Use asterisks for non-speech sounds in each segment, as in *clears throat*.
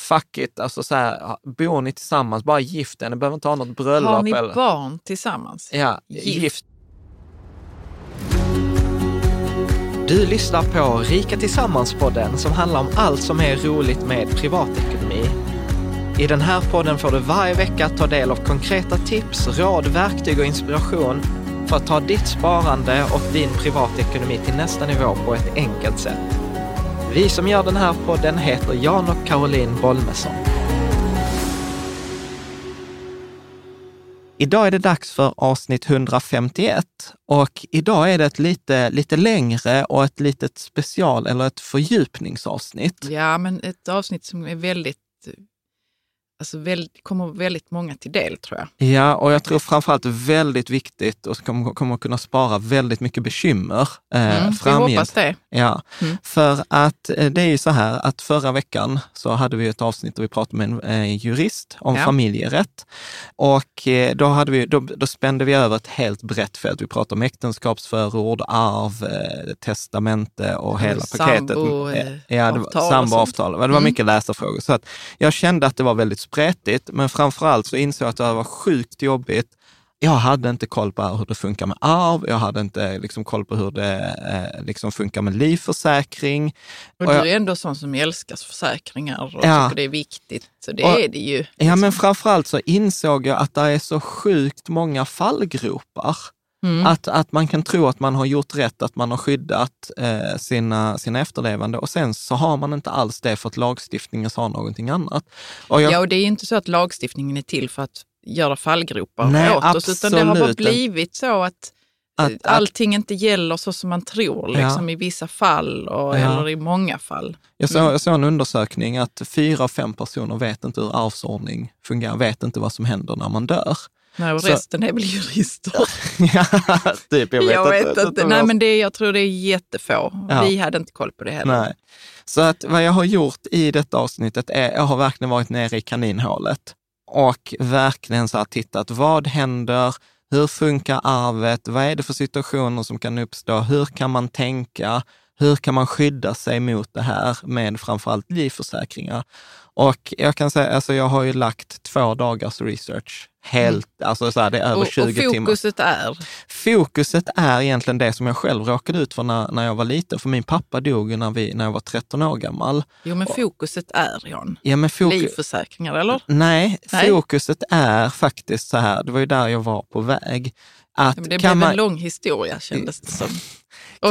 fuck it, alltså så här, bor ni tillsammans, bara gift er, ni behöver inte ha något bröllop. Har ni eller, barn tillsammans? Ja, Gift. gift. Du lyssnar på Rika Tillsammans-podden som handlar om allt som är roligt med privatekonomi. I den här podden får du varje vecka ta del av konkreta tips, råd, verktyg och inspiration för att ta ditt sparande och din privatekonomi till nästa nivå på ett enkelt sätt. Vi som gör den här podden heter Jan och Caroline Bolmesson. Idag är det dags för avsnitt 151 och idag är det ett lite, lite längre och ett litet special eller ett fördjupningsavsnitt. Ja, men ett avsnitt som är väldigt, alltså väldigt, kommer väldigt många till del tror jag. Ja, och jag tror framförallt väldigt viktigt och kommer, kommer kunna spara väldigt mycket bekymmer eh, Mm, vi framgent. hoppas det. Ja, Mm. för att eh, det är ju så här att förra veckan så hade vi ett avsnitt där vi pratade med en eh, jurist om Ja. familjerätt. Och eh, då, hade vi, då, då spände vi över ett helt brett fält. Vi pratade om äktenskapsförord, arv, eh, testamente och hela paketet. sambo, Eh, eh, ja, det var, samboavtal. Det var Mm. mycket läsarfrågor. Så att jag kände att det var väldigt spretigt, men framför allt så insåg jag att det var sjukt jobbigt jag hade inte koll på hur det funkar med arv, jag hade inte liksom koll på hur det eh, liksom funkar med livförsäkring. Och Och du jag- är ändå sån som älskar försäkringar och Ja. tycker det är viktigt. Så det Och- är det ju. Ja, men framförallt så insåg jag att det är så sjukt många fallgropar. Mm. Att, att man kan tro att man har gjort rätt, att man har skyddat eh, sina, sina efterlevande och sen så har man inte alls det för att lagstiftningen sa någonting annat. Och jag, Ja, och det är inte så att lagstiftningen är till för att göra fallgropar Nej, åt oss, utan det har bara blivit så att, Att- att att- allting inte gäller så som man tror, Ja. liksom i vissa fall och, Ja. eller i många fall. Jag såg, Mm. jag såg en undersökning att fyra av fem personer vet inte hur arvsordning fungerar, vet inte vad som händer när man dör. Nej, och Så- resten är väl jurister. ja, *laughs* typ, jag vet, jag vet inte. inte. Nej, men det, jag tror det är jättefå. Ja. Vi hade inte koll på det heller. Nej. Så att vad jag har gjort i detta avsnittet är, jag har verkligen varit nere i kaninhålet och verkligen så här tittat, vad händer? Hur funkar arvet? Vad är det för situationer som kan uppstå? Hur kan man tänka? Hur kan man skydda sig mot det här med framförallt livförsäkringar? Och jag kan säga, alltså jag har ju lagt två dagars research. Helt, alltså så här, det är över Och, 20 och timmar. fokuset är, Fokuset är egentligen det som jag själv råkade ut för när, när jag var liten, för min pappa dog när, vi, när jag var 13 år gammal. jo men fokuset är Jan, Ja, men fokus, livförsäkringar eller? nej, Nej. fokuset är faktiskt så här, det var ju där jag var på väg. Att Men det kan, blev man, en lång historia kändes det som.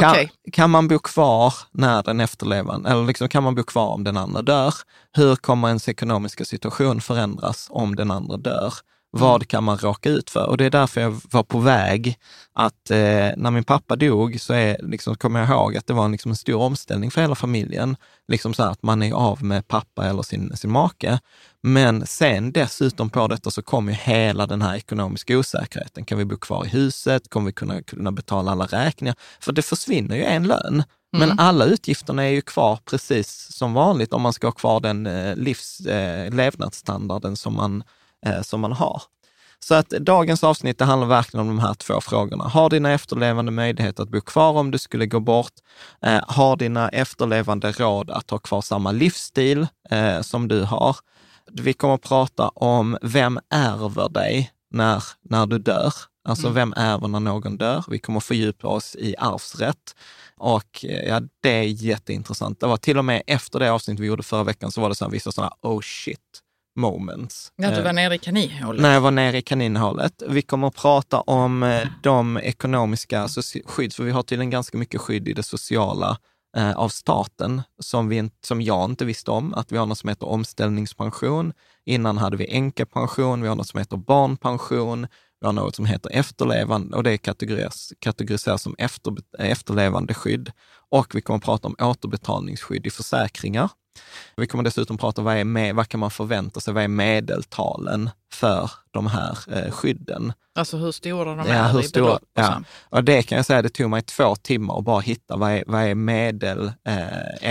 kan, Okej, kan man bo kvar när den efterlevande, eller liksom kan man bo kvar om den andra dör? Hur kommer ens ekonomiska situation förändras om den andra dör? Vad kan man råka ut för? Och det är därför jag var på väg att eh, när min pappa dog så är, liksom, kommer jag ihåg att det var en, liksom, en stor omställning för hela familjen. Liksom så här att man är av med pappa eller sin, sin make. Men sen dessutom på detta så kom ju hela den här ekonomiska osäkerheten. Kan vi bo kvar i huset? Kommer vi kunna, kunna betala alla räkningar? För det försvinner ju en lön Men alla utgifterna är ju kvar precis som vanligt om man ska ha kvar den eh, livs, eh, levnadsstandarden som man, eh, som man har. Så att dagens avsnitt det handlar verkligen om de här två frågorna. Har dina efterlevande möjlighet att bo kvar om du skulle gå bort? Eh, har dina efterlevande råd att ha kvar samma livsstil eh, som du har? Vi kommer att prata om vem ärver dig när, när du dör? Alltså Mm. vem ärver när någon dör? Vi kommer att fördjupa oss i arvsrätt. Och eh, ja, det är jätteintressant. Det var till och med efter det avsnitt vi gjorde förra veckan så var det så här, vissa sådana oh shit moments. Ja, du Eh, var nere i kaninhålet. när jag var nere i kaninhålet. Vi kommer att prata om eh, de ekonomiska skydd, för vi har tydligen ganska mycket skydd i det sociala eh, av staten som, vi, som jag inte visste om. Att vi har något som heter omställningspension. Innan hade vi änkepension, vi har något som heter barnpension, vi har något som heter efterlevande och det kategoriseras, kategoriseras som efter, efterlevandeskydd. Och vi kommer att prata om återbetalningsskydd i försäkringar. Vi kommer dessutom prata om vad, är med, vad kan man förvänta sig, vad är medeltalen för de här eh, skydden? Alltså hur stora de Ja, är hur i stora- belopp och ja. Och det kan jag säga, det tog mig två timmar att bara hitta vad är, vad är medel eh,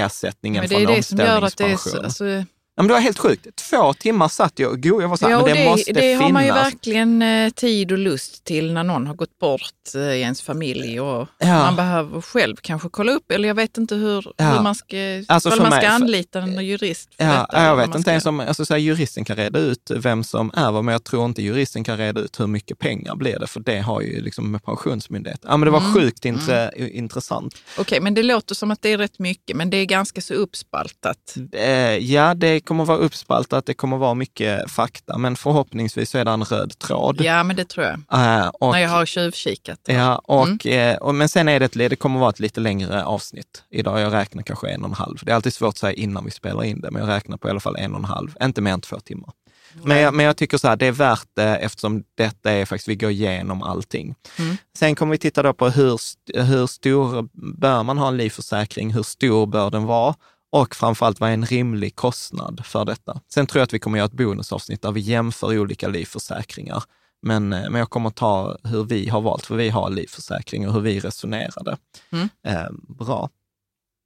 ersättningen Men det från är det som gör att det är så, omställningspension. alltså, Ja, men det var helt sjukt. Två timmar satt jag och go, jag var så här, Ja, men det, det, måste det finnas. har man ju verkligen eh, tid och lust till när någon har gått bort eh, i ens familj och Ja. man behöver själv kanske kolla upp, eller jag vet inte hur, Ja. hur man ska, Alltså man mig- ska för- anlita en jurist för Ja, detta. jag vet inte ens om, alltså så här, juristen kan reda ut vem som är men jag tror inte juristen kan reda ut hur mycket pengar blir det, för det har ju liksom med Pensionsmyndigheten. Ja, men det var Mm. sjukt intre, intressant. Okej, men det låter som att det är rätt mycket, men det är ganska så uppspaltat. Eh, ja, det kommer vara uppspaltat, det kommer vara mycket fakta, men förhoppningsvis så är det en röd tråd. Ja, men det tror jag. Eh, och, När jag har tjuvkikat. Ja, och, Mm. eh, och, men sen är det ett, det kommer vara ett lite längre avsnitt idag. Jag räknar kanske en och en halv. Det är alltid svårt att säga innan vi spelar in det, men jag räknar på i alla fall en och en halv, inte mer än två timmar. Men jag, men jag tycker så här, det är värt det eftersom detta är faktiskt, vi går igenom allting. Mm. Sen kommer vi titta då på hur, hur stor bör man ha en livförsäkring? Hur stor bör den vara? Och framförallt, vad är en rimlig kostnad för detta? Sen tror jag att vi kommer göra ett bonusavsnitt där vi jämför olika livförsäkringar. Men, eh, men jag kommer ta hur vi har valt, för vi har livförsäkring och hur vi resonerade. Mm. Eh, bra.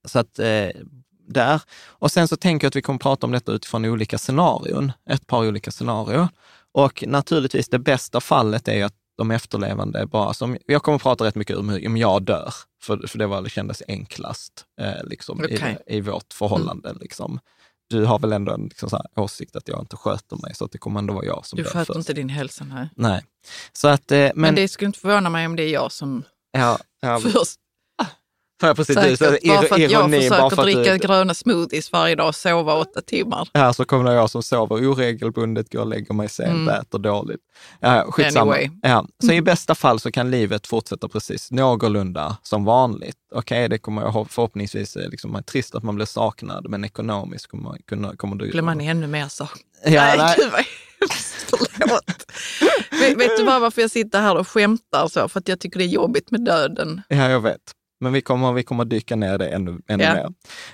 Så att eh, där. Och sen så tänker jag att vi kommer prata om detta utifrån olika scenarion, ett par olika scenarion. Och naturligtvis det bästa fallet är att de efterlevande bara som, jag kommer prata rätt mycket om hur om jag dör, för, för det var, det kändes enklast eh, liksom, Okej. i, i vårt förhållande. Liksom. Du har väl ändå en liksom, så här, åsikt att jag inte sköter mig, så att det kommer ändå vara jag som Du dör sköter först. inte din hälsa här. Nej. Så att, eh, men, Men, det skulle inte förvåna mig om det är jag som ja, ja, *laughs* först ja, precis, säkert, så, bara för att jag ironi, försöker bara för att dricka du, gröna smoothies varje dag och sova åtta timmar. Här så kommer jag som sover oregelbundet, går och lägger mig sent, Mm. äter dåligt. Ja, skitsamma. Anyway. Ja, så i bästa fall så kan livet fortsätta precis någorlunda som vanligt. Okej, det kommer jag hop- förhoppningsvis, eh, liksom, är trist att man blir saknad, men ekonomiskt kommer, man kunna, kommer du... Blir man ännu mer så. Ja, nej, gud vad. *laughs* Förlåt. vet, vet du bara varför jag sitter här och skämtar så? För att jag tycker det är jobbigt med döden. Ja, jag vet. Men vi kommer, vi kommer dyka ner det ännu, ännu Ja. mer.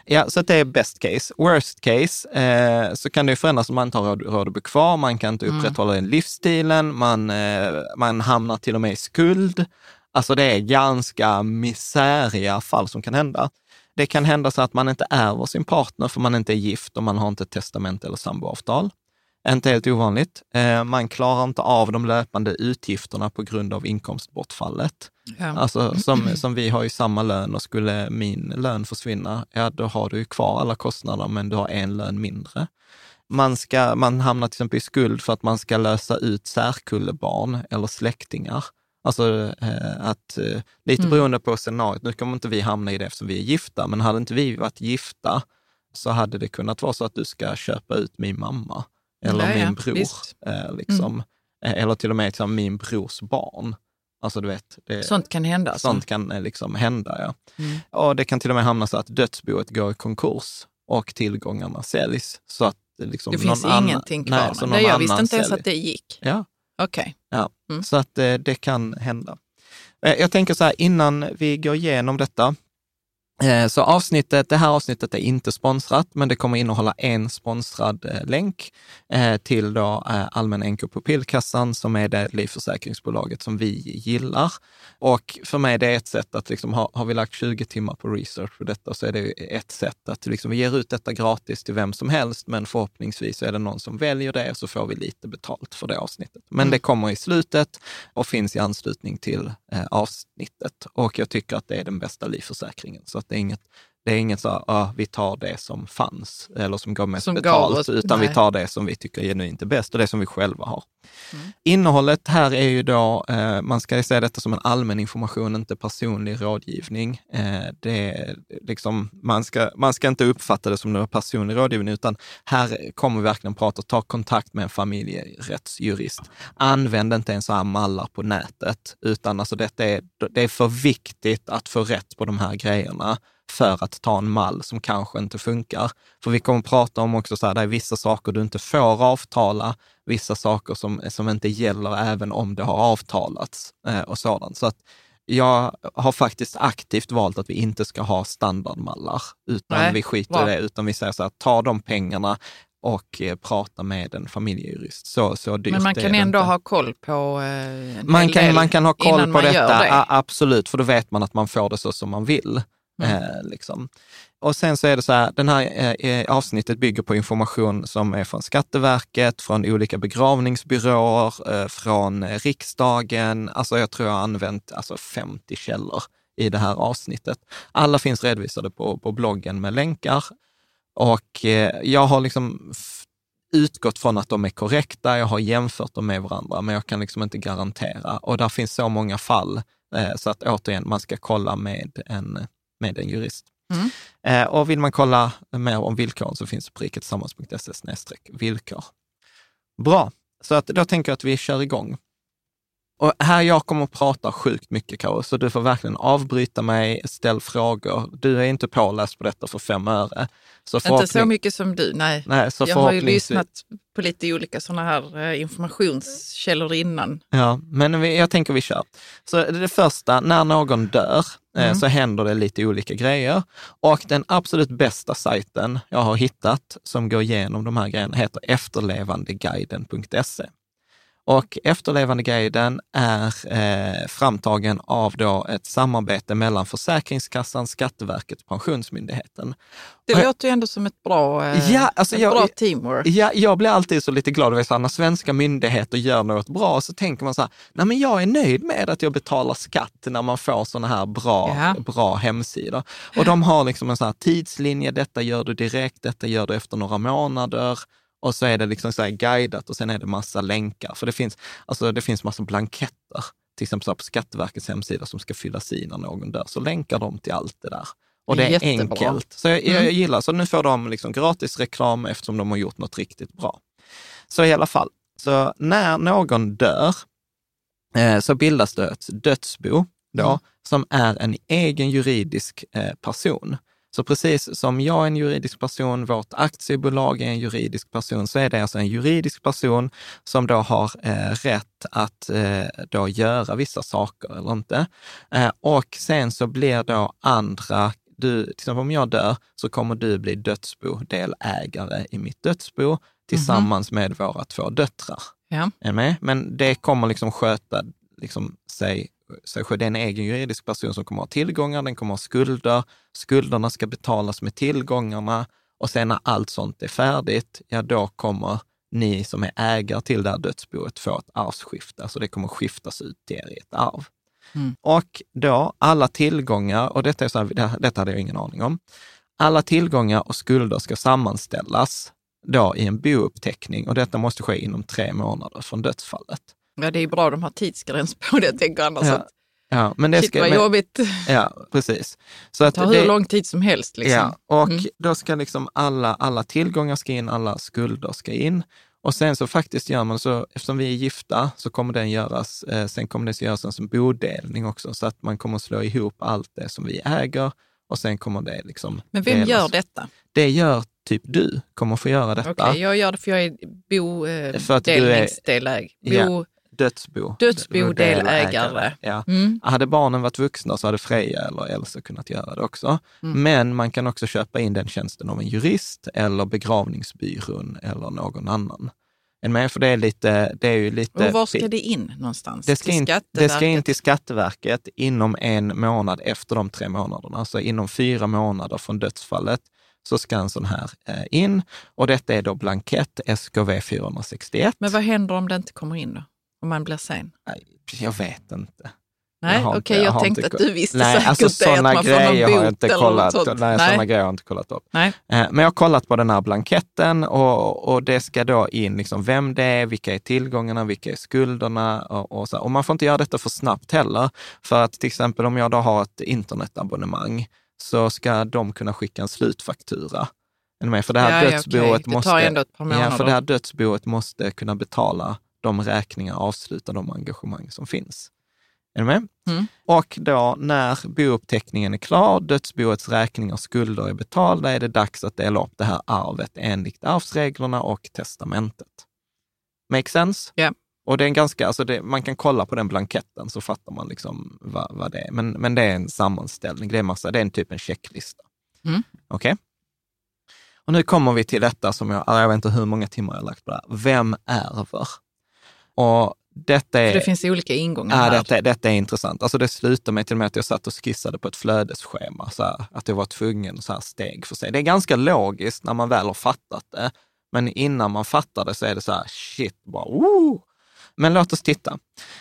Ja, så det är best case. Worst case eh, så kan det förändras om man inte har råd, råd att bo kvar, man kan inte upprätthålla den livsstilen, man, eh, man hamnar till och med i skuld. Alltså det är ganska misäriga fall som kan hända. Det kan hända så att man inte ärver sin partner för man inte är gift och man har inte ett testament eller samboavtal. Inte helt ovanligt. Eh, man klarar inte av de löpande utgifterna på grund av inkomstbortfallet. Ja. Alltså som, *clears throat* som vi har ju samma lön och skulle min lön försvinna, ja då har du ju kvar alla kostnader men du har en lön mindre. Man, ska, man hamnar till exempel i skuld för att man ska lösa ut särkullebarn eller släktingar. Alltså eh, att, eh, lite Mm. beroende på scenariot, nu kommer inte vi hamna i det eftersom vi är gifta, men hade inte vi varit gifta så hade det kunnat vara så att du ska köpa ut min mamma eller Ja, ja, min bror. visst. Eh, liksom. Eh, Eller till och med liksom, min brors barn. Alltså du vet, det, Sånt kan hända. Alltså. sånt kan eh, liksom hända. Ja. Mm. Och det kan till och med hamna så att dödsboet går i konkurs och tillgångarna säljs. Så att liksom Det finns någon ingenting kvar. Nej, så Nej, någon jag visste inte ens att det gick. Ja, Okej. ja. Mm. så att det kan hända. Jag tänker så här, innan vi går igenom detta, Så avsnittet, det här avsnittet är inte sponsrat, men det kommer innehålla en sponsrad eh, länk eh, till då eh, Allmänna NK Pupillkassan som är det livförsäkringsbolaget som vi gillar. Och för mig det är ett sätt att, liksom, har, har vi lagt 20 timmar på research på detta så är det ett sätt att liksom, vi ger ut detta gratis till vem som helst, men förhoppningsvis är det någon som väljer det så får vi lite betalt för det avsnittet. Men det kommer i slutet och finns i anslutning till eh, avsnittet. Och jag tycker att det är den bästa livförsäkringen. Så det är inget, det är inget så ah, vi tar det som fanns eller som gav mest Som gav betalt, oss- utan vi nej. tar det som vi tycker genuint är bäst och det som vi själva har. Mm. Innehållet här är ju då, eh, man ska ju se detta som en allmän information, inte personlig rådgivning. Eh, det är liksom, man, ska, man ska inte uppfatta det som någon personlig rådgivning, utan här kommer vi verkligen prata, ta kontakt med en familjerättsjurist. Använd inte en så här mallar på nätet, utan alltså detta är, det är för viktigt att få rätt på de här grejerna för att ta en mall som kanske inte funkar. För vi kommer prata om också så här, det är vissa saker du inte får avtala, vissa saker som, som inte gäller även om det har avtalats eh, och sådant. Så att jag har faktiskt aktivt valt att vi inte ska ha standardmallar, utan Nej, vi skiter bra. i det, utan vi säger så här, ta de pengarna och eh, prata med en familjejurist. Så, så dyrt Men man kan ändå inte. ha koll på eh, Man kan, man kan ha koll på detta, det. absolut, för då vet man att man får det så som man vill. Mm. Eh, liksom. Och sen så är det så här, den här eh, eh, avsnittet bygger på information som är från Skatteverket, från olika begravningsbyråer, eh, från eh, riksdagen. Alltså jag tror jag har använt alltså 50 källor i det här avsnittet. Alla finns redovisade på, på bloggen med länkar. Och eh, jag har liksom utgått från att de är korrekta, jag har jämfört dem med varandra, men jag kan liksom inte garantera. Och där finns så många fall, så att återigen, man ska kolla med en, med en jurist. Mm. Eh, och vill man kolla mer om villkoren så finns det på riketillsammans.se villkor. Bra, så att då tänker jag att vi kör igång. Och här jag kommer att prata sjukt mycket, Karo, så du får verkligen avbryta mig, ställ frågor. Du är inte påläst på detta för fem öre. Så Inte så förhoppning- mycket som du, nej. Nej, så jag har ju lyssnat på lite olika sådana här eh, informationskällor innan. Ja, men vi, jag tänker vi kör. Så det, det första, när någon dör eh, Mm. så händer det lite olika grejer. Och den absolut bästa sajten jag har hittat som går igenom de här grejerna heter efterlevandeguiden.se. Och Efterlevandeguiden är eh, framtagen av då ett samarbete mellan Försäkringskassan, Skatteverket och Pensionsmyndigheten. Det Och låter ju ändå som ett bra, eh, Ja, alltså ett jag- bra teamwork. Ja, jag blir alltid så lite glad så här, när svenska myndigheter gör något bra, så tänker man så här, nej men jag är nöjd med att jag betalar skatt när man får sådana här bra, Ja. bra hemsidor. Och de har liksom en sån här tidslinje, detta gör du direkt, detta gör du efter några månader. Och så är det liksom så guidat och sen är det massa länkar. För det finns, alltså det finns massa blanketter, till exempel på Skatteverkets hemsida som ska fyllas i när någon dör, så länkar de till allt det där. Och det är Jättebra. enkelt. Så jag, jag Mm. gillar, så nu får de liksom gratis reklam eftersom de har gjort något riktigt bra. Så i alla fall, så när någon dör eh, så bildas det ett dödsbo då, Mm. som är en egen juridisk eh, person. Så precis som jag är en juridisk person, vårt aktiebolag är en juridisk person, så är det alltså en juridisk person som då har eh, rätt att eh, då göra vissa saker eller inte. Eh, och sen så blir då andra, du, till exempel om jag dör, så kommer du bli dödsbo-delägare i mitt dödsbo tillsammans med våra två döttrar. Ja. Är med? Men det kommer liksom sköta liksom sig, själv. Det är en egen juridisk person som kommer ha tillgångar, den kommer ha skulder. Skulderna ska betalas med tillgångarna och sen när allt sånt är färdigt, ja då kommer ni som är ägare till det här dödsboet få ett arvsskifte. Alltså det kommer skiftas ut till er i ett arv. Mm. Och då alla tillgångar, och detta, är så här, det- detta hade jag ingen aning om, alla tillgångar och skulder ska sammanställas då i en bouppteckning och detta måste ske inom tre månader från dödsfallet. Ja, det är bra de har tidsgräns på det, tänker annars. Ja, att, Ja, men det shit ska, vad men, jobbigt. ja, precis. Så att Det tar hur lång tid som helst. Liksom. Ja, och Mm. då ska liksom alla, alla tillgångar ska in, alla skulder ska in. Och sen så faktiskt gör man så, eftersom vi är gifta, så kommer den göras, eh, sen kommer det göras en som bodelning också, så att man kommer slå ihop allt det som vi äger och sen kommer det liksom Men vem delas. gör detta? Det gör typ du, kommer få göra detta. Okej, jag gör det för jag är För att du är- bodelningsdeläg. Ja. Bo, dödsbo. Dödsbodelägare. Ja. Mm. Hade barnen varit vuxna så hade Freja eller Elsa kunnat göra det också. Mm. Men man kan också köpa in den tjänsten av en jurist eller begravningsbyrån eller någon annan. För det är, lite, det är ju lite... Och var ska det in någonstans? Det ska, in, det ska in till Skatteverket inom en månad efter de tre månaderna. Alltså inom fyra månader från dödsfallet så ska en sån här eh, in. Och detta är då blankett SKV 461. Men vad händer om det inte kommer in då? Om man blir sen? Jag vet inte. Nej, okej, inte- jag, har tänkte inte att du visste Nej, säkert alltså det, att man får någon grejer har jag bot inte eller kollat. något sånt. Nej, Nej. sådana grejer har jag inte kollat upp. Nej. Eh, Men jag har kollat på den här blanketten och, och det ska då in liksom vem det är, vilka är tillgångarna, vilka är skulderna och, och så. Och man får inte göra detta för snabbt heller. För att till exempel om jag då har ett internetabonnemang så ska de kunna skicka en slutfaktura. Är ni med? För här Ja, dödsboet måste... Ja, det här dödsboet måste kunna betala de räkningar, avsluta de engagemang som finns. Är du med? Mm. Och då när bouppteckningen är klar, dödsboets räkningar och skulder är betalda, är det dags att dela upp det här arvet enligt arvsreglerna och testamentet. Make sense? Ja. Och det är en ganska, alltså det, man kan kolla på den blanketten så fattar man liksom vad, vad det är. Men, men det är en sammanställning, det är, massa, det är en typ en checklista. Mm. Okej? Och nu kommer vi till detta som jag, jag vet inte hur många timmar jag har lagt på det här. Vem ärver? Och detta är... För det finns olika ingångar Ja, här. detta, detta är intressant. Alltså det slutade med till och med att jag satt och skissade på ett flödesschema, så här, att jag var tvungen så här steg för steg. Det är ganska logiskt när man väl har fattat det, men innan man fattar det så är det så här, shit, bara, oh. Men låt oss titta.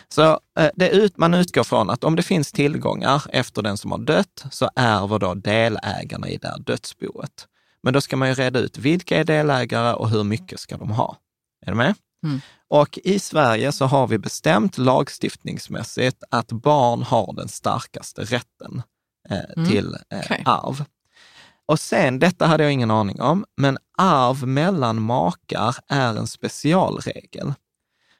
Så eh, det ut, man utgår från att om det finns tillgångar efter den som har dött, så ärver då delägarna i det här dödsboet. Men då ska man ju reda ut vilka är delägare och hur mycket ska de ha. Är du med? Mm. Och i Sverige så har vi bestämt lagstiftningsmässigt att barn har den starkaste rätten eh, Mm. till eh, Okej. arv. Och sen, detta hade jag ingen aning om, men arv mellan makar är en specialregel.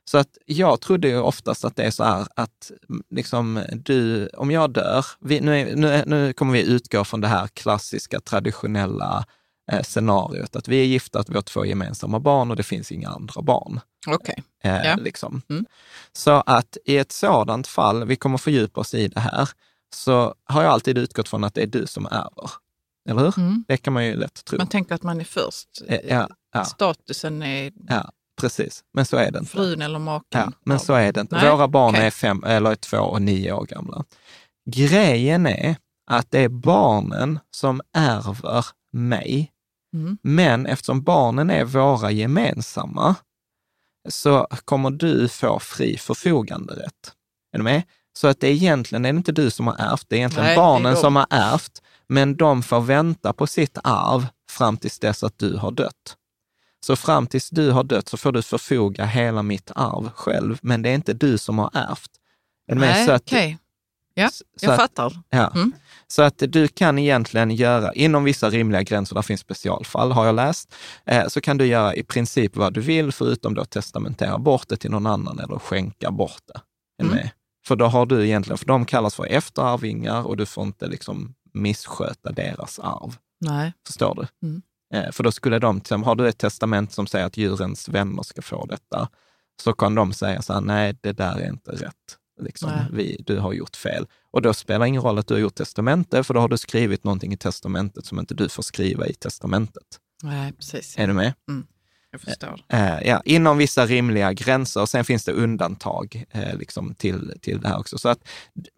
Så att jag trodde ju oftast att det är så här att mm, liksom du, om jag dör, vi, nu, är, nu, nu kommer vi utgå från det här klassiska traditionella eh, scenariot, att vi är gifta, att vi har två gemensamma barn och det finns inga andra barn. Okej. Eh, Ja. liksom. Mm. Så att i ett sådant fall, vi kommer fördjupa oss i det här, så har jag alltid utgått från att det är du som ärver. Eller hur? Mm. Det kan man ju lätt tro. Man tänker att man är först. Eh, ja, ja, Statusen är ja, precis. Men så är det inte. frun eller maken. Ja, men så är det inte. Nej, Våra barn okej. är fem, eller är två och nio år gamla. Grejen är att det är barnen som ärver mig. Mm. Men eftersom barnen är våra gemensamma så kommer du få fri förfoganderätt. Är du med? Så att det är egentligen är det inte du som har ärvt, det är egentligen Nej, är barnen de. som har ärvt, men de får vänta på sitt arv fram tills dess att du har dött. Så fram tills du har dött så får du förfoga hela mitt arv själv, men det är inte du som har ärvt. Är? Nej, Så att- okej. Ja, så jag att- fattar. Ja. Mm. Så att du kan egentligen göra, inom vissa rimliga gränser, där finns specialfall har jag läst, eh, så kan du göra i princip vad du vill, förutom då testamentera bort det till någon annan eller skänka bort det. Mm. För då har du egentligen, för de kallas för efterarvingar och du får inte liksom missköta deras arv. Nej. Förstår du? Mm. Eh, för då skulle de, har du ett testament som säger att djurens vänner ska få detta, så kan de säga så här, nej, det där är inte rätt. Liksom, vi, du har gjort fel. Och då spelar det ingen roll att du har gjort testamente, för då har du skrivit någonting i testamentet som inte du får skriva i testamentet. Nej, precis. Är du med? Jag förstår. Eh, ja, inom vissa rimliga gränser. Sen finns det undantag eh, liksom till, till det här också. Så att,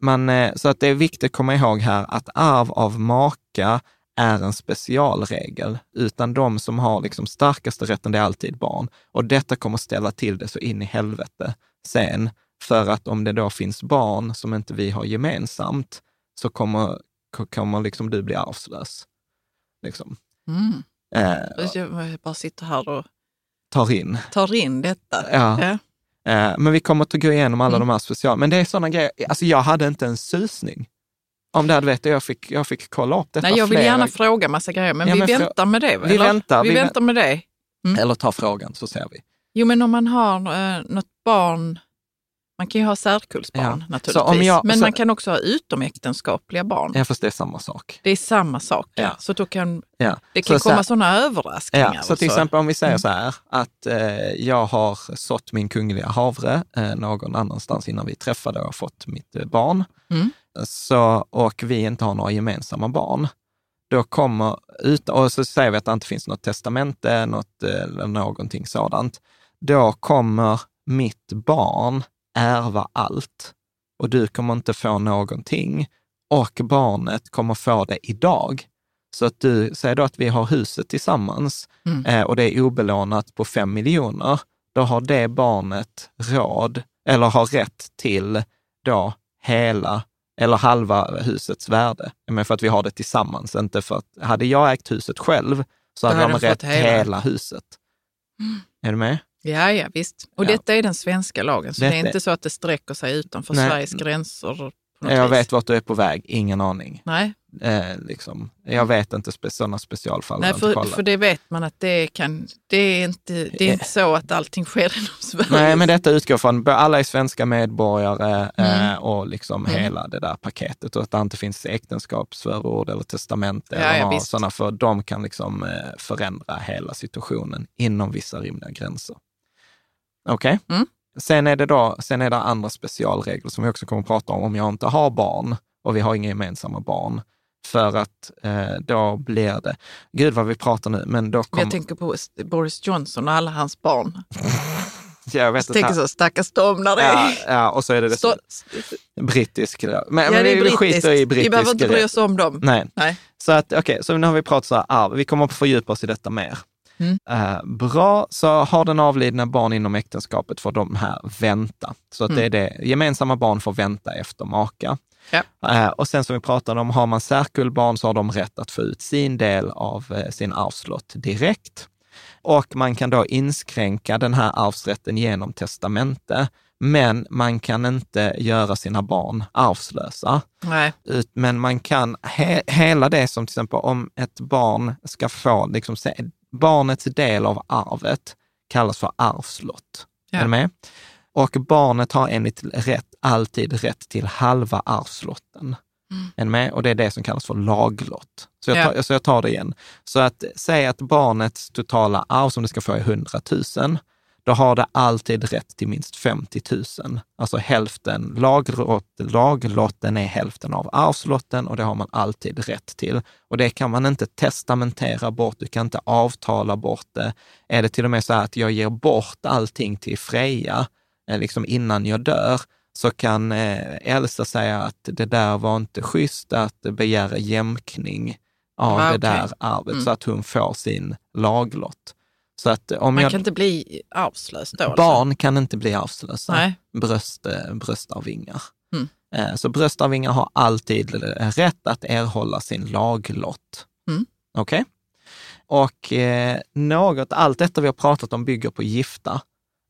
man, eh, så att det är viktigt att komma ihåg här att arv av maka är en specialregel, utan de som har liksom starkaste rätten, det är alltid barn. Och detta kommer ställa till det så in i helvete sen, för att om det då finns barn som inte vi har gemensamt, så kommer, kommer liksom du bli arvslös. Liksom. Mm. Eh, Jag bara sitter här och tar in. tar in detta. Ja. Ja. Eh, Men vi kommer att gå igenom alla Mm. de här special... Men det är sådana grejer, alltså jag hade inte en susning om det hade vet jag fick, jag fick kolla upp detta Nej, jag vill flera- gärna fråga massa grejer, men Ja, vi men frå- väntar med det. Vi eller? väntar, Vi, vi vä- väntar med det. Eller ta frågan så ser vi. Jo, men om man har eh, något barn, Man kan ju ha särkullsbarn Ja. naturligtvis. Så jag- men så- man kan också ha utomäktenskapliga barn. Ja, fast det är samma sak. Det är samma sak. Ja. Ja. Så då kan, Ja. det kan så, så komma sådana överraskningar. Ja, så till exempel om vi säger så här att eh, jag har sått min kungliga havre eh, någon annanstans innan vi träffade och fått mitt eh, barn. Mm. Så, och vi inte har några gemensamma barn. Då kommer, ut, och så säger vi att det inte finns något testamente något, eh, eller någonting sådant. Då kommer mitt barn ärva allt och du kommer inte få någonting. Och barnet kommer få det idag. Så att du, säger då att vi har huset tillsammans Mm. eh, och det är obelånat på fem miljoner, då har det barnet råd, eller har rätt till då hela eller halva husets värde. Men för att vi har det tillsammans, inte för att, hade jag ägt huset själv så hade hade de rätt hela. Mm. hela huset. Är du med? Ja, ja visst. Och Ja. detta är den svenska lagen, så det är Detta- inte så att det sträcker sig utanför Nej. Sveriges gränser. Jag vis. vet vart du är på väg, ingen aning. Nej, Eh, liksom. Jag vet inte spe, sådana specialfall. Nej för, för det vet man att det, kan, det är inte det är inte så att allting sker inom Sverige. Nej, men detta utgår från alla är svenska medborgare Mm. eh, och liksom hela det där paketet och att det inte finns äktenskapsförord eller testamente Ja, eller ja, sådana, för de kan liksom eh, förändra hela situationen inom vissa rimliga gränser. Okej? Mm. Sen är det då, sen är det andra specialregler som vi också kommer att prata om, om jag inte har barn och vi har inga gemensamma barn. För att eh, då blir det, gud vad vi pratar nu, men då kommer... Jag tänker på Boris Johnson och alla hans barn. *laughs* jag vet Jag tänker så, stackars dem när det. Ja, ja, och så är det, det Stå, brittisk. Men, ja, men det är vi brittiskt. skiter i brittisk Vi behöver inte bry oss om dem. Nej, Nej. så att okej, så nu har vi pratat så här arv. Vi kommer att fördjupa oss i detta mer. Mm. Eh, bra, så har den avlidna barn inom äktenskapet får de här vänta. Så att det är det, gemensamma barn får vänta efter maka. Ja. Eh, och sen som vi pratade om, har man särkullbarn så har de rätt att få ut sin del av eh, sin arvslott direkt. Och man kan då inskränka den här arvsrätten genom testamente. Men man kan inte göra sina barn arvslösa. Nej. Men man kan, he, hela det som till exempel om ett barn ska få, liksom, barnets del av arvet kallas för arvslott. Ja. Är du med? Och barnet har enligt rätt alltid rätt till halva arvslotten. Du med? Och det är det som kallas för laglott. Så jag, Ja. tar, så jag tar det igen. Så att säga att barnets totala arv som det ska få är 100 000, då har det alltid rätt till minst 50 000. Alltså hälften, laglott, laglotten är hälften av arvslotten och det har man alltid rätt till. Och det kan man inte testamentera bort, du kan inte avtala bort det. Är det till och med så här att jag ger bort allting till Freja, eh, liksom innan jag dör, så kan eh, Elsa säga att det där var inte schysst att begära jämkning av Ah, det okej. där arvet, Mm. så att hon får sin laglott. Så att om Man jag, kan inte bli arvslös då. alltså. barn kan inte bli arvslösa, Nej. bröst, eh, bröstarvingar. Mm. Eh, Så bröstarvingar har alltid eh, rätt att erhålla sin laglott. Mm. Okej? Och eh, något, allt detta vi har pratat om bygger på gifta.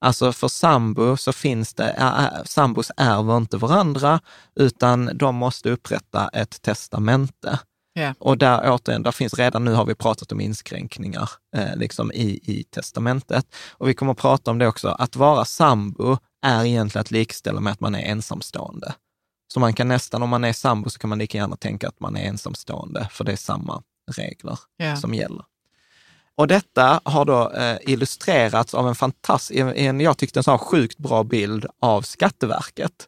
Alltså för sambo så finns det, äh, sambos ärver inte varandra, utan de måste upprätta ett testamente. Ja. Och där återigen, där finns redan nu har vi pratat om inskränkningar eh, liksom i, i testamentet. Och vi kommer att prata om det också, att vara sambo är egentligen att likställa med att man är ensamstående. Så man kan nästan, om man är sambo så kan man lika gärna tänka att man är ensamstående, för det är samma regler Ja. som gäller. Och detta har då eh, illustrerats av en fantastisk, en, jag tyckte en sån sjukt bra bild av Skatteverket.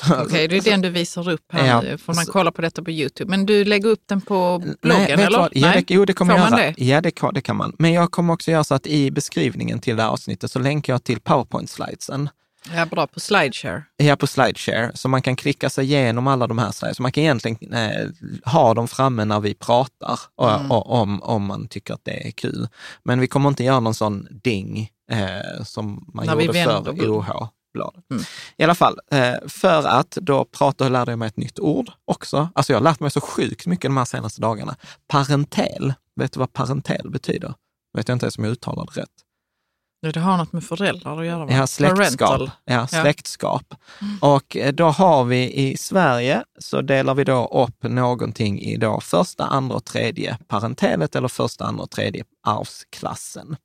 *laughs* Okej, det är den du visar upp här Ja. nu. Får man Så- kolla på detta på Youtube. Men du lägger upp den på bloggen Nej, eller? Ja, det, jo, det kommer Får jag man göra. det? Ja, det, kan- det kan man. Men jag kommer också göra så att i beskrivningen till det här avsnittet så länkar jag till PowerPoint-slidesen. Ja, bra. På Slideshare. Ja, på Slideshare, så man kan klicka sig igenom alla de här slides. Så man kan egentligen eh, ha dem framme när vi pratar och, Mm. och, om, om man tycker att det är kul. Men vi kommer inte göra någon sån ding eh, som man När gjorde vänder för blad. OH-bladet. Mm. I alla fall, eh, för att då prata lärde jag mig ett nytt ord också. Alltså jag har lärt mig så sjukt mycket de här senaste dagarna. Parentel, vet du vad parentel betyder? Vet jag inte ens om jag uttalar det rätt. Det har något med föräldrar att göra va? Ja, släktskap. Parental. Ja, släktskap. Och eh, då har vi i Sverige, så delar vi då upp någonting i då första, andra och tredje parentelet eller första, andra och tredje arvsklassen.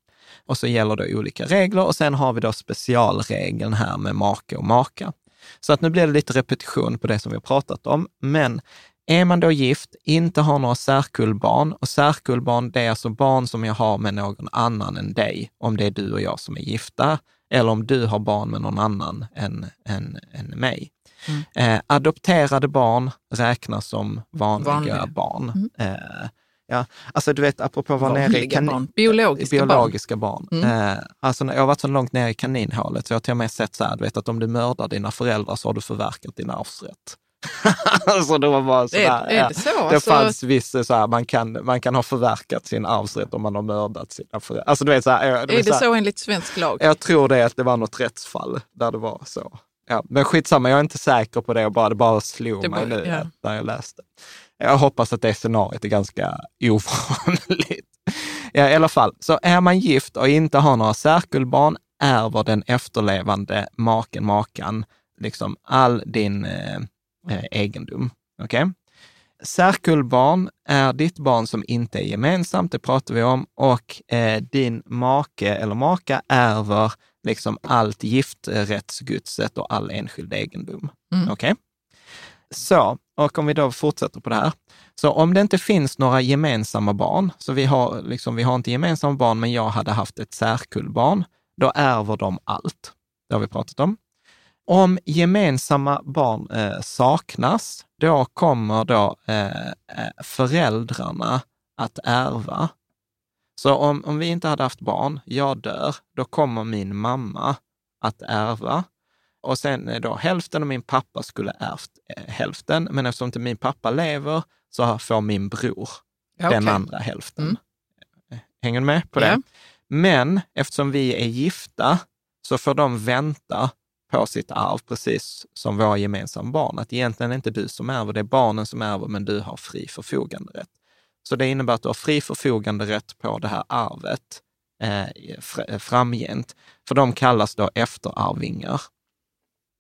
Och så gäller det olika regler och sen har vi då specialregeln här med make och maka. Så att nu blir det lite repetition på det som vi har pratat om, men är man då gift, inte har några särkullbarn, och särkullbarn det är alltså barn som jag har med någon annan än dig, om det är du och jag som är gifta, eller om du har barn med någon annan än, än, än mig. Mm. Eh, adopterade barn räknas som vanliga, Vanliga. barn. Eh, ja, alltså du vet, apropå att vara nere i Vanliga kan- barn. Biologiska barn. biologiska barn. Mm. Eh, alltså, jag har varit så långt ner i kaninhålet så jag har till och med sett så här, du vet att om du mördar dina föräldrar så har du förverkat din arvsrätt. *laughs* alltså det var bara så Är, är ja. det så? Det Alltså, fanns vissa så här, man kan, man kan ha förverkat sin arvsrätt om man har mördat sina föräldrar. Alltså du vet så här, är det så här, så enligt svensk lag? jag tror det att det var något rättsfall där det var så. Ja, men skitsamma, jag är inte säker på det. Jag bara, det bara slog Det mig bara- nu ja. när jag läste. Jag hoppas att det scenariot är ganska ovanligt. Ja, I alla fall, så är man gift och inte har några särkullbarn, ärver den efterlevande maken, makan, liksom all din eh, eh, egendom. Okej? Särkullbarn är ditt barn som inte är gemensamt, det pratar vi om, och eh, din make eller maka ärver liksom allt gifträttsgodset och all enskild egendom. Mm. Okej? Så, och om vi då fortsätter på det här. Så om det inte finns några gemensamma barn, så vi har, liksom, vi har inte gemensamma barn, men jag hade haft ett särkullbarn, då ärver de allt. Det har vi pratat om. Om gemensamma barn eh, saknas, då kommer då eh, eh föräldrarna att ärva. Så om, om vi inte hade haft barn, jag dör, då kommer min mamma att ärva. Och sen eh, då hälften av min pappa skulle ärvt eh, hälften, men eftersom inte min pappa lever så får min bror Ja, den andra hälften. Mm. Eh, Hänger du med på det? Ja. Men eftersom vi är gifta så får de vänta på sitt arv, precis som våra gemensamma barn. Att egentligen är det inte du som ärver, det är barnen som ärver, men du har fri förfoganderätt. Så det innebär att du har fri förfoganderätt på det här arvet eh, fr- framgent. För de kallas då efterarvingar.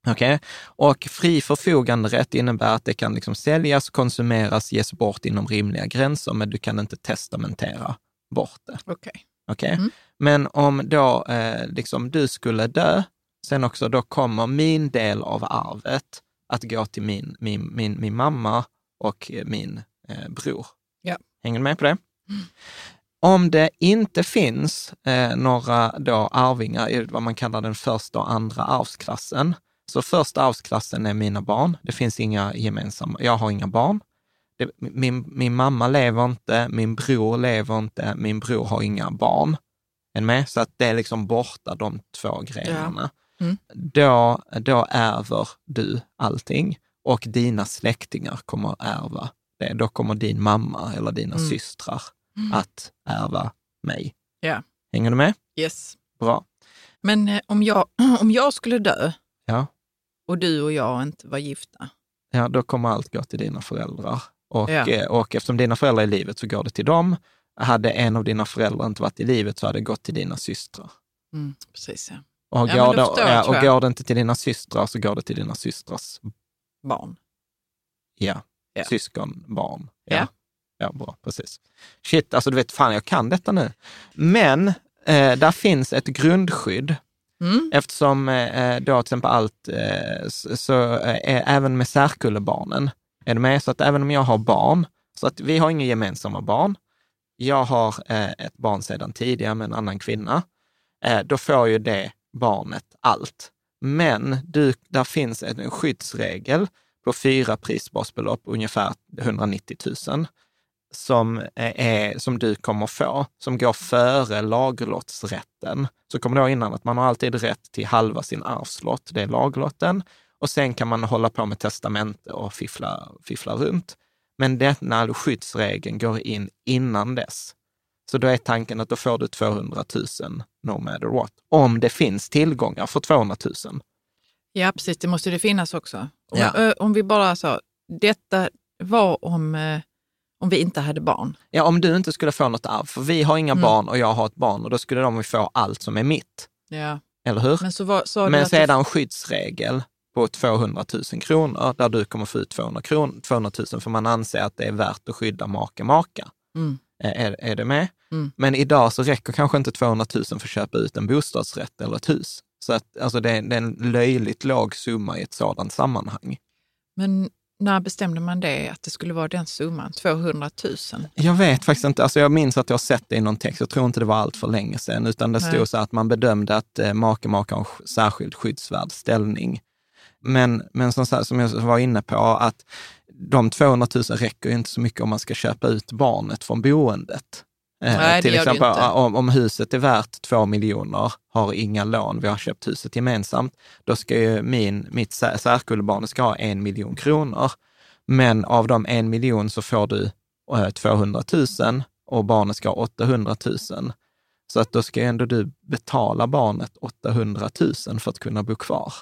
Okej? Och fri förfoganderätt innebär att det kan liksom säljas, konsumeras, ges bort inom rimliga gränser, men du kan inte testamentera bort det. Okej. Okej? Mm. Men om då eh, liksom du skulle dö, sen också då kommer min del av arvet att gå till min, min, min, min mamma och min eh, bror. Ja. Hänger du med på det? Om det inte finns eh, några då arvingar i vad man kallar den första och andra arvsklassen, så första arvsklassen är mina barn. Det finns inga gemensamma, jag har inga barn. Det, min, min mamma lever inte, min bror lever inte, min bror har inga barn. Är med? Så att det är liksom borta de två grenarna. Mm. Då, då ärver du allting och dina släktingar kommer att ärva det. Då kommer din mamma eller dina Mm. systrar att ärva mig. Ja. Hänger du med? Yes. Bra. Men eh, om jag, *clears throat* om jag skulle dö Ja. Och du och jag inte var gifta, ja, då kommer allt gå till dina föräldrar. Och, Ja. eh, och eftersom dina föräldrar är i livet så går det till dem. Hade en av dina föräldrar inte varit i livet så hade det gått till dina systrar. mm, precis ja. Och, Ja, går, det, förstår ja, och går det inte till dina systrar så går det till dina systrars barn. ja, Ja. syskon, barn. Ja. Ja. ja, bra, precis. Shit, alltså du vet, fan jag kan detta nu. Men eh, där finns ett grundskydd Mm. eftersom eh, eh, då till exempel allt, eh, så, så eh, även med särkullebarnen, är det med? Så att även om jag har barn, så att vi har inga gemensamma barn, jag har eh, ett barn sedan tidigare med en annan kvinna, eh, då får ju det barnet allt. Men du, där finns en skyddsregel på fyra prisbasbelopp, ungefär 190 000, som, är, som du kommer få, som går före lagerlottsrätten. Så kommer då innan att man har alltid rätt till halva sin arvslott, det är lagerlotten. Och sen kan man hålla på med testamente och fiffla, fiffla runt. Men denna skyddsregeln går in innan dess. Så då är tanken att då får du 200 000 no matter what. Om det finns tillgångar för 200 000. Ja, precis. Det måste det finnas också. Om, Ja. ö, om vi bara sa, detta var om, eh, om vi inte hade barn. Ja, om du inte skulle få något arv, för vi har inga Mm. barn och jag har ett barn och då skulle de få allt som är mitt. Ja. Eller hur? Men så var, du Men så är det det- en skyddsregel på 200 000 kronor där du kommer få ut 200, kron, 200 000 för man anser att det är värt att skydda make, maka. Mm. Är, är det med? Mm. Men idag så räcker kanske inte 200 000 för att köpa ut en bostadsrätt eller ett hus. Så att, alltså det, är, det är en löjligt låg summa i ett sådant sammanhang. Men när bestämde man det, att det skulle vara den summan? 200 000? Jag vet faktiskt inte. Alltså jag minns att jag har sett det i någon text. Jag tror inte det var allt för länge sedan, utan det Nej. stod så att man bedömde att eh, make maka har en sk- särskild skyddsvärd ställning. Men, men som, som jag var inne på, att de 200 000 räcker ju inte så mycket om man ska köpa ut barnet från boendet. Eh, Nej, till exempel om, om huset är värt två miljoner, har inga lån, vi har köpt huset gemensamt, då ska ju min, mitt sär- särkullbarn ska ha en miljon kronor. Men av de en miljon så får du eh, 200 000 och barnet ska ha 800 000. Så att då ska ju ändå du betala barnet 800 000 för att kunna bo kvar.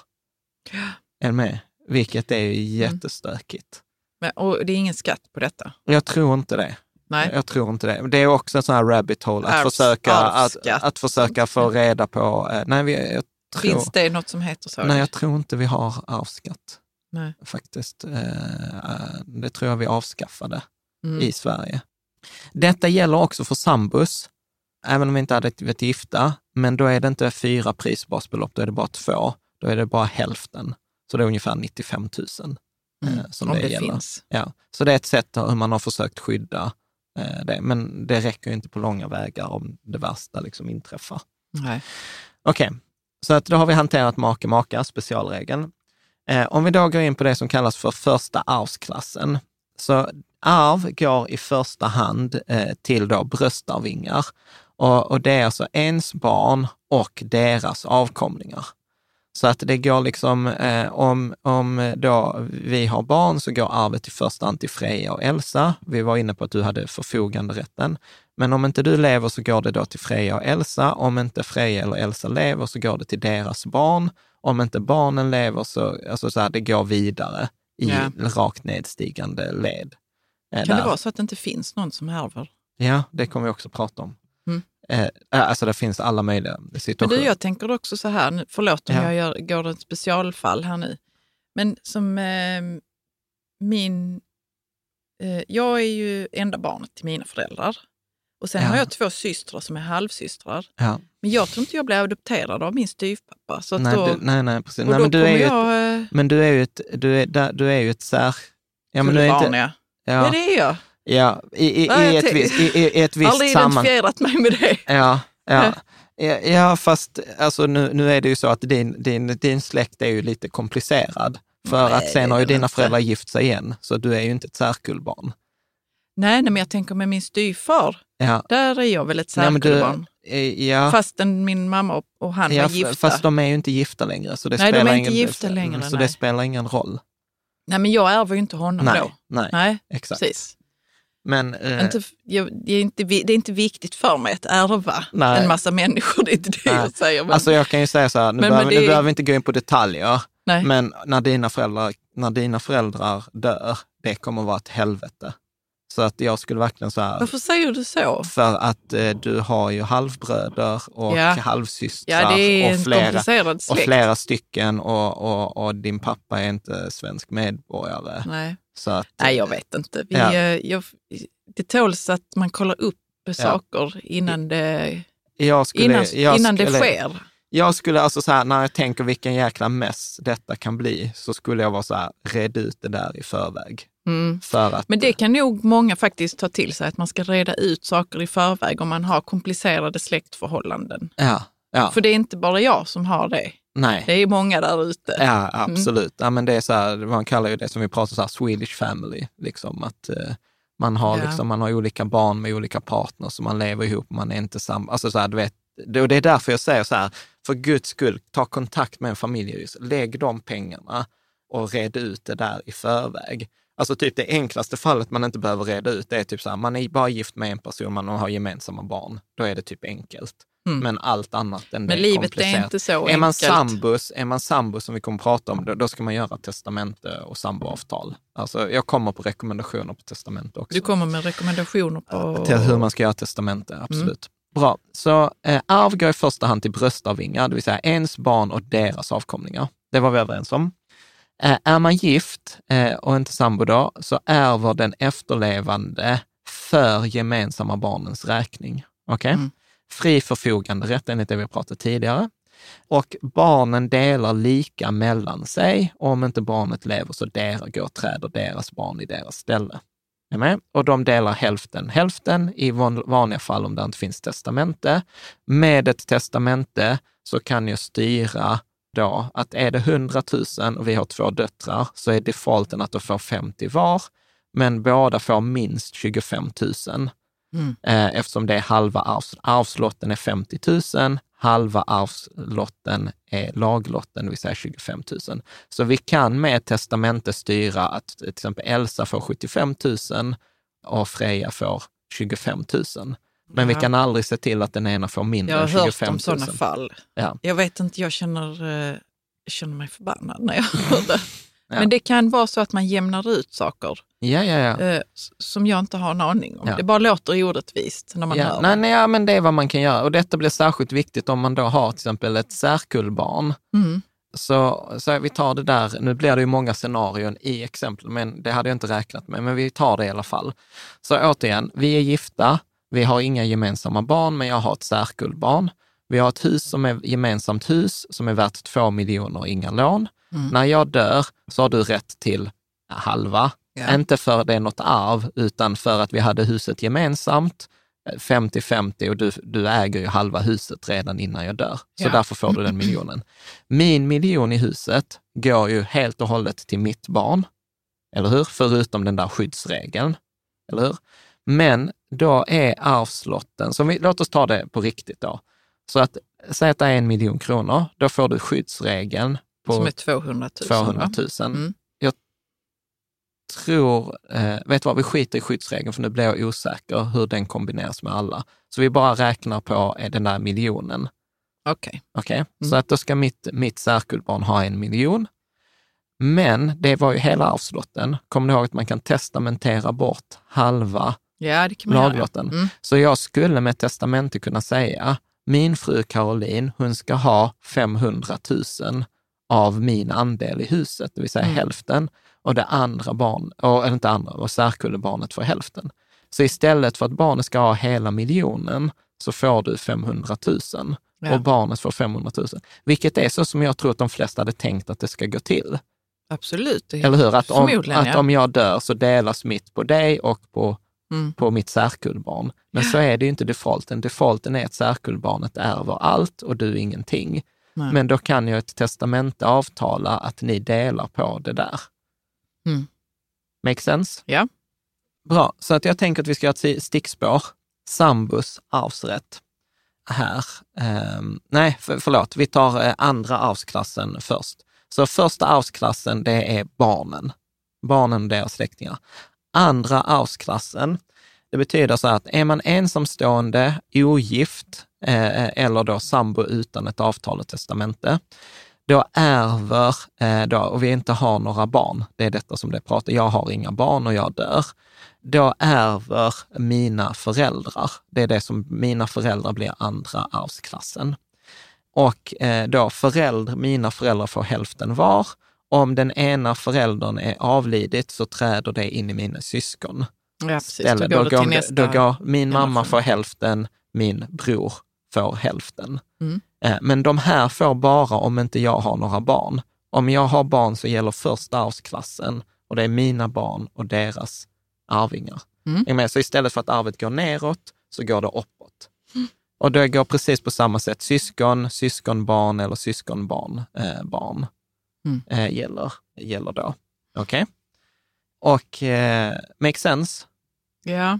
Är med? Vilket är ju jättestökigt. Men, och det är ingen skatt på detta? Jag tror inte det. Nej. Jag tror inte det. Det är också en sån här rabbit hole, att, Arvs- försöka, att, att försöka få reda på... Eh, nej, vi, jag tror, Finns det något som heter så? nej, jag tror inte vi har arvsskatt Nej. faktiskt. Eh, eh, det tror jag vi avskaffade Mm. i Sverige. Detta gäller också för sambus, även om vi inte hade varit gifta, men då är det inte fyra prisbasbelopp, då är det bara två. Då är det bara hälften. Så det är ungefär 95 000 eh, som Om det, det gäller. finns. Ja. Så det är ett sätt hur man har försökt skydda det, men det räcker inte på långa vägar om det värsta liksom inträffar. Okej, så att då har vi hanterat make-maka, specialregeln. Eh, om vi då går in på det som kallas för första arvsklassen. Så arv går i första hand eh, till då bröstarvingar. Och, och det är alltså ens barn och deras avkomlingar. Så att det går liksom, eh, om, om då vi har barn så går arvet i första hand till Freja och Elsa. Vi var inne på att du hade förfoganderätten. Men om inte du lever så går det då till Freja och Elsa. Om inte Freja eller Elsa lever så går det till deras barn. Om inte barnen lever så, alltså så här, det går vidare i Ja. rakt nedstigande led. Eh, Kan det vara så att det inte finns någon som ärver? Ja, det kommer vi också prata om. Eh, alltså det finns alla möjliga Men situationer. du, jag tänker också så här, förlåt om Ja. jag gör, går ett specialfall här nu. Men som eh, min... Eh, jag är ju enda barnet till mina föräldrar. Och sen Ja. har jag två systrar som är halvsystrar. ja. Men jag tror inte jag blev adopterad av min styvpappa. Så nej, då, du, nej, nej, precis. Nej, men du är ju ett, jag... Eh, men du är ju ett, du är, du är ju ett sär... Ja, men du är inte, ja, ja, det är jag. Ja, i, i, jag i, ett, visst, i, i ett *laughs* visst Aldrig sammanhang. identifierat mig med det. Ja, ja. Ja, fast alltså, nu, nu är det ju så att din, din, din släkt är ju lite komplicerad. För Nej, att sen har ju dina föräldrar gift sig igen, så du är ju inte ett särkullbarn. Nej, nej, men jag tänker med min styvfar. Ja. Där är jag väl ett särkullbarn. Ja, Fastän min mamma och- han ja, var gifta. fast de är ju inte gifta längre. Så det Nej, de spelar är inte ingen, gifta längre, Så nej. det spelar ingen roll. Nej, men jag ärver ju inte honom Nej, då. nej, Nej, exakt. precis. Men, eh, Inte, jag, det, är inte, det är inte viktigt för mig att ärva Nej. en massa människor. *laughs* Det är inte det Nej. jag säger. Men, Alltså jag kan ju säga så här, nu, Men- behöver, men nu behöver vi inte gå in på detaljer, nej. men när dina, föräldrar, när dina föräldrar dör, det kommer vara ett helvete. Så att jag skulle verkligen så här, Varför säger du så? för att eh, du har ju halvbröder och Ja. halvsystrar Ja, och, flera, och flera stycken och, och, och din pappa är inte svensk medborgare. Nej. Att, nej, jag vet inte. Vi, Ja. eh, jag, det tåls att man kollar upp saker innan det, skulle, innan, innan det skulle, sker. Jag skulle alltså så här, när jag tänker vilken jäkla mess detta kan bli, så skulle jag vara så här, red ut det där i förväg. Mm. För att, Men det kan nog många faktiskt ta till sig, att man ska reda ut saker i förväg om man har komplicerade släktförhållanden. ja, ja, För det är inte bara jag som har det. Nej. Det är många där ute. Ja, absolut. Ja, men det är så här, man kallar ju det som vi pratar så här, Swedish family, liksom att eh, man har, Ja. liksom, man har olika barn med olika partners och man lever ihop, man är inte samma, alltså så här, du vet, det, och det är därför jag säger så här, för guds skull, ta kontakt med en familjejurist, lägg de pengarna och red ut det där i förväg. Alltså typ det enklaste fallet man inte behöver reda ut, det är typ så här, man är bara gift med en person, man har gemensamma barn, då är det typ enkelt. Mm. Men allt annat än det Men är livet är komplicerat. inte så Är man enkelt. sambus, är man sambus som vi kommer att prata om, då, då ska man göra testamente och samboavtal. Alltså, jag kommer på rekommendationer på testamente också. Du kommer med rekommendationer på... Till hur man ska göra testamente, absolut. Bra, så eh, arv går i första hand till bröstarvingar, det vill säga ens barn och deras avkomlingar. Det var vi överens om. Eh, är man gift eh, och inte sambo då, så ärver den efterlevande för gemensamma barnens räkning. Okej? Mm. Fri förfoganderätt enligt det vi pratat tidigare. Och barnen delar lika mellan sig. Om inte barnet lever så delar, går träder deras barn i deras ställe. Är med? Och de delar hälften hälften i vanliga fall om det inte finns testamente. Med ett testamente så kan jag styra då att är det 100 000 och vi har två döttrar så är defaulten att de får 50 var, men båda får minst 25 000 Mm. eh, eftersom det är halva arvs, arvslotten är 50 000, halva arvslotten är laglotten, det vill säga 25 000. Så vi kan med testamente styra att till exempel Elsa får 75 000 och Freja får 25 000. Men vi Ja. kan aldrig se till att den ena får mindre Jag har än hört 25 om 000. sådana fall. Ja. Jag vet inte, jag känner, eh, jag känner mig förbannad när jag *laughs* hör det. Ja. Men det kan vara så att man jämnar ut saker Ja, ja, ja. eh, som jag inte har en aning om. Ja. Det bara låter orättvist när man ja. hör Nej, nej, ja, men det är vad man kan göra. Och detta blir särskilt viktigt om man då har till exempel ett särkullbarn. Mm. Så, så vi tar det där, nu blir det ju många scenarion i exempel, men det hade jag inte räknat med, men vi tar det i alla fall. Så återigen, vi är gifta, vi har inga gemensamma barn, men jag har ett särkullbarn. Vi har ett hus som är gemensamt hus som är värt två miljoner, inga lån. Mm. När jag dör så har du rätt till halva. Ja. Inte för det är något arv, utan för att vi hade huset gemensamt, eh, 50-50 och du, du äger ju halva huset redan innan jag dör. Så Ja. därför får du den miljonen. Min miljon i huset går ju helt och hållet till mitt barn, eller hur? Förutom den där skyddsregeln, eller hur? Men då är arvslotten, så vi, låt oss ta det på riktigt då. Så att, säg att det är en miljon kronor, då får du skyddsregeln på Som är 200 000. 200 va? 000. Mm. Tror, eh, vet du vad, vi skiter i skyddsregeln för nu blir jag osäker hur den kombineras med alla. Så vi bara räknar på eh, den där miljonen. Okej. Okej, Mm. så att då ska mitt, mitt särkullbarn ha en miljon. Men det var ju hela arvslotten. Kommer ni ihåg att man kan testamentera bort halva Ja, laglotten? Mm. Så jag skulle med testamente kunna säga, min fru Caroline, hon ska ha 500 000 av min andel i huset, det vill säga Mm. hälften, och det andra barn, och, eller inte andra, och särkullebarnet får hälften. Så istället för att barnet ska ha hela miljonen så får du 500 000 Ja. och barnet får 500 000. Vilket är så som jag tror att de flesta hade tänkt att det ska gå till. Absolut. Eller hur? Att om, Förmodligen, att ja. om jag dör så delas mitt på dig och på Mm. på mitt särkullbarn. Men så är det ju inte defaulten. Defaulten är att särkullbarnet ärver allt och du ingenting. Nej. Men då kan jag ett testamente avtala att ni delar på det där. Mm. Make sense? Ja. Bra, så att jag tänker att vi ska ha ett stickspår. Sambus arvsrätt. Här. Ehm, nej, för, förlåt, vi tar eh, andra arvsklassen först. Så första arvsklassen, det är barnen. Barnen och deras släktingar. Andra arvsklassen, det betyder så att är man ensamstående, ogift eh, eller då sambo utan ett avtal och testamente, då ärver, eh, då, och vi inte har några barn, det är detta som det pratar, jag har inga barn och jag dör, då ärver mina föräldrar, det är det som mina föräldrar blir andra arvsklassen. Och eh, då föräldrar, mina föräldrar får hälften var. Om den ena föräldern är avlidit så träder det in i mina syskon. Ja, precis. ställe. Då går till nästa. då går min mamma får hälften, min bror får hälften. Mm. Eh, Men de här får bara om inte jag har några barn. Om jag har barn så gäller första arvsklassen och det är mina barn och deras arvingar. Mm. Så istället för att arvet går neråt så går det uppåt. Och det går precis på samma sätt. Syskon, syskonbarn eller syskonbarn, eh, barn Mm. eh, gäller, gäller då. Okej? Och eh, make sense? Ja,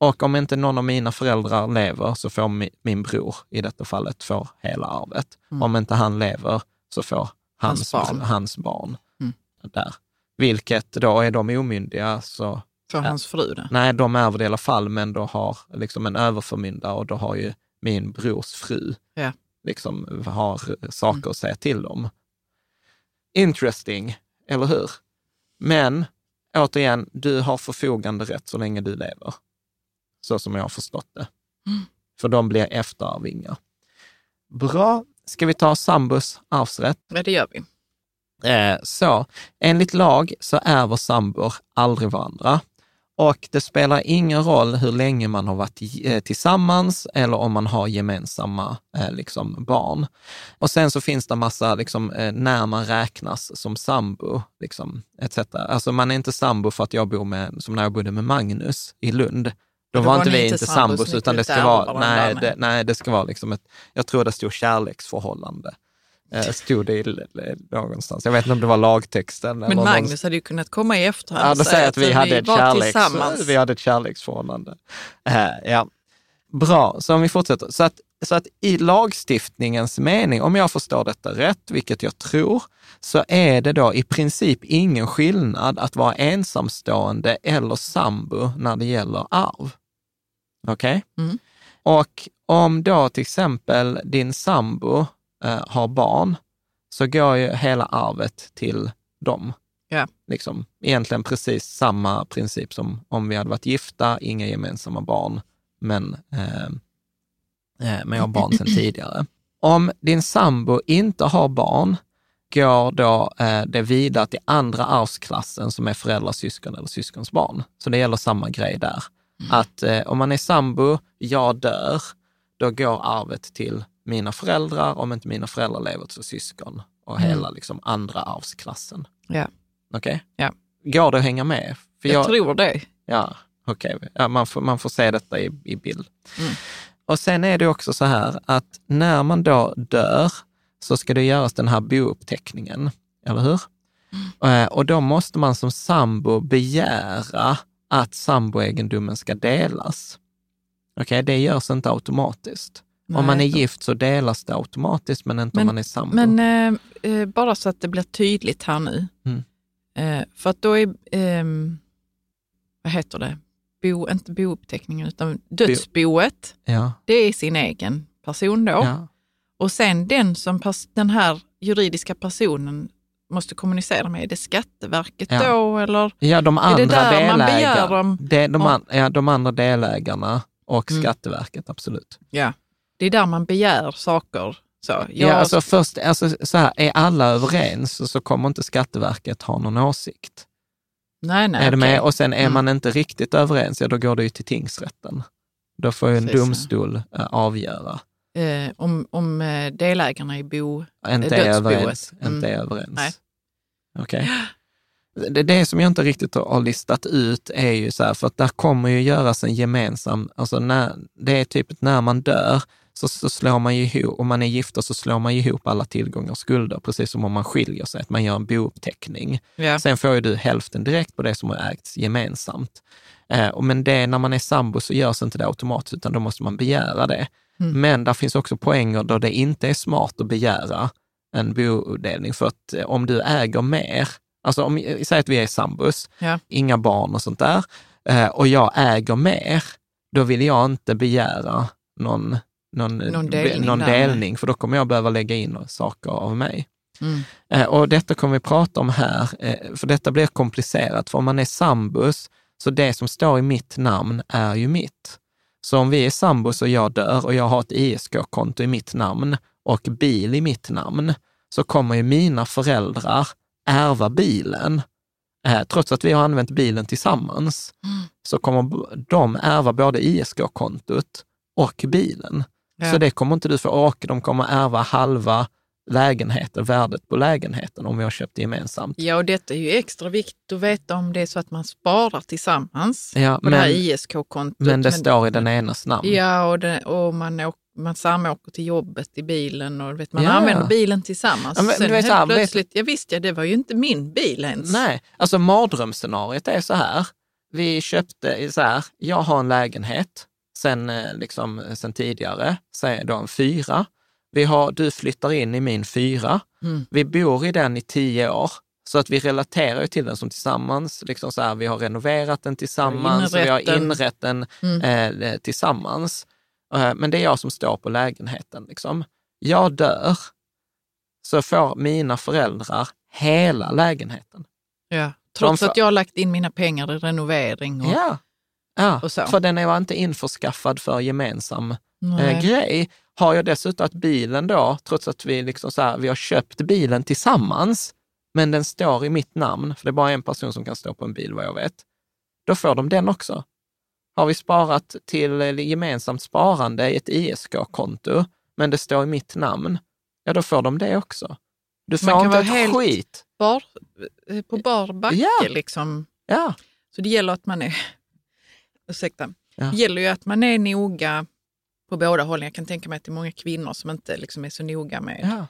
Och om inte någon av mina föräldrar lever så får mi, min bror, i detta fallet, får hela arvet. Mm. Om inte han lever så får hans, Hans barn. Hans barn Mm. där. Vilket då, är de omyndiga så, Ja. hans fru då. nej, de ärver det i alla fall, men då har liksom en överförmyndare och då har ju min brors fru Ja. liksom har saker att säga till om. Interesting, eller hur? Men återigen, du har förfogande rätt så länge du lever. Så som jag har förstått det. Mm. För de blir efterarvingar. Bra. Ska vi ta sambos arvsrätt? Ja, det gör vi. Eh, så, enligt lag så ärver sambor aldrig varandra. Och det spelar ingen roll hur länge man har varit eh, tillsammans eller om man har gemensamma eh, liksom, barn. Och sen så finns det massa, liksom, eh, när man räknas som sambo, liksom, etc. Alltså man är inte sambo för att jag bor med, som när jag bodde med Magnus i Lund. Då, var var inte vi inte sambos, utan det ska vara, nej det, nej, det ska vara liksom ett, jag tror det stod kärleksförhållande. Eh, stod det i, någonstans. Jag vet inte om det var lagtexten. Men eller Magnus hade ju kunnat komma i efterhand Ja, och jag att vi hade, ett var kärleks, tillsammans. vi hade ett kärleksförhållande. Eh, ja. Bra, så om vi fortsätter. Så att, så att i lagstiftningens mening, om jag förstår detta rätt, vilket jag tror, så är det då i princip ingen skillnad att vara ensamstående eller sambo när det gäller arv. Okej? Mm. Och om då till exempel din sambo eh, har barn, så går ju hela arvet till dem. Ja. Liksom, egentligen precis samma princip som om vi hade varit gifta, inga gemensamma barn, men, eh, eh, men jag har barn sedan *clears throat* tidigare. Om din sambo inte har barn, går då eh, det vidare till andra arvsklassen som är föräldrars syskon eller syskons barn. Så det gäller samma grej där. Att eh, om man är sambo, jag dör, då går arvet till mina föräldrar. Om inte mina föräldrar lever så syskon och Mm. hela liksom, andra arvsklassen. Ja. Okej? Ja. Går det att hänga med? För Jag, tror det. Ja, okej. Ja, man, får, man får se detta i, i bild. Mm. Och sen är det också så här att när man då dör så ska det göras den här bouppteckningen, eller hur? Mm. Eh, Och då måste man som sambo begära att samboegendomen ska delas. Okej, det görs inte automatiskt. Om man är Nej. gift så delas det automatiskt, men inte om man är sambo. Men eh, eh, bara så att det blir tydligt här nu. Mm. Eh, för att då är, ehm, vad heter det, Bo, inte bouppteckningen utan dödsboet, ja, det är sin egen person då. ja, Och sen den som den här juridiska personen måste kommunicera med, är det Skatteverket Ja. då eller? ja, de det andra där man begär delägarna, om- de, an, ja, de andra delägarna och Mm. Skatteverket, absolut. Ja. Det är där man begär saker. Så, jag, Ja, alltså först, alltså så här, är alla överens så- kommer inte Skatteverket ha någon åsikt. nej, nej, är det med? okej. Och sen är Mm. man inte riktigt överens, ja då går det ju till tingsrätten. Då får ju en Precis, domstol eh, avgöra. Eh, om, om eh, delägarna i bo... Inte är dödsboet. överens. Mm. Inte är överens. Nej. Okej. Det, det som jag inte riktigt har- listat ut är ju så här, för att där kommer ju göras en gemensam, alltså när, det är typ när man dör så, så slår man ju ihop, om man är gifta så slår man ju ihop alla tillgångar och skulder, precis som om man skiljer sig, att man gör en bouppteckning. Ja. Sen får ju du hälften direkt på det som har ägts gemensamt. Eh, men det, när man är sambo så görs inte det automatiskt, utan då måste man begära det. Mm. Men där finns också poänger då det inte är smart att begära en bodelning, för att eh, om du äger mer, alltså om, säg att vi är sambos, Ja. inga barn och sånt där, eh, och jag äger mer, då vill jag inte begära någon, någon, Någon be- delning någon delning, för då kommer jag behöva lägga in saker av mig. Mm. Eh, Och detta kommer vi prata om här, eh, för detta blir komplicerat. För om man är sambos, så det som står i mitt namn är ju mitt. Så om vi är sambos och jag dör och jag har ett ISK-konto i mitt namn och bil i mitt namn, så kommer ju mina föräldrar ärva bilen. Eh, Trots att vi har använt bilen tillsammans, så kommer de ärva både ISK-kontot och bilen. Ja. Så det kommer inte du få, och de kommer ärva halva lägenheten, värdet på lägenheten om vi har köpt det gemensamt. ja, och detta är ju extra viktigt att veta om det är så att man sparar tillsammans Ja, på det här men, ISK-kontot. men det står i den enas namn. Ja, och, det, och man, åk, man samåker till jobbet i bilen och vet, man Ja. använder bilen tillsammans. Ja, men Sen du vet helt här, vet- plötsligt, ja visst ja, det var ju inte min bil ens. Nej, alltså mardrömsscenariot är så här. Vi köpte så här, jag har en lägenhet sen, eh, liksom, sen tidigare, säg då en fyra. Vi har, du flyttar in i min fyra. Mm. Vi bor i den i tio år. Så att vi relaterar till den som tillsammans. Liksom så här, vi har renoverat den tillsammans, vi har Inrett den. Mm. eh, tillsammans. Eh, men det är jag som står på lägenheten. Liksom. Jag dör, så får mina föräldrar hela lägenheten. Ja. Trots att jag har lagt in mina pengar i renovering. Och, Ja, ja. och så. för den är inte införskaffad för gemensam eh, grej. Har jag dessutom att bilen då, trots att vi, liksom så här, vi har köpt bilen tillsammans, men den står i mitt namn, för det är bara en person som kan stå på en bil vad jag vet, då får de den också. Har vi sparat till gemensamt sparande i ett ISK-konto, men det står i mitt namn, ja då får de det också. Du Man får kan inte vara helt- skit. Bar, eh, på bar backe Ja. liksom. Ja, Så det gäller att man är, *laughs* ursäkta, Ja. det gäller ju att man är noga på båda hållen. Jag kan tänka mig att det är många kvinnor som inte liksom är så noga med ja.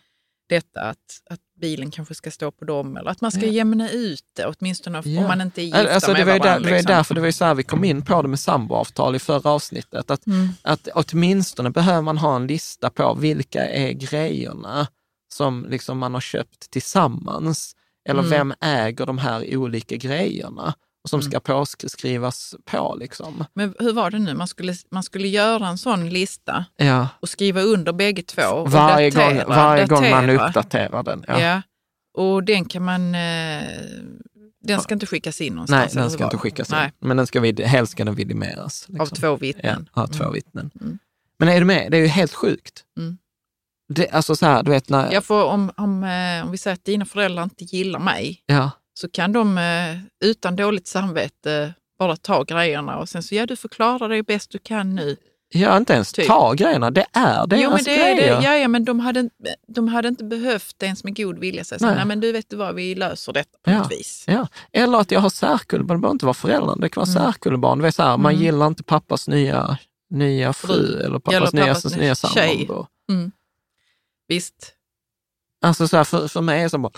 detta att, att bilen kanske ska stå på dem eller att man ska Ja. jämna ut det åtminstone Ja. om man inte är gifta Alltså, det med var ju där, varandra. det var ju liksom. därför det var så här vi kom in på det med samboavtal i förra avsnittet. Att, Mm. att åtminstone behöver man ha en lista på vilka är grejerna som liksom man har köpt tillsammans. Eller Mm. vem äger de här olika grejerna och som Mm. ska påskrivas på. Liksom. Men hur var det nu? Man skulle, man skulle göra en sån lista Ja. och skriva under bägge två. Och Varje, datera, gång, varje gång man datera. uppdaterar den. Ja. Ja. Och den kan man... Eh, den ska inte skickas in Nej, någonstans. den eller ska inte skickas in. Nej, Men den ska vid, helst ska den vidimeras. av liksom. två Ja, vittnen. ja, två Mm. vittnen. Mm. Men är du med? Det är ju helt sjukt. Mm. Det, alltså så här, du vet när... Ja, för om, om, eh, om vi säger att dina föräldrar inte gillar mig ja. Så kan de eh, utan dåligt samvete bara ta grejerna och sen så, ja du förklarar dig bäst du kan nu. Ja, inte ens Typ. ta grejerna. Det är deras jo, men det är grejer. det. Ja, ja, men de hade, inte- de hade inte behövt ens med god vilja säga så, Nej. nej. men du vet du vad, vi löser detta på Ja. något vis. Ja. Eller att jag har särkullbarn, det behöver inte vara föräldrar, det kan vara Mm. särkullbarn. Det är så här, Man Mm. gillar inte pappas nya, nya fru eller pappas, Eller nya, pappas nya sambo. Visst. Alltså så här, för, för mig är det så bara,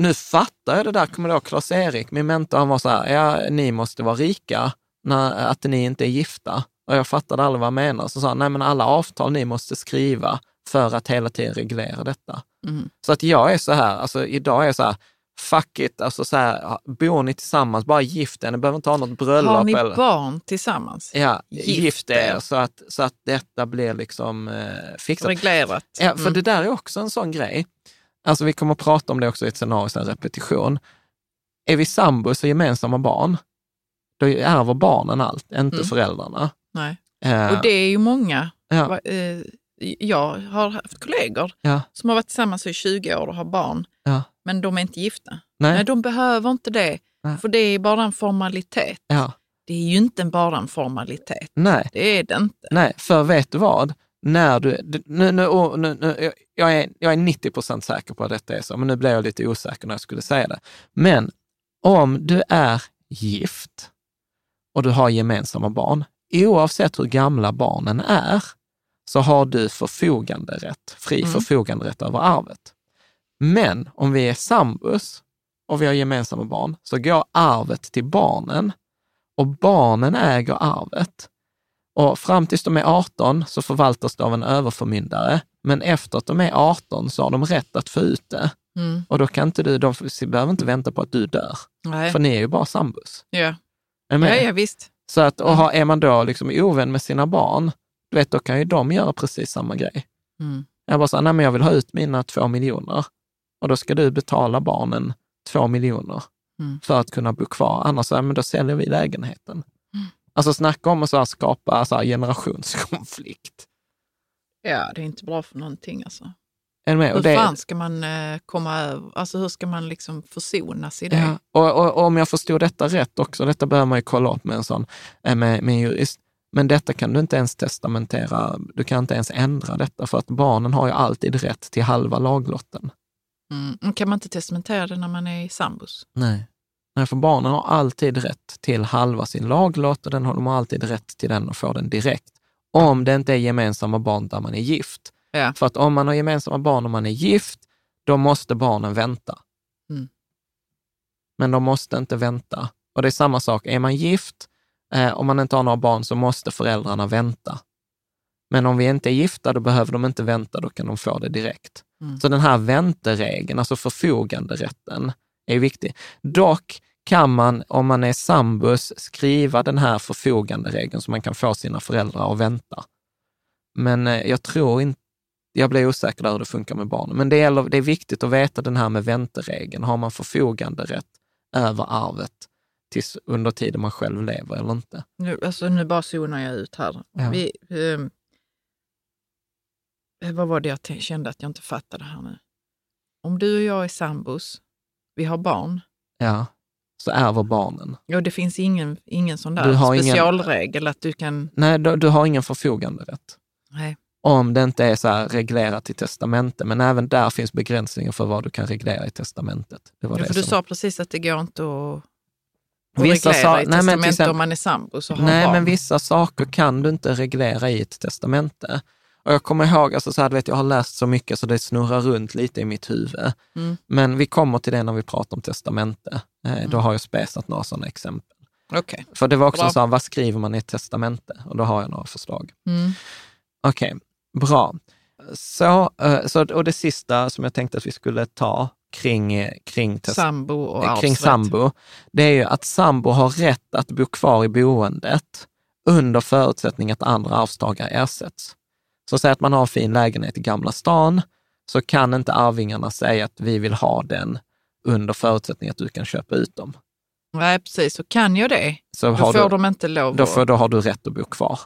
nu fattar jag det där, kommer ihåg Klas-Erik, min mentor, han var så här, ja, ni måste vara rika, när, att ni inte är gifta. Och jag fattade aldrig vad han menade. Så sa han, nej men alla avtal ni måste skriva för att hela tiden reglera detta. Mm. Så att jag är så här, alltså idag är jag så här, fuck it, alltså så här, bor ni tillsammans, bara gift er, ni behöver inte ha något bröllop. Har ni eller, barn tillsammans? Ja, Gift gift er så att, så att detta blir liksom eh, fixat. Reglerat? Ja, för Mm. det där är också en sån grej. Alltså vi kommer att prata om det också i ett scenario, här repetition. Är vi sambos och gemensamma barn, då ärver barnen allt, inte Mm. föräldrarna. Nej. Eh, Och det är ju många. ja, eh, Jag har haft kollegor ja, som har varit tillsammans i 20 år och har barn, ja. men de är inte gifta. Nej, Nej, de behöver inte det, Nej. för det är bara en formalitet. ja, Det är ju inte bara en formalitet. nej. Det är det inte. Nej, för vet du vad? När du, nu, nu, nu, nu, jag, är, jag är 90 procent säker på att detta är så, men nu blev jag lite osäker när jag skulle säga det. Men om du är gift och du har gemensamma barn, oavsett hur gamla barnen är, så har du förfoganderätt, fri Mm. förfoganderätt över arvet. Men om vi är sambos och vi har gemensamma barn, så går arvet till barnen och barnen äger arvet. Och fram tills de är 18 så förvaltas det av en överförmyndare, men efter att de är 18 så har de rätt att få ut det. Mm. Och då kan inte du, de behöver inte vänta på att du dör, Nej. för ni är ju bara sambos. Ja. Ja, ja, visst. Så att, och har, är man då liksom ovän med sina barn, du vet, då kan ju de göra precis samma grej. Mm. Jag bara säger, nej men jag vill ha ut mina två miljoner. Och då ska du betala barnen två miljoner Mm. för att kunna bo kvar. Annars ja, men då säljer vi lägenheten. Alltså snacka om att så här skapa så här generationskonflikt. Ja, det är inte bra för någonting alltså. Hur det- fan ska man eh, komma över, alltså hur ska man liksom försonas i det? Ja, och, och, och om jag förstod detta rätt också, detta behöver man ju kolla upp med en sån, eh, med, med jurist, men detta kan du inte ens testamentera, du kan inte ens ändra detta för att barnen har ju alltid rätt till halva laglotten. Mm. Kan man inte testamentera det när man är i sambos? Nej. Nej, för barnen har alltid rätt till halva sin laglott och den har, de har alltid rätt till den och får den direkt. Om det inte är gemensamma barn där man är gift. Ja. För att om man har gemensamma barn och man är gift, då måste barnen vänta. Mm. Men de måste inte vänta. Och det är samma sak, är man gift, eh, om man inte har några barn så måste föräldrarna vänta. Men om vi inte är gifta, då behöver de inte vänta, då kan de få det direkt. Mm. Så den här vänteregeln, alltså förfoganderätten, är viktig. Dock kan man, om man är sambus, skriva den här förfoganderegeln så man kan få sina föräldrar att vänta. Men eh, jag tror inte, jag blir osäker där hur det funkar med barnen. Men det, gäller, det är viktigt att veta den här med vänteregeln. Har man förfoganderätt över arvet tills under tiden man själv lever eller inte? Nu, alltså, nu bara zonar jag ut här. Ja. Vi, ehm, eh, vad var det jag kände att jag inte fattade här nu? Om du och jag är sambos, vi har barn, Ja. Så ärver barnen. Ja, det finns ingen, ingen sån Du där har ingen- specialregel att du kan... Nej, du, du har ingen förfoganderätt. Nej. Om det inte är så här reglerat i testamente, men även där finns begränsningar för vad du kan reglera i testamentet. Det var Ja, det för du som- sa precis att det går inte att, Vissa reglera sa- i nej, men exempel- om man är sambo. Så har Nej, barn. men vissa saker kan du inte reglera i ett testamente. Och jag kommer ihåg, alltså så här, du vet, jag har läst så mycket så det snurrar runt lite i mitt huvud. Mm. Men vi kommer till det när vi pratar om testamente. Eh, Då har jag spesat några sådana exempel. Okej. För det var också Bra. så här, vad skriver man i ett testamente? Och då har jag några förslag. Mm. Okej, bra. Så, eh, så, och det sista som jag tänkte att vi skulle ta kring, kring, test, Sambo och eh, kring sambo, det är ju att sambo har rätt att bo kvar i boendet under förutsättning att andra arvstagare ersätts. Så säg att man har en fin lägenhet i Gamla stan, så kan inte arvingarna säga att vi vill ha den under förutsättning att du kan köpa ut dem. Nej, precis. Så kan jag det, Så då har får du, de inte lov då, får, då har du rätt att bo kvar.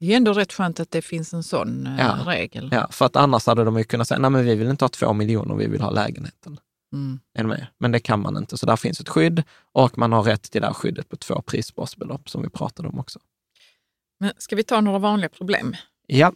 Det är ändå rätt skönt att det finns en sån eh, Ja. regel. Ja, för att annars hade de ju kunnat säga, nej men vi vill inte ha två miljoner, vi vill ha lägenheten. Mm. Är du med? Men det kan man inte, så där finns ett skydd och man har rätt till det här skyddet på två prisbasbelopp som vi pratade om också. Men ska vi ta några vanliga problem? Ja,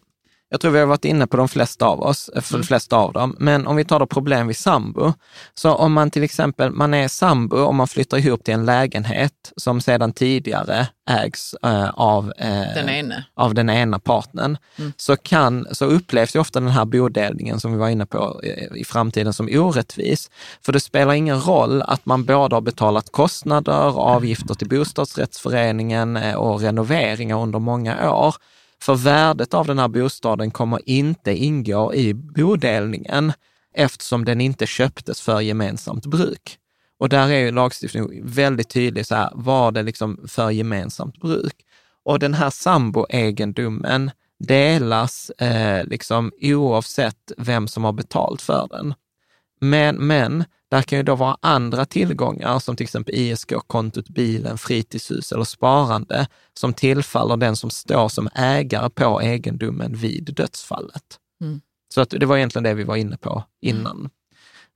jag tror vi har varit inne på de flesta av oss, eh, för de flesta av dem. Men om vi tar då problem vid sambo. Så om man till exempel, man är sambo och man flyttar ihop till en lägenhet som sedan tidigare ägs eh, av, eh, Den ene. av den ena partnern, Mm. så, kan, så upplevs ju ofta den här bodelningen som vi var inne på eh, i framtiden som orättvis. För det spelar ingen roll att man både har betalat kostnader, avgifter till bostadsrättsföreningen eh, och renoveringar under många år. För värdet av den här bostaden kommer inte ingå i bodelningen eftersom den inte köptes för gemensamt bruk. Och där är ju lagstiftningen väldigt tydlig, så här, var det liksom för gemensamt bruk? Och den här samboegendomen delas eh, liksom oavsett vem som har betalt för den. Men, men där kan ju då vara andra tillgångar som till exempel ISK-kontot, bilen, fritidshus eller sparande som tillfaller den som står som ägare på egendomen vid dödsfallet. Mm. Så att det var egentligen det vi var inne på innan.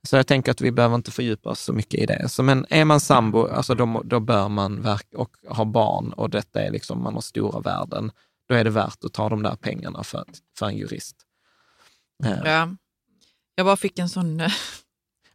Så jag tänker att vi behöver inte fördjupa oss så mycket i det. Så, men är man sambo, alltså då, då bör man verka och ha barn och detta är liksom, man har stora värden, då är det värt att ta de där pengarna för, för en jurist. Eh, Ja. Jag bara fick en sån...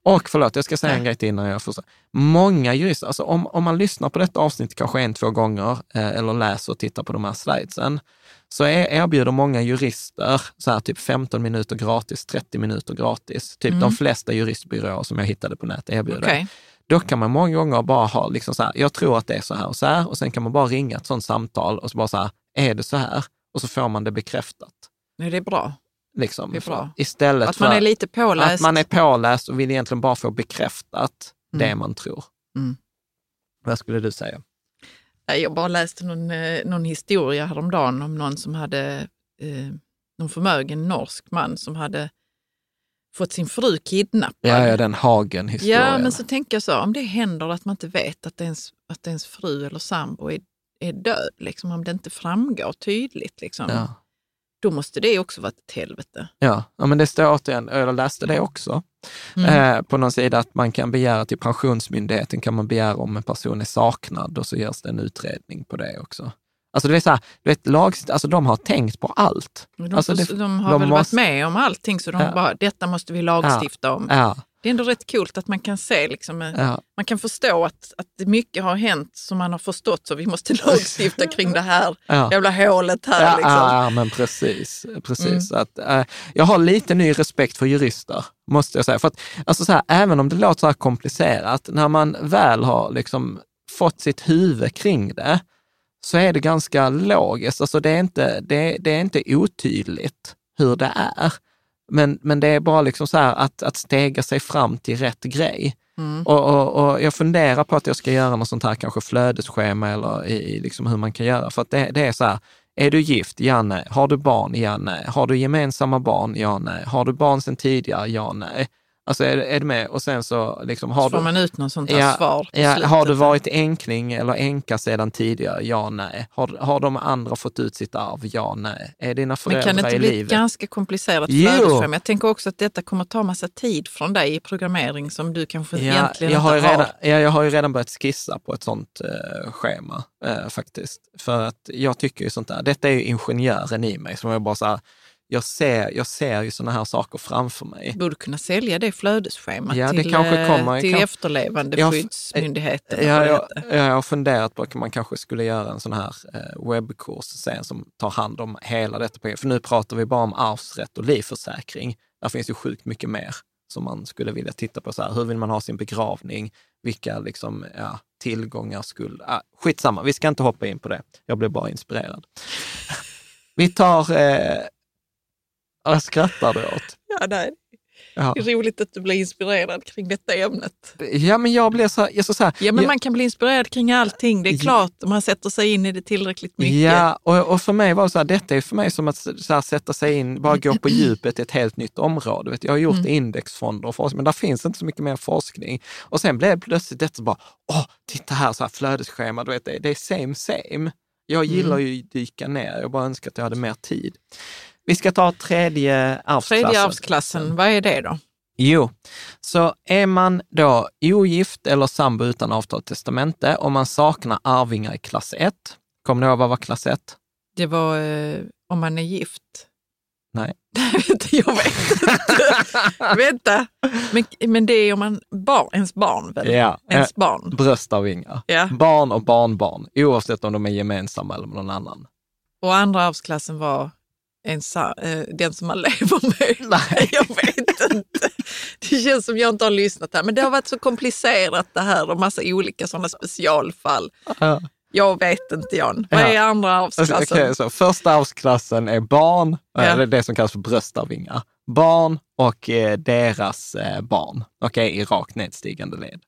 Och förlåt, jag ska säga en grej till innan jag får. Många jurister, alltså om, om man lyssnar på detta avsnitt kanske en, två gånger eh, eller läser och tittar på de här slidesen, så är, erbjuder många jurister så här typ 15 minuter gratis, 30 minuter gratis. Typ de flesta juristbyråer som jag hittade på nätet erbjuder. Okej. Då kan man många gånger bara ha liksom så här, jag tror att det är så här och så här och sen kan man bara ringa ett sånt samtal och så bara så här, är det så här? Och så får man det bekräftat. Nej, det är bra. Liksom. Det. Istället Att man för är lite påläst. att man är påläst och vill egentligen bara få bekräftat det Mm. man tror. Mm. Vad skulle du säga? Jag bara läste någon, eh, någon historia häromdagen om någon som hade, eh, någon förmögen norsk man som hade fått sin fru kidnappad. Ja, ja den Hagen-historien. Ja, men så tänker jag så, om det händer att man inte vet att ens, att ens fru eller sambo är, är död, liksom, om det inte framgår tydligt, liksom, ja. Då måste det också vara ett helvete. Ja. ja, men det står återigen, jag läste det också, Mm. eh, på någon sida att man kan begära till Pensionsmyndigheten, kan man begära om en person är saknad och så görs det en utredning på det också. Alltså det är så här, du vet, lagst, alltså de har tänkt på allt. De, alltså det- de har de väl måste- varit med om allting, så de Ja. bara, detta måste vi lagstifta om. Ja, Det är ändå rätt kul att man kan se, liksom, eh, ja. man kan förstå att, att mycket har hänt som man har förstått, så vi måste *laughs* lagstifta kring det här Ja. jävla hålet här. Ja, liksom. ja, men precis. precis. Mm. Att, eh, jag har lite ny respekt för jurister, måste jag säga. För att, alltså så här, även om det låter så här komplicerat, när man väl har liksom fått sitt huvud kring det, så är det ganska logiskt. Alltså det, är inte, det, det är inte otydligt hur det är. Men, men det är bara liksom så här att, att stega sig fram till rätt grej. Mm. Och, och, och jag funderar på att jag ska göra något sånt här kanske flödesschema eller i, i liksom hur man kan göra. För att det, det är så här, är du gift? Ja, nej. Har du barn? Ja, nej. Har du gemensamma barn? Ja, nej. Har du barn sedan tidigare? Ja, nej. Alltså är, är du med? Och sen så liksom har Så får du... man ut något sånt här Ja, svar Ja, slutet. har du varit enkling eller änka sedan tidigare? Ja, nej. Har, har de andra fått ut sitt arv? Ja, nej. Är dina Men föräldrar kan det inte i bli livet? ganska komplicerat flödesschema? Jag tänker också att detta kommer ta massa tid från dig i programmering som du kanske Ja, egentligen jag, har inte har. redan, ja, jag har ju redan börjat skissa på ett sånt eh, schema eh, faktiskt. För att jag tycker ju sånt där, detta är ju ingenjören i mig som jag bara så här, jag ser, jag ser ju såna här saker framför mig. Borde kunna sälja det flödesschemat Ja, det till, kanske eh, kommer. till Kan- efterlevande Jag- det jag, jag har funderat på att man kanske skulle göra en sån här eh, webbkurs sen som tar hand om hela detta. För nu pratar vi bara om arvsrätt och livförsäkring. Där finns ju sjukt mycket mer som man skulle vilja titta på. Så här, hur vill man ha sin begravning? Vilka liksom, ja, tillgångar, skuld... Ah, skitsamma, vi ska inte hoppa in på det. Jag blev bara inspirerad. vi tar... Eh, vad skrattar du åt? Ja, nej. Ja. Det är roligt att du blir inspirerad kring detta ämnet. ja, men jag blev så. Jag så så här Ja, men jag- man kan bli inspirerad kring allting. Det är Ja. klart, om man sätter sig in i det tillräckligt mycket. Ja, och, och för mig var det så här, detta är för mig som att så här, sätta sig in, bara gå på djupet i ett helt nytt område. Vet, jag har gjort indexfonder och forskning, men där finns inte så mycket mer forskning. Och sen blev det plötsligt detta bara, åh, titta här, så här flödesschema, du vet, det, det är same same. Jag gillar ju att dyka ner, jag bara önskar att jag hade mer tid. Vi ska ta tredje arvsklassen. Tredje arvsklassen, vad är det då? Jo, så är man då ogift eller sambo utan avtal och testamente och man saknar arvingar i klass 1. Kommer ni ihåg vad var klass 1? Det var eh, om man är gift. Nej. *laughs* jag vet inte. *laughs* Vänta, men, men det är om man bar, ens barn väl? Ja, eh, Ens barn. bröstavingar. Ja. Barn och barnbarn, oavsett om de är gemensamma eller med någon annan. Och andra arvsklassen var ens, eh, den som man lever med. Nej. Jag vet inte. Det känns som jag inte har lyssnat här. Men det har varit så komplicerat det här och massa olika sådana specialfall. Ja. Jag vet inte Jan. Vad är andra arvsklassen? Okej, så första arvsklassen är barn, Ja. eller det som kallas för bröstavingar. Barn och eh, deras eh, barn, okej, i rakt nedstigande led.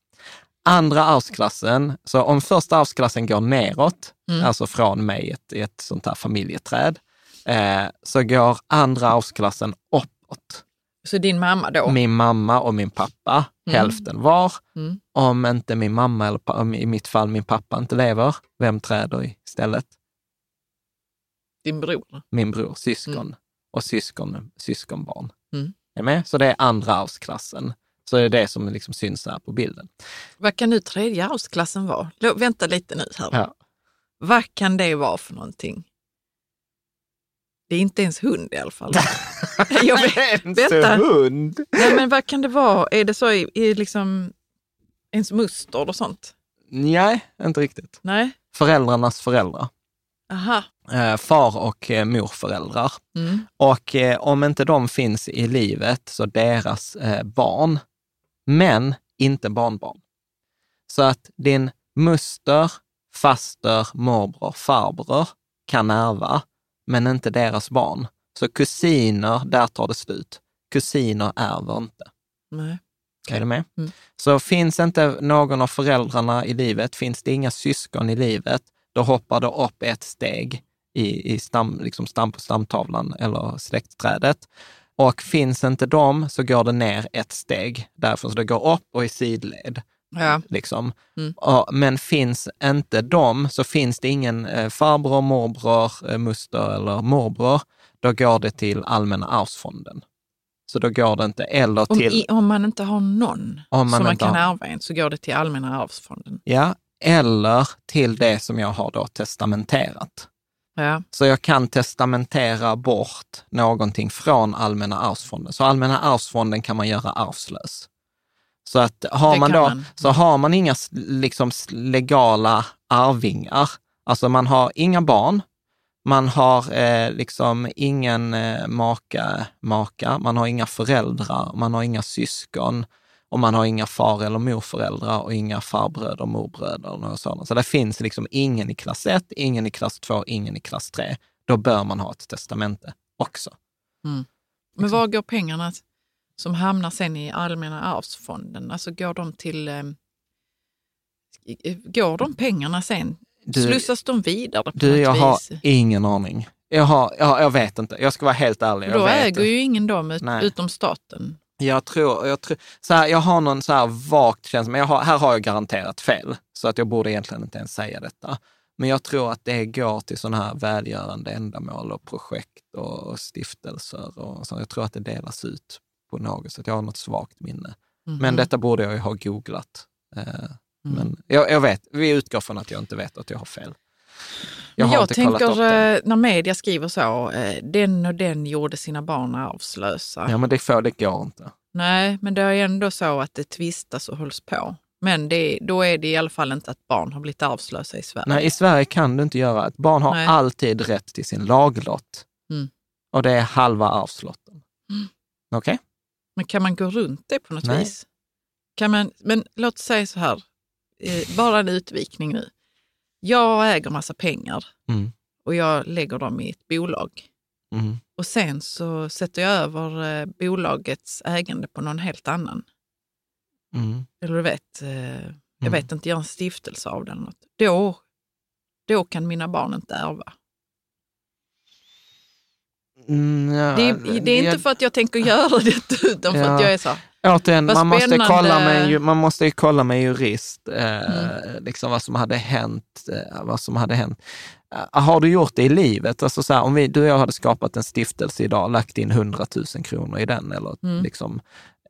Andra arvsklassen, så om första arvsklassen går neråt, Mm. alltså från mig i ett, ett sånt här familjeträd, eh, så går andra arvsklassen uppåt. Så din mamma då? Min mamma och min pappa, Mm. hälften var. Mm. Om inte min mamma, eller i mitt fall min pappa inte lever, vem träder istället? Din bror? Min bror, syskon och syskon, syskonbarn. Mm. Är med? Så det är andra arvsklassen. Så det är det som liksom syns här på bilden. Vad kan nu tredje arvsklassen vara? Lå, vänta lite nu här. Ja. Vad kan det vara för någonting? Det är inte ens hund i alla fall. *laughs* *laughs* Jag vet, vänta. hund! Nej, men vad kan det vara? Är det så i, i liksom ens muster och sånt? Nej, inte riktigt. Nej? Föräldrarnas föräldrar. Aha. Eh, far och eh, morföräldrar. Mm. Och eh, om inte de finns i livet, så deras barn, men inte barnbarn. Så att din muster, faster, morbror, farbror kan ärva, men inte deras barn. Så kusiner, där tar det slut. Kusiner ärver inte. Nej. Är du med? Mm. Så finns inte någon av föräldrarna i livet, finns det inga syskon i livet, då hoppar det upp ett steg i, i stam, liksom stam på stamtavlan eller släktträdet. Och finns inte de så går det ner ett steg därifrån, så det går upp och i sidled. Ja. Liksom. Mm. Ja, men finns inte de så finns det ingen eh, farbror, morbror, eh, muster eller morbror, då går det till Allmänna arvsfonden. Så då går det inte, eller Om, till... i, om man inte har någon Om man som man kan har- ärva en så går det till Allmänna arvsfonden. Ja, eller till det som jag har då testamenterat. Ja. Så jag kan testamentera bort någonting från Allmänna arvsfonden. Så Allmänna arvsfonden kan man göra arvslös. Så att har Det man då, man. så har man inga liksom legala arvingar, alltså man har inga barn, man har eh, liksom ingen eh, maka, maka, man har inga föräldrar, man har inga syskon och man har inga far eller morföräldrar och inga farbröder, morbröder och något sådant. Så det finns liksom ingen i klass 1, ingen i klass 2, ingen i klass 3. Då bör man ha ett testamente också. Men var går pengarna som hamnar sen i Allmänna arvsfonden? Alltså går de till... Eh, går de pengarna sen? Du- Slussas de vidare på Du, något jag har ingen aning. Jag, har, jag, jag vet inte. Jag ska vara helt ärlig. Då jag vet äger inte. ju ingen dem ut, utom staten. Jag tror, jag, tror, så här, jag har någon så här vagt känsla, men jag har, här har jag garanterat fel, så att jag borde egentligen inte ens säga detta. Men jag tror att det går till sådana här välgörande ändamål och projekt och stiftelser. Och så. Jag tror att det delas ut på något sätt. Jag har något svagt minne. Mhm. Men detta borde jag ju ha googlat. Eh, Men jag, jag vet, vi utgår från att jag inte vet att jag har fel. Jag, har jag inte upp tänker det. eh, när media skriver så, eh, den och den gjorde sina barn arvslösa. Ja, men det, får, det går inte. Nej, men det är ändå så att det tvistas och hålls på. Men det, då är det i alla fall inte att barn har blivit arvslösa i Sverige. Nej, i Sverige kan du inte göra ett barn har Nej. alltid rätt till sin laglott. Mm. Och det är halva arvslotten. Mm. Okej? Men kan man gå runt det på något Nej. vis? Kan man, men låt säga så här, eh, bara en utvikning nu. Jag äger massa pengar Mm. och jag lägger dem i ett bolag. Mm. Och sen så sätter jag över eh, bolagets ägande på någon helt annan. Mm. Eller du vet, eh, jag vet inte, gör en stiftelse av det något. Då, då kan mina barn inte ärva. Mm, ja, Det är, det är inte för att jag tänker göra det, utan för Ja. att jag är så Återigen, man måste, kolla med, man måste ju kolla med jurist eh, Mm. liksom vad som hade hänt. Eh, vad som hade hänt. Eh, har du gjort det i livet? Alltså så här, om vi, du och jag hade skapat en stiftelse idag, lagt in 100 000 kronor i den, eller Mm. liksom,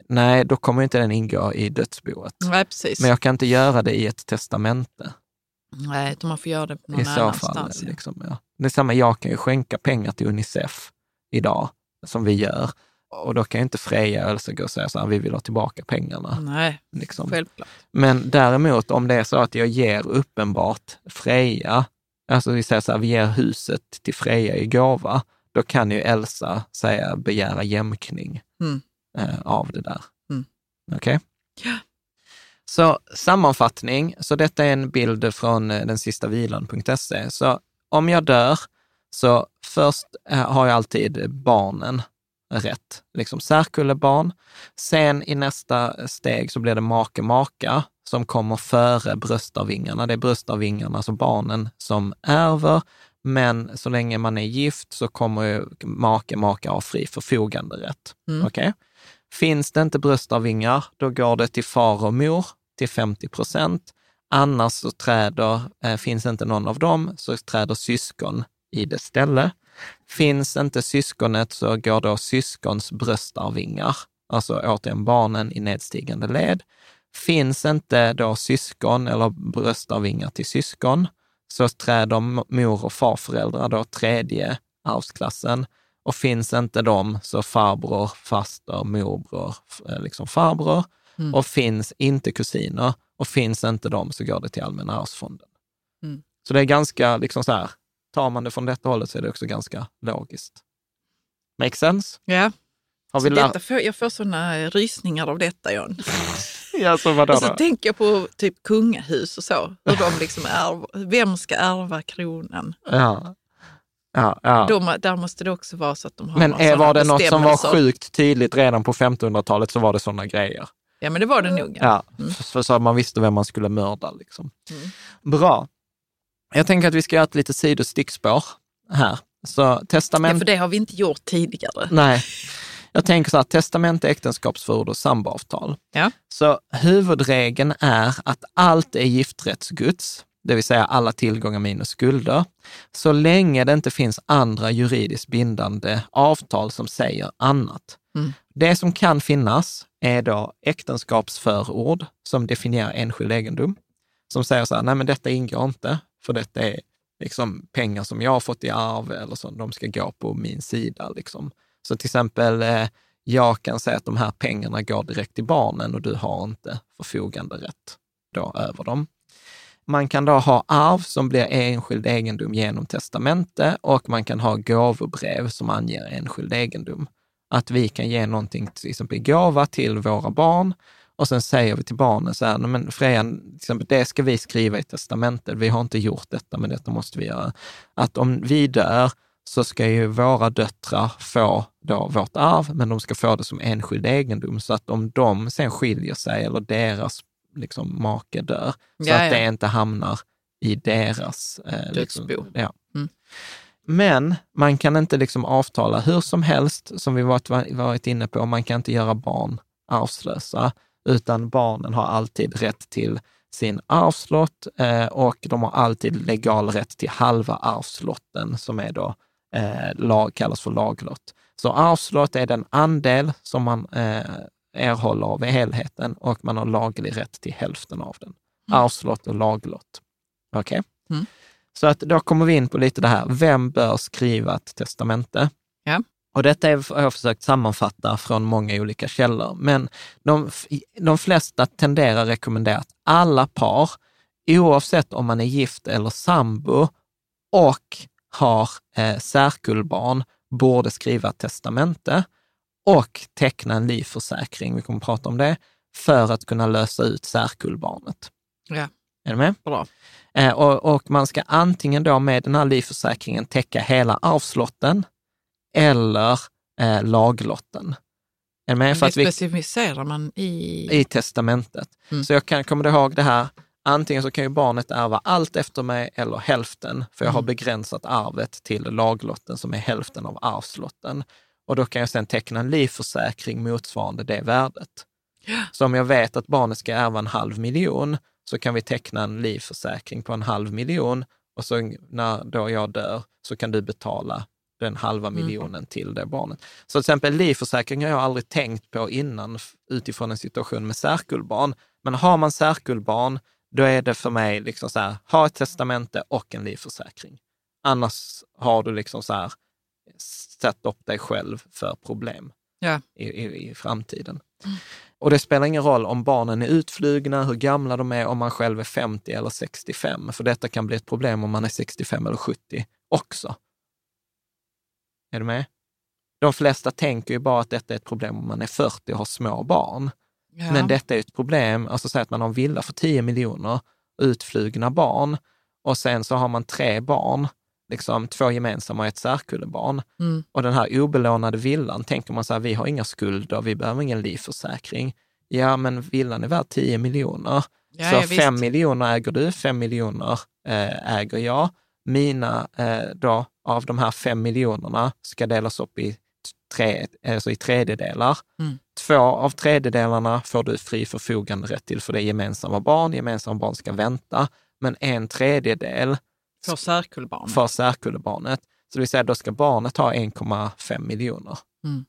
nej, då kommer inte den ingå i dödsboet. nej. Men jag kan inte göra det i ett testamente Nej, utan man får göra det någon i så fall. Liksom, ja. Det är samma, jag kan ju skänka pengar till Unicef idag, som vi gör. Och då kan ju inte Freja Elsa gå och säga så här, vi vill ha tillbaka pengarna. Nej, Liksom. självklart. Men däremot om det är så att jag ger uppenbart Freja, alltså vi säger så här, vi ger huset till Freja i gåva, då kan ju Elsa säga begära jämkning Mm. eh, av det där. Mm. Okej? Ja. Så sammanfattning, så detta är en bild från eh, den sista vilan.se. Så om jag dör, så först eh, har jag alltid barnen rätt, liksom särkullebarn. Sen i nästa steg så blir det make-maka som kommer före bröstarvingarna. Det är bröstarvingarna, alltså barnen, som ärver. Men så länge man är gift så kommer ju make-maka ha fri förfoganderätt. Mm. Okej? Finns det inte bröstarvingar, då går det till far och mor till 50 procent. Annars så träder, eh, finns inte någon av dem, så träder syskon i det ställe. Finns inte syskonet så går då syskons bröstarvingar, alltså återigen barnen i nedstigande led. Finns inte då syskon eller bröstarvingar till syskon, så träder mor och farföräldrar då tredje arvsklassen. Och finns inte de så farbror, faster, morbror, eh, liksom farbror. Mm. Och finns inte kusiner och finns inte de så går det till Allmänna arvsfonden. Mm. Så det är ganska, liksom så här, tar man det från detta hållet så är det också ganska logiskt. Make sense? Ja. Har vi detta får, jag får såna rysningar av detta, John. *laughs* Ja, så vadå Och så då? tänker jag på typ kungahus och så. Hur de liksom ärver, vem ska ärva kronan? Ja. Ja, ja. De, där måste det också vara så att de har Men är, sådana var det något som var sjukt tydligt redan på 1500-talet så var det sådana grejer. Ja, men det var det nog. Ja, Mm. för så att man visste vem man skulle mörda. Liksom. Mm. Bra. Jag tänker att vi ska göra ett litet sidostickspår här. Så Ja, testament... för det har vi inte gjort tidigare. Nej. Jag tänker så här, testamente, äktenskapsförord och samboavtal. Ja. Så huvudregeln är att allt är gifträttsgods, det vill säga alla tillgångar minus skulder, så länge det inte finns andra juridiskt bindande avtal som säger annat. Mm. Det som kan finnas är då äktenskapsförord som definierar enskild egendom, som säger så här, nej men detta ingår inte, för detta är liksom pengar som jag har fått i arv eller som de ska gå på min sida. Liksom. Så till exempel, eh, jag kan säga att de här pengarna går direkt till barnen och du har inte förfoganderätt då över dem. Man kan då ha arv som blir enskild egendom genom testamente och man kan ha gåvobrev som anger enskild egendom. Att vi kan ge någonting till exempel gåva till våra barn och sen säger vi till barnen så här, "Nej, men Freja, det ska vi skriva i testamentet. Vi har inte gjort detta, men detta måste vi göra. Att om vi dör så ska ju våra döttrar få då vårt arv, men de ska få det som enskild egendom. Så att om de sen skiljer sig eller deras liksom, make dör, så Ja, att det inte hamnar i deras... Eh, liksom, Dödsbo. ja. Mm. Men man kan inte liksom avtala hur som helst, som vi varit, varit inne på. Man kan inte göra barn arvslösa, utan barnen har alltid rätt till sin arvslott eh, och de har alltid legal rätt till halva arvslotten som är då, eh, lag, kallas för laglott. Så arvslott är den andel som man eh, erhåller av helheten och man har laglig rätt till hälften av den. Mm. Arvslott och laglott. Okej? Okay? Mm. Så att då kommer vi in på lite det här, vem bör skriva ett testamente? Ja. Och detta har jag försökt sammanfatta från många olika källor, men de, de flesta tenderar rekommendera att alla par, oavsett om man är gift eller sambo och har eh, särkullbarn, borde skriva ett testamente och teckna en livförsäkring, vi kommer att prata om det, för att kunna lösa ut särkullbarnet. Ja. Är du med? Bra. Eh, och, och, man ska antingen då med den här livförsäkringen täcka hela arvslotten eller eh, laglotten. Är med? För det specificerar man i... I testamentet. Mm. Så jag kan, kommer ihåg det här, antingen så kan ju barnet ärva allt efter mig eller hälften, för jag har mm. begränsat arvet till laglotten som är hälften av arvslotten. Och då kan jag sedan teckna en livförsäkring motsvarande det värdet. Ja. Så om jag vet att barnet ska ärva en halv miljon, så kan vi teckna en livförsäkring på en halv miljon och så när då jag dör så kan du betala den halva mm. miljonen mm. till det barnet. Så till exempel livförsäkring har jag aldrig tänkt på innan utifrån en situation med särkullbarn. Men har man särkullbarn, då är det för mig liksom så här, ha ett testamente och en livförsäkring. Annars har du liksom så här, satt upp dig själv för problem ja. i, i, i framtiden. Mm. Och det spelar ingen roll om barnen är utflugna, hur gamla de är, om man själv är 50 eller 65, för detta kan bli ett problem om man är 65 eller 70 också. Är du med? De flesta tänker ju bara att detta är ett problem om man är 40 och har små barn. Ja. Men detta är ett problem, alltså säg att man har en villa för 10 miljoner, utflugna barn och sen så har man tre barn, liksom två gemensamma och ett särkullebarn. Mm. Och den här obelånade villan, tänker man så här, vi har inga skulder, vi behöver ingen livförsäkring. Ja, men villan är värd 10 miljoner. Ja, så 5 miljoner äger du, 5 miljoner eh, äger jag. Mina eh, då, av de här fem miljonerna ska delas upp i, tre, alltså i tredjedelar. Mm. Två av tredjedelarna får du fri förfogande rätt till, för det är gemensamma barn. Gemensamma barn ska vänta. Men en tredjedel för särkullbarnet. För särkullbarnet. Så det vill säga, då ska barnet ha 1,5 miljoner. Mm.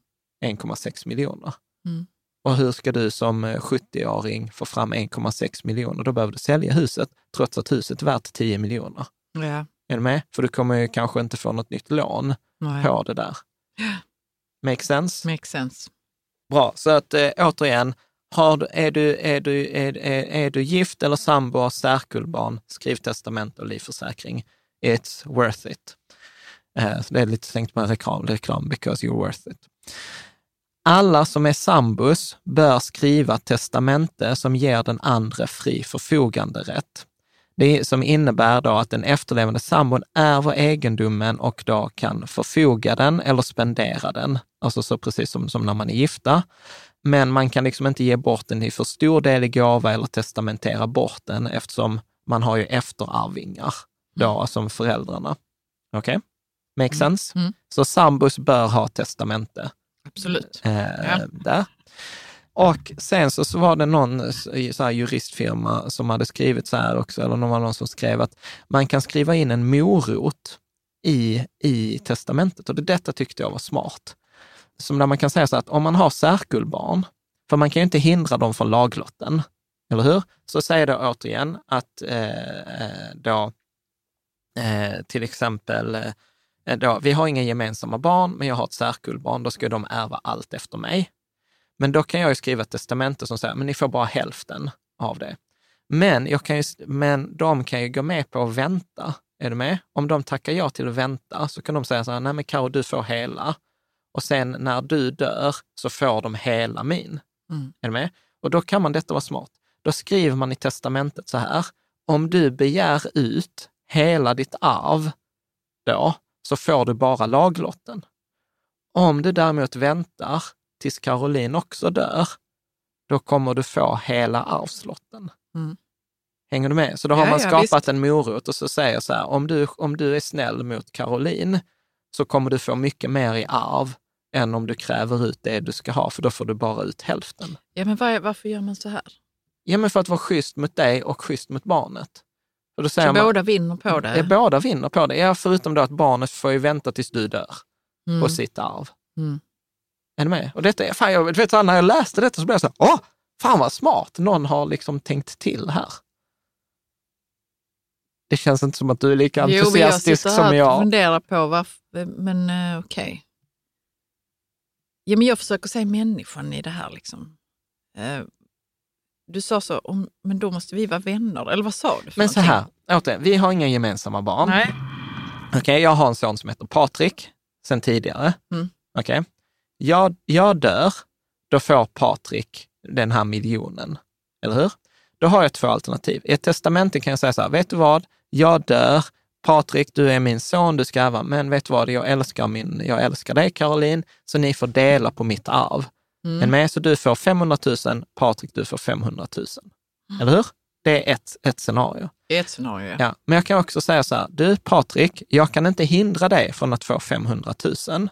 1,6 miljoner. Mm. Och hur ska du som 70-åring få fram 1,6 miljoner? Då behöver du sälja huset, trots att huset är värt 10 miljoner. Ja. Är du med? För du kommer ju kanske inte få något nytt lån Nej. på det där. Make sense? Make sense. Bra, så att äh, återigen, har, är, du, är, du, är, är, är du gift eller sambo och särkullbarn, skriv testament och livförsäkring. It's worth it. Uh, så det är lite tänkt med reklam, reklam, because you're worth it. Alla som är sambos bör skriva testamente som ger den andra fri förfoganderätt. Det som innebär då att den efterlevande sambon ärver egendomen och då kan förfoga den eller spendera den. Alltså så precis som, som när man är gifta. Men man kan liksom inte ge bort den i för stor del i gåva eller testamentera bort den eftersom man har ju efterarvingar då, mm. som föräldrarna. Okej? Okay? Make mm. sense? Mm. Så sambos bör ha testamente. Absolut. Eh, ja. Där. Och sen så, så var det någon så här juristfirma som hade skrivit så här också, eller någon var någon som skrev att man kan skriva in en morot i, i testamentet. Och det, detta tyckte jag var smart. Som där man kan säga så att om man har särkullbarn, för man kan ju inte hindra dem från laglotten, eller hur? Så säger det återigen att eh, eh, då, eh, till exempel, eh, då, vi har inga gemensamma barn, men jag har ett särkullbarn, då ska de ärva allt efter mig. Men då kan jag ju skriva ett testamente som säger, men ni får bara hälften av det. Men, jag kan ju, men de kan ju gå med på att vänta. Är du med? Om de tackar ja till att vänta så kan de säga så här, nej men Karo, du får hela. Och sen när du dör så får de hela min. Mm. Är du med? Och då kan man, detta vara smart, då skriver man i testamentet så här, om du begär ut hela ditt arv då, så får du bara laglotten. Om du däremot väntar tills Caroline också dör, då kommer du få hela arvslotten. Mm. Hänger du med? Så då har Ja, man ja, skapat visst. en morot och så säger så här, om du, om du är snäll mot Caroline så kommer du få mycket mer i arv än om du kräver ut det du ska ha, för då får du bara ut hälften. Ja, men var, varför gör man så här? Ja, men för att vara schysst mot dig och schysst mot barnet. Och då säger Så man, båda vinner på det? Ja, båda vinner på det. Ja, förutom då att barnet får ju vänta tills du dör Mm. på sitt arv. Mm. Är du med? Och detta är, fan, jag, vet, när jag läste detta så blev jag så här, åh, fan vad smart, någon har liksom tänkt till här. Det känns inte som att du är lika Jo, men jag entusiastisk sitter som här och jag. funderar på varför, men eh, okej. Ja, men jag försöker se människan i det här. Liksom. Eh, du sa så, om, men då måste vi vara vänner, eller vad sa du? Men så någonting? här, återigen, vi har inga gemensamma barn. Nej. Okej, jag har en son som heter Patrik sen tidigare. Mm. Okej, jag, jag dör, då får Patrik den här miljonen. Eller hur? Då har jag två alternativ. I ett testamente kan jag säga så här, vet du vad? Jag dör, Patrik, du är min son, du ska ärva, men vet du vad? Jag älskar, min, jag älskar dig, Caroline, så ni får dela på mitt arv. Mm. En med, så du får 500 000, Patrik, du får 500 000. Eller hur? Det är ett, ett scenario. Ett scenario. Ja. Ja, men jag kan också säga så här, du Patrik, jag kan inte hindra dig från att få 500 000.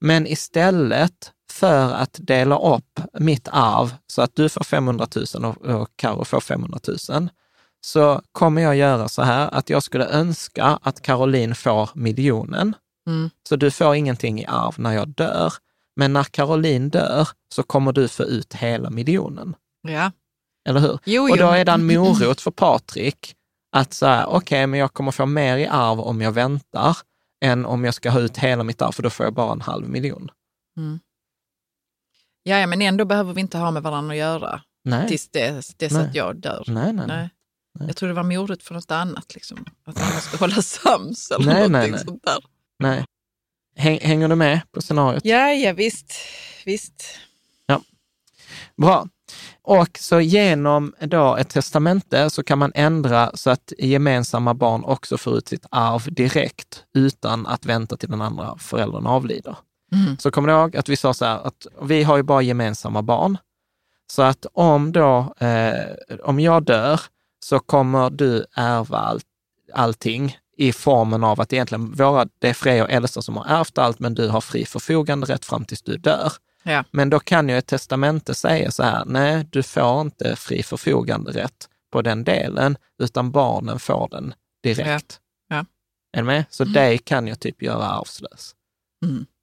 Men istället för att dela upp mitt arv så att du får 500 000 och, och Karo får 500 000, så kommer jag göra så här att jag skulle önska att Caroline får miljonen. Mm. Så du får ingenting i arv när jag dör. Men när Caroline dör så kommer du få ut hela miljonen. Ja. Eller hur? Jo, Och då är det en morot för Patrik att säga, okej, men jag kommer få mer i arv om jag väntar än om jag ska ha ut hela mitt arv, för då får jag bara en halv miljon. Ja, ja, men ändå behöver vi inte ha med varandra att göra Nej, tills dess, dess Nej. att jag dör. nej, nej. nej. Nej. Jag tror det var morot för något annat, liksom. att man måste hålla sams eller Nej, nej, någonting nej. sånt där. nej. Häng, hänger du med på scenariot? Ja, ja, visst. visst. Bra. Och så genom då ett testamente så kan man ändra så att gemensamma barn också får ut sitt arv direkt utan att vänta till den andra föräldern avlider. Mm. Så kommer du ihåg att vi sa så här att vi har ju bara gemensamma barn. Så att om då, eh, om jag dör så kommer du ärva all, allting i formen av att egentligen våra, det är Freja och Elsa som har ärvt allt, men du har fri förfogande rätt fram tills du dör. Ja. Men då kan ju ett testamente säga så här, nej, du får inte fri förfogande rätt på den delen, utan barnen får den direkt. Ja. Ja. Är du med? Så dig kan jag typ göra arvslös. *laughs*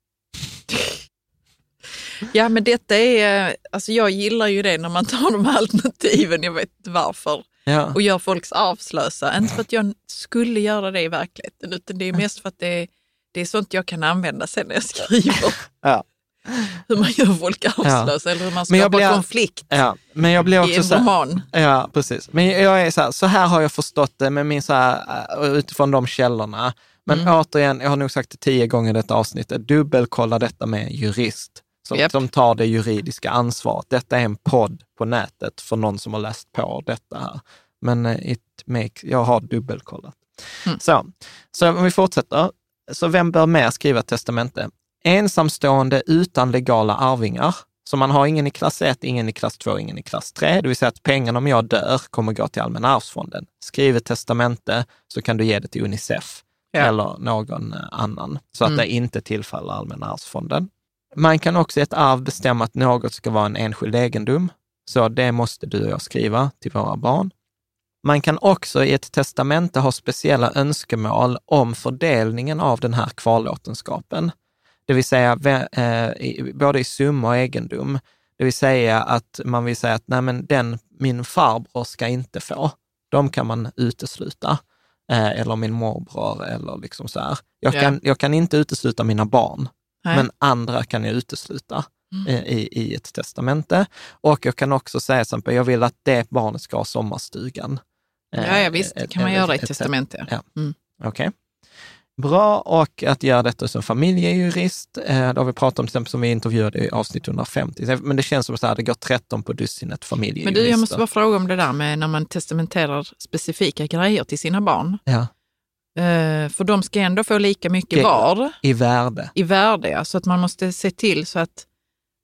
Ja, men detta är, alltså jag gillar ju det när man tar de här alternativen, jag vet inte varför, Ja. och gör folks arvslösa. Inte för att jag skulle göra det i verkligheten, utan det är mest för att det är, det är sånt jag kan använda sen när jag skriver. *laughs* Ja. Hur man gör folk arvslösa eller hur man skapar blir- konflikt ja, men jag blir i också en så här, roman. Ja, precis. Men jag är så här, så här har jag förstått det med min så här, äh, utifrån de källorna. Men Mm. återigen, jag har nog sagt det tio gånger i detta avsnittet, dubbelkolla detta med jurist som, Japp. som tar det juridiska ansvaret. Detta är en podd på nätet för någon som har läst på detta här. Men eh, it makes, jag har dubbelkollat. Mm. Så, så om vi fortsätter. Så vem bör mer skriva testamente? Ensamstående utan legala arvingar. Så man har ingen i klass 1, ingen i klass 2, ingen i klass 3. Det vill säga att pengarna om jag dör kommer gå till Allmänna arvsfonden. Skriv ett testamente så kan du ge det till Unicef Ja. eller någon eh, annan, så att Mm. det inte tillfaller Allmänna arvsfonden. Man kan också i ett arv bestämma att något ska vara en enskild egendom. Så det måste du och jag skriva till våra barn. Man kan också i ett testamente ha speciella önskemål om fördelningen av den här kvarlåtenskapen. Det vill säga eh, både i summa och egendom. Det vill säga att man vill säga att nej men den min farbror ska inte få. De kan man utesluta. Eh, eller min morbror eller liksom så här. Jag, Ja. kan, jag kan inte utesluta mina barn, Nej. men andra kan jag utesluta Mm. eh, i, i ett testamente. Och jag kan också säga exempel, jag vill att det barnet ska ha sommarstugan. Eh, Ja, ja, visst, det kan man göra i ett testamente. Ja. Mm. Okej. Bra, och att göra detta som familjejurist, eh, det har vi pratat om till exempel som vi intervjuade i avsnitt 150. Men det känns som här, det går 13 på dussinet Men familjejurister. du, jag måste bara fråga om det där med när man testamenterar specifika grejer till sina barn. Ja, Eh, för de ska ändå få lika mycket Okej. var i värde. i värde, ja. så att man måste se till så att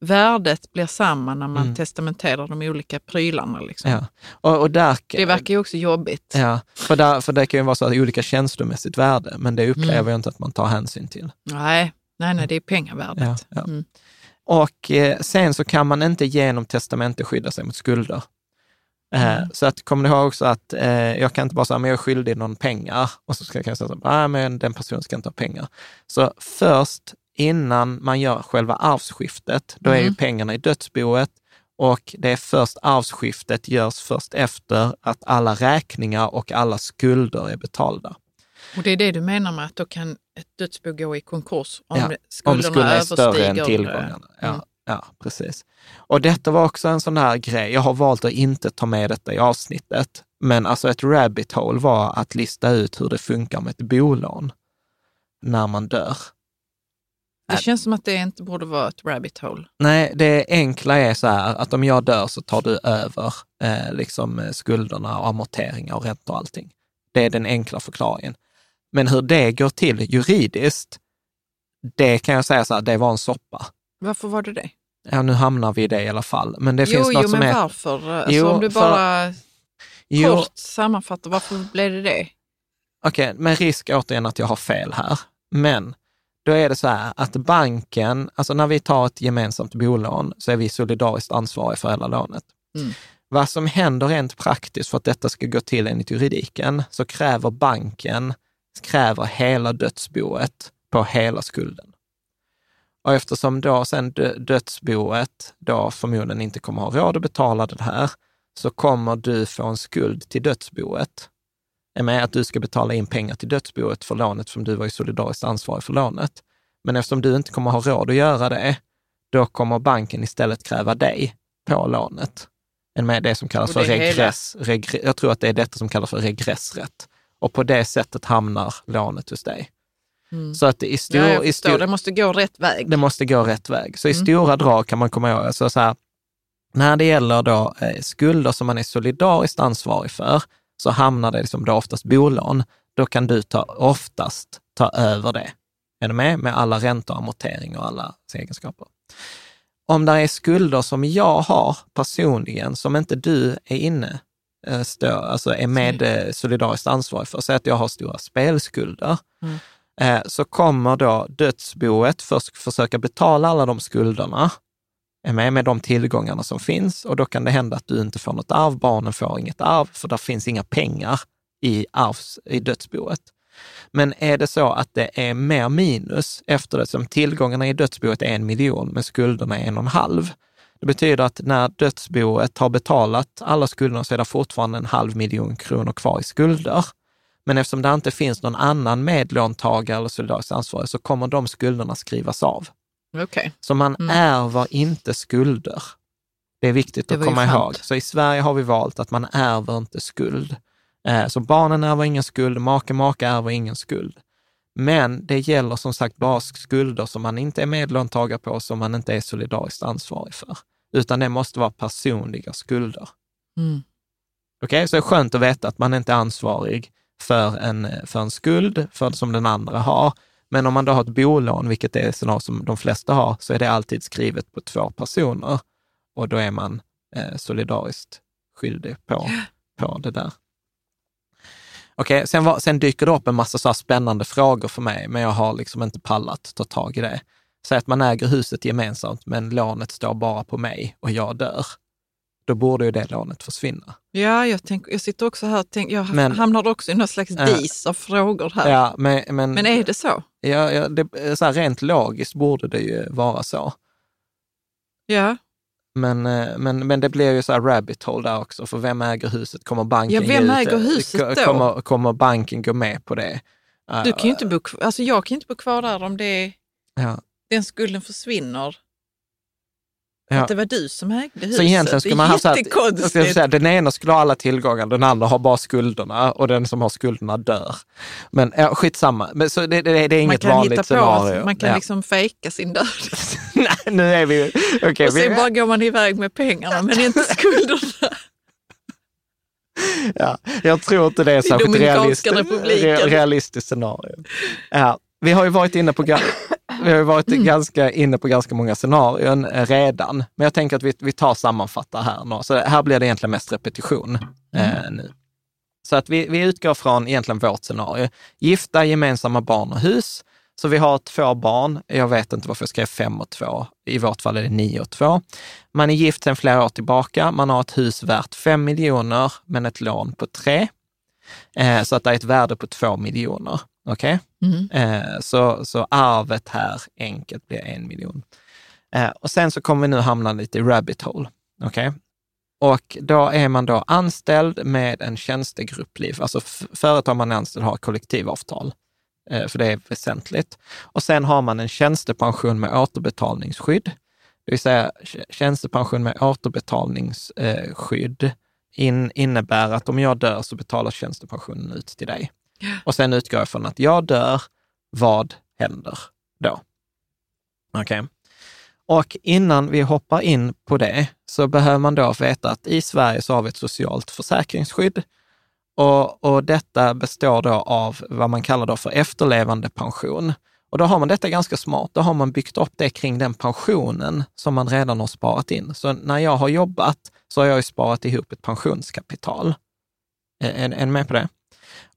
värdet blir samma när man Mm. testamenterar de olika prylarna. Liksom. Ja. Och, och där, Det verkar ju också jobbigt. ja, för, där, för det kan ju vara så att olika känslomässigt värde, men det upplever Mm. jag inte att man tar hänsyn till. Nej, nej, nej, det är pengavärdet. Ja, ja. Mm. Och eh, sen så kan man inte genom testamente skydda sig mot skulder. Eh, Mm. Så att, kommer ni ihåg också att eh, jag kan inte bara säga, men jag är skyldig någon pengar och så ska jag säga, nej men den personen ska inte ha pengar. Så först innan man gör själva arvsskiftet, då är ju Mm. pengarna i dödsboet och det är först arvsskiftet görs först efter att alla räkningar och alla skulder är betalda. Och det är det du menar med att då kan ett dödsbo gå i konkurs om Ja, det- Om skulderna skulderna är större överstiger... än tillgångarna. Ja, Mm. Ja, precis. Och detta var också en sån här grej. Jag har valt att inte ta med detta i avsnittet. Men alltså ett rabbit hole var att lista ut hur det funkar med ett bolån när man dör. Det känns som att det inte borde vara ett rabbit hole. Nej, det enkla är så här att om jag dör så tar du över eh, liksom eh, skulderna och amorteringar och räntor och allting. Det är den enkla förklaringen. Men hur det går till juridiskt, det kan jag säga så här, det var en soppa. Varför var det det? Ja, nu hamnar vi i det i alla fall. Men det jo, finns något jo, som men är... varför? Alltså, Jo, om du för- bara Jo, kort sammanfattar, varför blev det det? Okej, med risk återigen att jag har fel här. Men då är det så här att banken, alltså när vi tar ett gemensamt bolån så är vi solidariskt ansvariga för hela lånet. Mm. Vad som händer rent praktiskt för att detta ska gå till enligt juridiken, så kräver banken, kräver hela dödsboet på hela skulden. Och eftersom då sen dö- dödsboet då förmodligen inte kommer ha råd att betala det här, så kommer du få en skuld till dödsboet med att du ska betala in pengar till dödsboet för lånet som du var ju solidariskt ansvarig för lånet. Men eftersom du inte kommer ha råd att göra det, då kommer banken istället kräva dig på lånet. Med det som kallas för det hela- regress. Regre, jag tror att det är detta som kallas för regressrätt. Och på det sättet hamnar lånet hos dig. Mm. Så att i stor, Ja, i stor, det måste gå rätt väg. det måste gå rätt väg. Så i Mm. stora drag kan man komma ihåg, alltså så här, när det gäller då eh, skulder som man är solidariskt ansvarig för, så hamnar det liksom då oftast bolån. Då kan du ta, oftast ta över det. Är du med? Med alla räntor, amortering och alla egenskaper. Om det är skulder som jag har personligen, som inte du är inne, eh, stå, alltså är med eh, solidariskt ansvarig för, säg att jag har stora spelskulder, Mm eh, så kommer då dödsboet först försöka betala alla de skulderna, med med de tillgångarna som finns och då kan det hända att du inte får något arv, barnen får inget arv, för där finns inga pengar i, arvs, i dödsboet. Men är det så att det är mer minus efter det, som tillgångarna i dödsboet är en miljon, men skulderna är en och en halv. Det betyder att när dödsboet har betalat alla skulderna så är det fortfarande en halv miljon kronor kvar i skulder. Men eftersom det inte finns någon annan medlåntagare eller solidariskt ansvarig så kommer de skulderna skrivas av. Okej. Så man Mm. ärver inte skulder. Det är viktigt Det att komma ihåg. Så i Sverige har vi valt att man ärver inte skuld. Eh, Så barnen ärver ingen skuld, make, maka ärver ingen skuld. Men det gäller som sagt bara skulder som man inte är medlåntagare på, som man inte är solidariskt ansvarig för. Utan det måste vara personliga skulder. Mm. Okej, så det är skönt att veta att man inte är ansvarig för en, för en skuld för, som den andra har. Men om man då har ett bolån, vilket är sådana som de flesta har, så är det alltid skrivet på två personer och då är man eh, solidariskt skyldig på, på det där. Okej, sen, var, sen dyker det upp en massa så här spännande frågor för mig, men jag har liksom inte pallat ta tag i det. Säg att man äger huset gemensamt, men lånet står bara på mig och jag dör. Då borde ju det lånet försvinna. Ja, jag, tänk, jag sitter också här och tänker, jag Men- hamnar också i någon slags Ja. dis av frågor här. Ja, men, men, Men är det så? ja, ja, det, så här, rent logiskt borde det ju vara så. Ja. Men, eh, men, men det blir ju så här rabbit hole där också, för vem äger huset? Kommer banken Ja, vem äger det? huset då? Kommer, kommer banken gå med på det? Du kan ju inte bo kvar, alltså jag kan ju inte bo kvar där om det Ja. den skulden försvinner. Ja. Att det var du som ägde huset. Så egentligen skulle man ha så säga, den ena skulle ha alla tillgångar, den andra har bara skulderna och den som har skulderna dör. Men ja, skitsamma, men, så det, det, det är inget vanligt på, scenario. man kan ja. liksom fejka sin död. *laughs* Nej, nu är vi... okej, och sen vi, bara går man iväg med pengarna men inte *laughs* skulderna. ja, jag tror inte det är särskilt realistiskt, realistiskt scenario. Ja, vi har ju varit inne på, vi har ju varit ganska inne på ganska många scenarion eh, redan, men jag tänker att vi, vi tar sammanfattar här nu. Så här blir det egentligen mest repetition eh, nu. Så att vi, vi utgår från egentligen vårt scenario. Gifta, gemensamma barn och hus. Så vi har två barn. Jag vet inte varför jag skrev fem och två. I vårt fall är det nio och två. Man är gift sedan flera år tillbaka. Man har ett hus värt fem miljoner, men ett lån på tre. Eh, så att det är ett värde på två miljoner. Okej? Mm. Eh, så, så arvet här enkelt blir en miljon. Eh, och sen så kommer vi nu hamna lite i rabbit hole. Okej? Och då är man då anställd med en tjänstegruppliv. Alltså företag man är anställd har kollektivavtal, eh, för det är väsentligt. Och sen har man en tjänstepension med återbetalningsskydd. Det vill säga tjänstepension med återbetalningsskydd eh, in, innebär att om jag dör så betalas tjänstepensionen ut till dig. Och sen utgår jag från att jag dör, vad händer då? Okej. Och innan vi hoppar in på det så behöver man då veta att i Sverige så har vi ett socialt försäkringsskydd. Och, och detta består då av vad man kallar då för efterlevandepension. Och då har man detta ganska smart. Då har man byggt upp det kring den pensionen som man redan har sparat in. Så när jag har jobbat så har jag ju sparat ihop ett pensionskapital. Är, är, är ni med på det?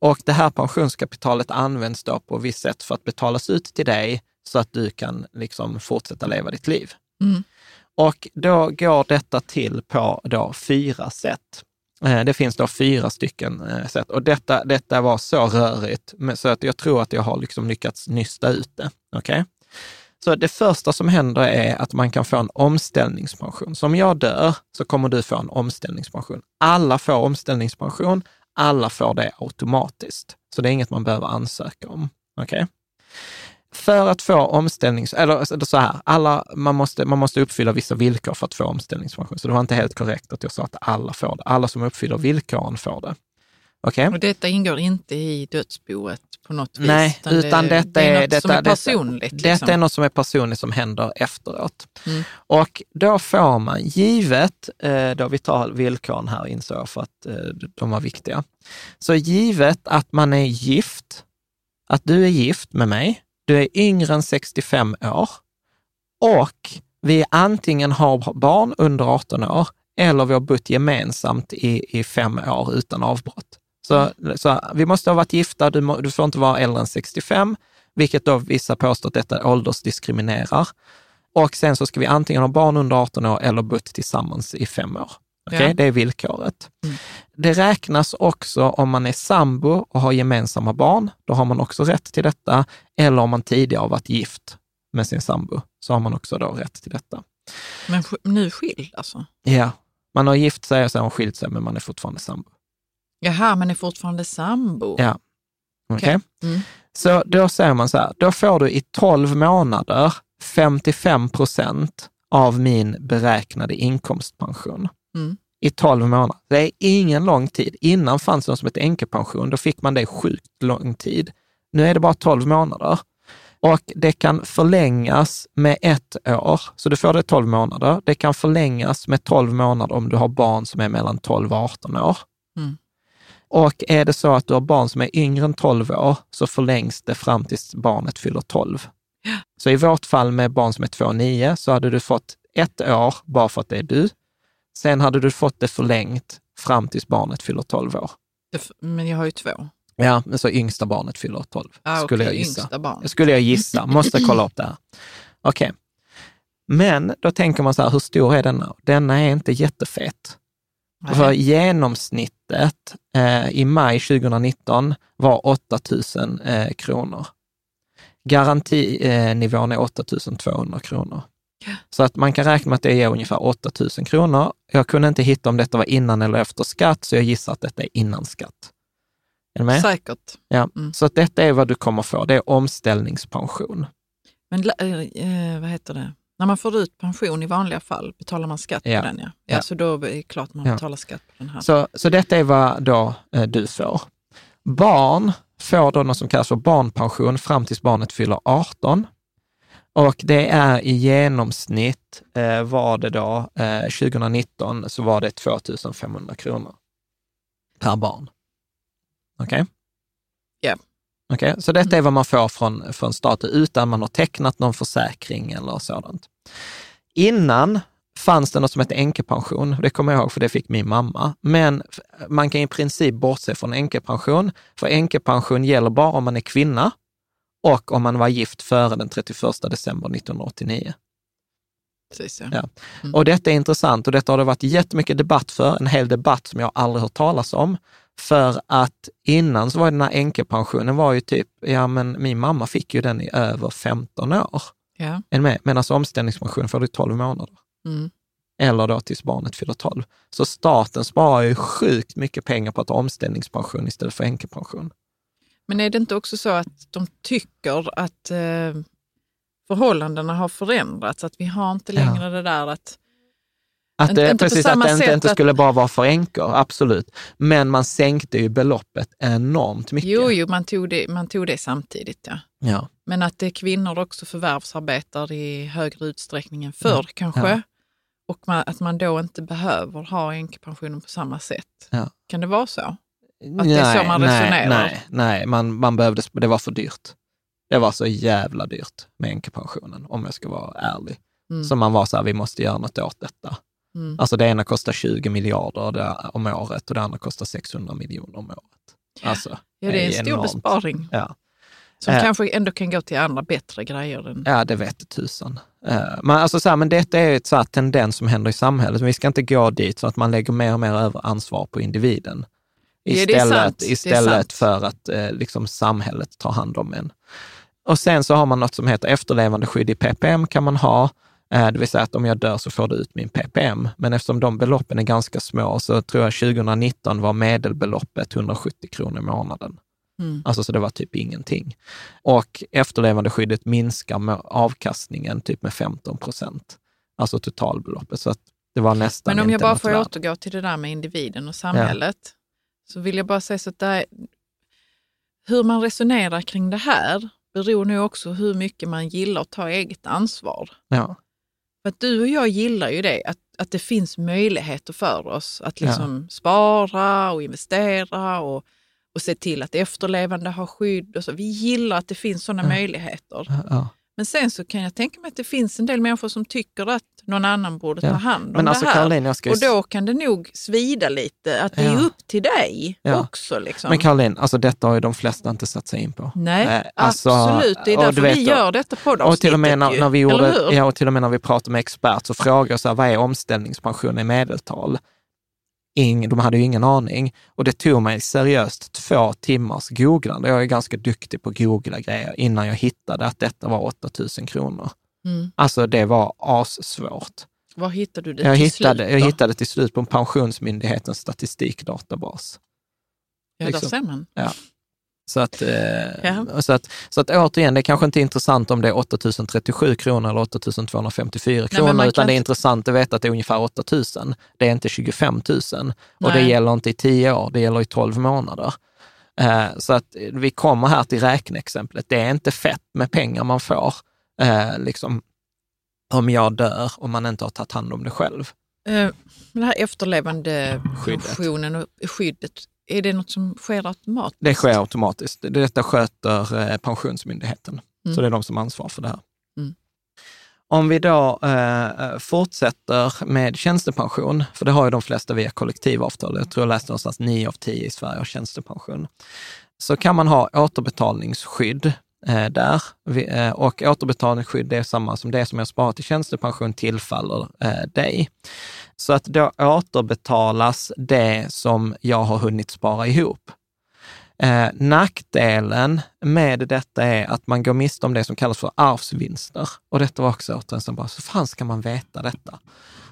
Och det här pensionskapitalet används då på visst sätt för att betalas ut till dig så att du kan liksom fortsätta leva ditt liv. Mm. Och då går detta till på då fyra sätt. Eh, Det finns då fyra stycken eh, sätt och detta, detta var så rörigt så att jag tror att jag har liksom lyckats nysta ut det. Okej? Så det första som händer är att man kan få en omställningspension. Så om jag dör så kommer du få en omställningspension. Alla får omställningspension, alla får det automatiskt. Så det är inget man behöver ansöka om. Okej? För att få omställnings... Eller alltså, eller så här, alla, man, måste, man måste uppfylla vissa villkor för att få omställningspension. Så det var inte helt korrekt att jag sa att alla får det. Alla som uppfyller villkoren får det. Okej? Och detta ingår inte i dödsboet på något vis? Nej, utan det, detta det är är, något detta, som är detta- personligt? Detta liksom. är något som är personligt som händer efteråt. Mm. Och då får man, givet, eh, då vi tar villkoren här insåg jag för att eh, de var viktiga. Så givet att man är gift, att du är gift med mig, du är yngre än 65 år och vi antingen har barn under 18 år eller vi har bott gemensamt i, i fem år utan avbrott. Så, så vi måste ha varit gifta, du, må, du får inte vara äldre än 65, vilket då vissa påstår att detta åldersdiskriminerar. Och sen så ska vi antingen ha barn under 18 år eller bott tillsammans i fem år. Okej, Ja. Det är villkoret. Mm. Det räknas också om man är sambo och har gemensamma barn, då har man också rätt till detta. Eller om man tidigare har varit gift med sin sambo, så har man också då rätt till detta. Men nu skild alltså? Ja, man har gift sig och sen har skilt sig, men man är fortfarande sambo. Jaha, men är fortfarande sambo? Ja. Okej? Mm. Så då säger man så här, då får du i 12 månader 55 procent av min beräknade inkomstpension. Mm. I 12 månader. Det är ingen lång tid. Innan fanns det något som hette änkepension. Då fick man det sjukt lång tid. Nu är det bara 12 månader. Och det kan förlängas med ett år, så du får det 12 månader. Det kan förlängas med 12 månader om du har barn som är mellan 12 och 18 år. Mm. Och är det så att du har barn som är yngre än 12 år så förlängs det fram tills barnet fyller 12. Så i vårt fall med barn som är 2 och 9 så hade du fått ett år bara för att det är du. Sen hade du fått det förlängt fram tills barnet fyller 12 år. Men jag har ju två. Ja, men så yngsta barnet fyller 12, Ah, skulle okej, jag gissa. Skulle jag gissa, måste kolla upp det här. Okej, men då tänker man så här, hur stor är denna? Denna är inte jättefet. För genomsnittet eh, i maj 2019 var 8 000 eh, kronor. Garantinivån är 8 200 kronor. Så att man kan räkna med att det ger ungefär 8 000 kronor. Jag kunde inte hitta om detta var innan eller efter skatt, så jag gissar att detta är innan skatt. Är du med? Säkert. Ja. Mm. Så att detta är vad du kommer få, det är omställningspension. Men eh, eh, vad heter det? När man får ut pension i vanliga fall betalar man skatt Ja. på den. Ja. Ja, Ja. Så då är det klart man betalar skatt på den här. Så, så detta är vad då eh, du får. Barn får då något som kallas för barnpension fram tills barnet fyller 18. Och det är i genomsnitt, eh, var det då, eh, 2019 så var det 2 500 kronor per barn. Okej? Ja. Okej, Så detta är vad man får från, från staten utan man har tecknat någon försäkring eller sådant. Innan fanns det något som hette änkepension. Det kommer jag ihåg för det fick min mamma. Men man kan i princip bortse från änkepension, för änkepension gäller bara om man är kvinna och om man var gift före den 31 december 1989. Precis, ja. Ja. Och detta är intressant och detta har det varit jättemycket debatt för, en hel debatt som jag aldrig hört talas om. För att innan så var den här änkepensionen var ju typ, ja men min mamma fick ju den i över 15 år. Ja. Med? Medan omställningspension får du i 12 månader. Mm. Eller då tills barnet fyller 12. Så staten sparar ju sjukt mycket pengar på att ha omställningspension istället för änkepension. Men är det inte också så att de tycker att eh, förhållandena har förändrats? Att vi har inte Ja. längre det där att... Att det, inte precis, att det inte, inte att- skulle bara vara för änkor, absolut. Men man sänkte ju beloppet enormt mycket. Jo, jo, man tog det, man tog det samtidigt. Ja. Ja. Men att det är kvinnor också förvärvsarbetar i högre utsträckning än förr kanske. Ja. Och man, att man då inte behöver ha änkepensionen på samma sätt. Ja. Kan det vara så? Att det är så man resonerar? Nej, nej man, man behövde, det var för dyrt. Det var så jävla dyrt med änkepensionen, om jag ska vara ärlig. Mm. Så man var så här, vi måste göra något åt detta. Mm. Alltså det ena kostar 20 miljarder om året och det andra kostar 600 miljoner om året. Alltså, Ja, det är en stor enormt. besparing Ja. som Eh. kanske ändå kan gå till andra bättre grejer. Än, Ja, det vet tusan. Eh, Men, alltså så här, men detta är ett så här tendens som händer i samhället. Vi ska inte gå dit så att man lägger mer och mer över ansvar på individen. Ja, Istället, är istället för att eh, liksom samhället tar hand om en. Och sen så har man något som heter efterlevandeskydd i PPM kan man ha. Eh, Det vill säga att om jag dör så får du ut min PPM. Men eftersom de beloppen är ganska små så tror jag 2019 var medelbeloppet 170 kronor i månaden. Mm. Alltså så det var typ ingenting. Och efterlevandeskyddet minskar med avkastningen typ med 15 procent. Alltså totalbeloppet. Så att det var nästan Men om jag bara får värde. återgå till det där med individen och samhället, så vill jag bara säga så att det är, hur man resonerar kring det här beror nog också hur mycket man gillar att ta eget ansvar. Ja, För att du och jag gillar ju det, att, att det finns möjligheter för oss att liksom spara och investera och, och se till att efterlevande har skydd. Och så. Vi gillar att det finns sådana möjligheter. ja. Men sen så kan jag tänka mig att det finns en del människor som tycker att någon annan borde Ja. ta hand om Men alltså det här. Caroline, ska... Och då kan det nog svida lite, att det är Ja. upp till dig Ja. också. Liksom. Men Caroline, alltså detta har ju de flesta inte satt sig in på. Nej, Eh, alltså, absolut. Det är därför vet vi gör detta poddavsnittet Och till och med när, ju. när vi gjorde, ja, och till och med när vi pratade med expert så frågade jag så här, vad är omställningspension i medeltal? Ing, de hade ju ingen aning. Och det tog mig seriöst två timmars googlande. Jag är ganska duktig på att googla grejer innan jag hittade att detta var 8000 kronor. Mm. Alltså det var assvårt. Var hittade du det Jag till hittade, slut jag då? hittade till slut på en Pensionsmyndighetens statistikdatabas. Ja, liksom. där ser man. Så att, eh, Ja. så, att, så att återigen, det är kanske inte är intressant om det är 8037 kronor eller 8254 men kronor, man utan det är intressant att veta att det är ungefär 8000. Det är inte 25 000 och det Nej. gäller inte i 10 år, det gäller i 12 månader. Eh, så att vi kommer här till räkneexemplet. Det är inte fett med pengar man får, eh, liksom, om jag dör och man inte har tagit hand om det själv. Det här efterlevande pensionen och skyddet, är det något som sker automatiskt? Det sker automatiskt. Detta sköter eh, Pensionsmyndigheten. Mm. Så det är de som har ansvar för det här. Mm. Om vi då eh, fortsätter med tjänstepension, för det har ju de flesta via kollektivavtal. Jag tror jag läste någonstans 9 av 10 i Sverige har tjänstepension. Så kan man ha återbetalningsskydd eh, där. Vi, eh, och återbetalningsskydd är samma som det som jag sparat till tjänstepension tillfaller eh, dig. Så att då återbetalas det som jag har hunnit spara ihop. Eh, nackdelen med detta är att man går miste om det som kallas för arvsvinster. Och detta var också återigen så bara, så fan ska man veta detta?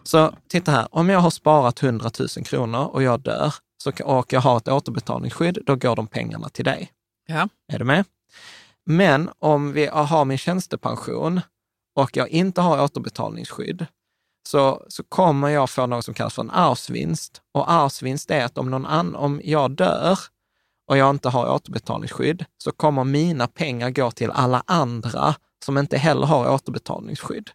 Så titta här, om jag har sparat 100 000 kronor och jag dör så, och jag har ett återbetalningsskydd, då går de pengarna till dig. Ja. Är du med? Men om vi har min tjänstepension och jag inte har återbetalningsskydd, så, så kommer jag få något som kallas för en arvsvinst. Och arvsvinst är att om, någon an, om jag dör och jag inte har återbetalningsskydd, så kommer mina pengar gå till alla andra som inte heller har återbetalningsskydd.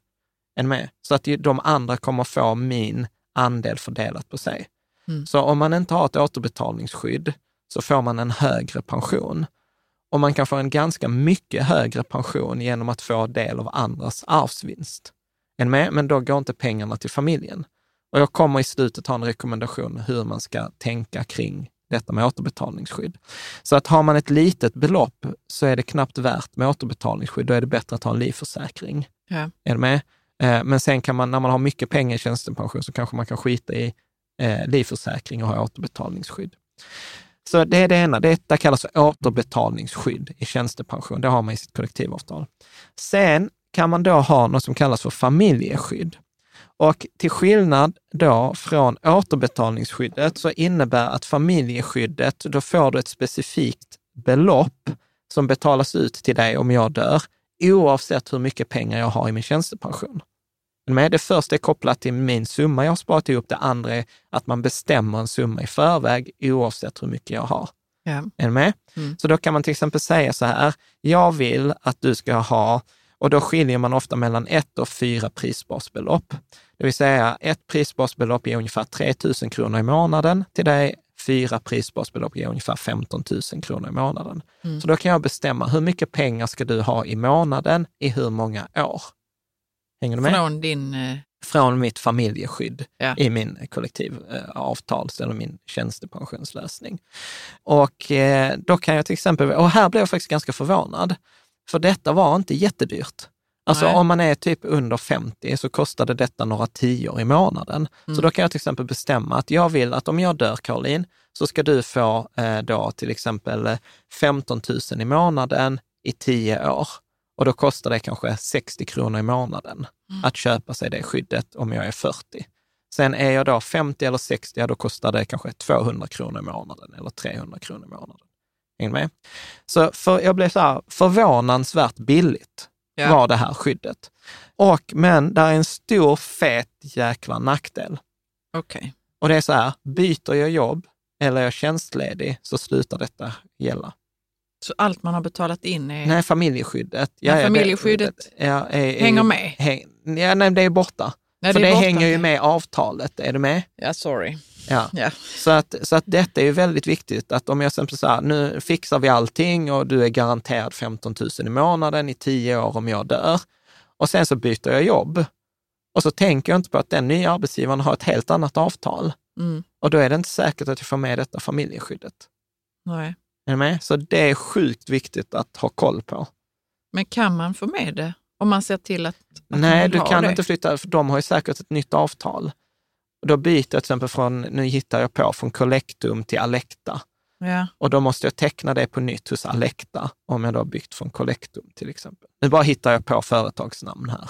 Än med. Så att de andra kommer få min andel fördelat på sig. Mm. Så om man inte har ett återbetalningsskydd så får man en högre pension. Och man kan få en ganska mycket högre pension genom att få del av andras arvsvinst. Men då går inte pengarna till familjen. Och jag kommer i slutet ha en rekommendation hur man ska tänka kring detta med återbetalningsskydd. Så att har man ett litet belopp så är det knappt värt med återbetalningsskydd. Då är det bättre att ha en livförsäkring. Ja. Är du med? Eh, Men sen kan man, när man har mycket pengar i tjänstepension, så kanske man kan skita i eh, livförsäkring och ha återbetalningsskydd. Så det är det ena. Detta kallas för återbetalningsskydd i tjänstepension. Det har man i sitt kollektivavtal. Sen kan man då ha något som kallas för familjeskydd. Och till skillnad då från återbetalningsskyddet så innebär att familjeskyddet, då får du ett specifikt belopp som betalas ut till dig om jag dör, oavsett hur mycket pengar jag har i min tjänstepension. Men det första är kopplat till min summa jag har sparat ihop, det andra är att man bestämmer en summa i förväg oavsett hur mycket jag har. Ja. Är du med? Mm. Så då kan man till exempel säga så här, jag vill att du ska ha, och då skiljer man ofta mellan ett och fyra prisbasbelopp. Det vill säga ett prisbasbelopp ger ungefär 3 000 kronor i månaden till dig, fyra prisbasbelopp ger ungefär 15 000 kronor i månaden. Mm. Så då kan jag bestämma hur mycket pengar ska du ha i månaden i hur många år? Hänger du med? Från din... eh, Från mitt familjeskydd Ja. i min kollektivavtals eller min tjänstepensionslösning. Och eh, då kan jag till exempel, och här blev jag faktiskt ganska förvånad, för detta var inte jättedyrt. Alltså Nej. om man är typ under 50 så kostade detta några tior i månaden. Mm. Så då kan jag till exempel bestämma att jag vill att om jag dör, Caroline, så ska du få eh, då till exempel eh, 15 000 i månaden i 10 år. Och då kostar det kanske 60 kronor i månaden att köpa sig det skyddet om jag är 40. Sen är jag då 50 eller 60, ja, då kostar det kanske 200 kronor i månaden eller 300 kronor i månaden. Hänger med? Så för, jag blev så här förvånansvärt billigt Ja. var det här skyddet. Och, men där är en stor fet jäkla nackdel. Okej. Och det är så här, byter jag jobb eller är jag tjänstledig så slutar detta gälla. Så allt man har betalat in är... Nej, familjeskyddet. Men det- familjeskyddet ja, är, hänger med? Häng, ja, nej, det är borta. Nej, För det, borta. hänger ju med avtalet. Är du med? Ja, sorry. Ja. Ja. Så, att, så att detta är ju väldigt viktigt. Att om jag till exempel säger, nu fixar vi allting och du är garanterad 15 000 i månaden i 10 år om jag dör. Och sen så byter jag jobb. Och så tänker jag inte på att den nya arbetsgivaren har ett helt annat avtal. Mm. Och då är det inte säkert att jag får med detta familjeskyddet. Nej. Är du med? Så det är sjukt viktigt att ha koll på. Men kan man få med det? Om man ser till att, att Nej, du kan det? inte flytta, för de har ju säkert ett nytt avtal. Då byter jag till exempel från, nu hittar jag på, från Collectum till Alecta. Ja. Och då måste jag teckna det på nytt hos Alecta, om jag då har byggt från Collectum till exempel. Nu bara hittar jag på företagsnamn här.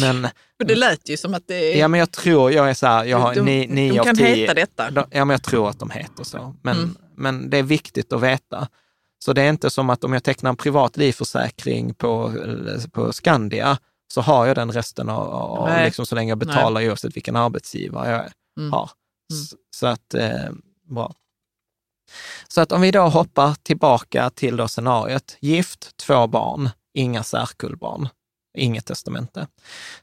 Men, *laughs* det lät ju som att det är... ja, men jag tror, jag är så här, jag har de, ni, de, nio de av kan tio. heta detta. De- Ja, men jag tror att de heter så. Men, Mm. Men det är viktigt att veta. Så det är inte som att om jag tecknar en privat livförsäkring på, på Skandia, så har jag den resten av, av Nej. liksom så länge jag betalar oavsett vilken arbetsgivare jag Mm. har. Mm. Så, att, eh, bra. Så att om vi då hoppar tillbaka till då scenariot, gift, två barn, inga särkullbarn, inget testamente.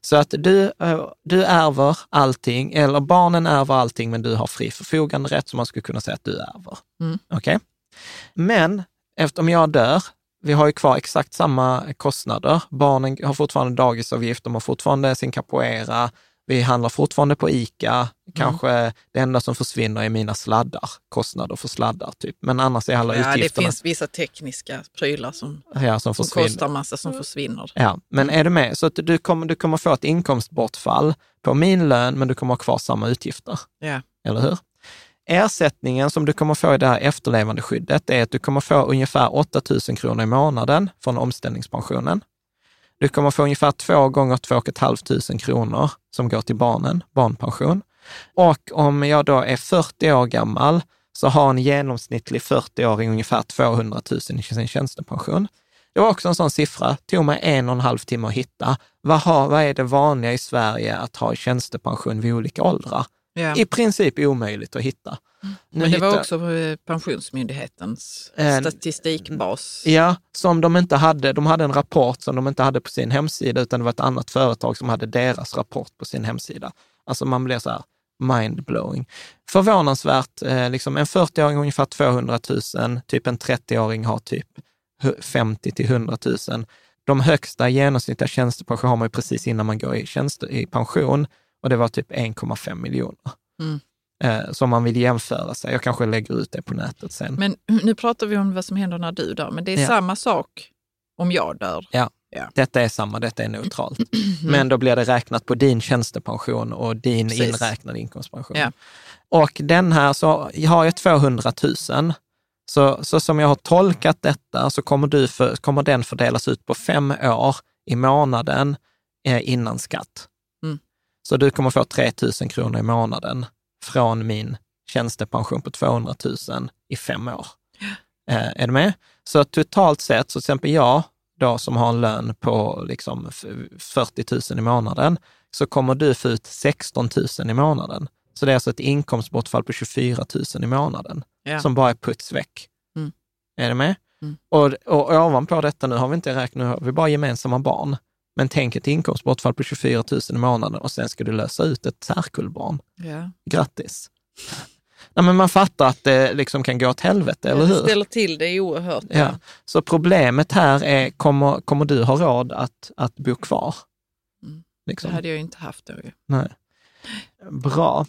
Så att du, eh, du ärver allting, eller barnen ärver allting, men du har fri förfogande rätt, så man skulle kunna säga att du ärver. Mm. Okej? Men eftersom jag dör, vi har ju kvar exakt samma kostnader. Barnen har fortfarande dagisavgift, de har fortfarande sin capoeira, vi handlar fortfarande på ICA. Kanske det enda som försvinner är mina sladdar, kostnader för sladdar typ. Men annars är alla Ja, det utgifterna finns vissa tekniska prylar som, ja, som som kostar massa som försvinner. Ja, men är du med? Så att du kommer, du kommer få ett inkomstbortfall på min lön, men du kommer ha kvar samma utgifter. Ja. Eller hur? Ersättningen som du kommer få i det här efterlevandeskyddet är att du kommer få ungefär 8 000 kronor i månaden från omställningspensionen. Du kommer få ungefär två gånger 2 500 kronor som går till barnen, barnpension. Och om jag då är 40 år gammal så har en genomsnittlig 40-åring ungefär 200 000 i sin tjänstepension. Det var också en sån siffra, tog mig en och en halv timme att hitta. Vad, har, vad är det vanliga i Sverige att ha tjänstepension vid olika åldrar? Ja. I princip omöjligt att hitta. Men det var hittar- också eh, Pensionsmyndighetens Eh, statistikbas. Ja, som de inte hade. De hade en rapport som de inte hade på sin hemsida, utan det var ett annat företag som hade deras rapport på sin hemsida. Alltså man blir så här mindblowing. Förvånansvärt, eh, liksom en 40-åring har ungefär 200 000, typ en 30-åring har typ hu- 50 till 100 000. De högsta genomsnittliga tjänstepension har man ju precis innan man går i, tjänste, i pension och det var typ 1,5 miljoner. Mm. Eh, så om man vill jämföra sig, jag kanske lägger ut det på nätet sen. Men nu pratar vi om vad som händer när du dör, men det är Ja. samma sak om jag dör. Ja, Ja. detta är samma, detta är neutralt. *clears throat* Men då blir det räknat på din tjänstepension och din Precis. inräknade inkomstpension. Ja. Och den här, så har jag 200 000, så, så som jag har tolkat detta så kommer, du för, kommer den fördelas ut på fem år i månaden eh, innan skatt. Mm. Så du kommer få 3 000 kronor i månaden från min tjänstepension på 200 000 i fem år. Eh, är du med? Så totalt sett, så till exempel jag då som har en lön på liksom f- 40 000 i månaden, så kommer du få ut 16 000 i månaden. Så det är alltså ett inkomstbortfall på 24 000 i månaden Ja. som bara är puts väck. Mm. Är du med? Mm. Och, och ovanpå detta, nu har vi inte räknat, nu har vi bara gemensamma barn. Men tänk ett inkomstbortfall på 24 000 i månaden och sen ska du lösa ut ett särkullbarn. Ja. Grattis! Nej, men man fattar att det liksom kan gå åt helvete, eller Det hur? ställer till det oerhört. Ja. Så problemet här är, kommer, kommer du ha råd att, att bo kvar? Mm. Liksom. Det hade jag inte haft då. ju. Nej. Bra.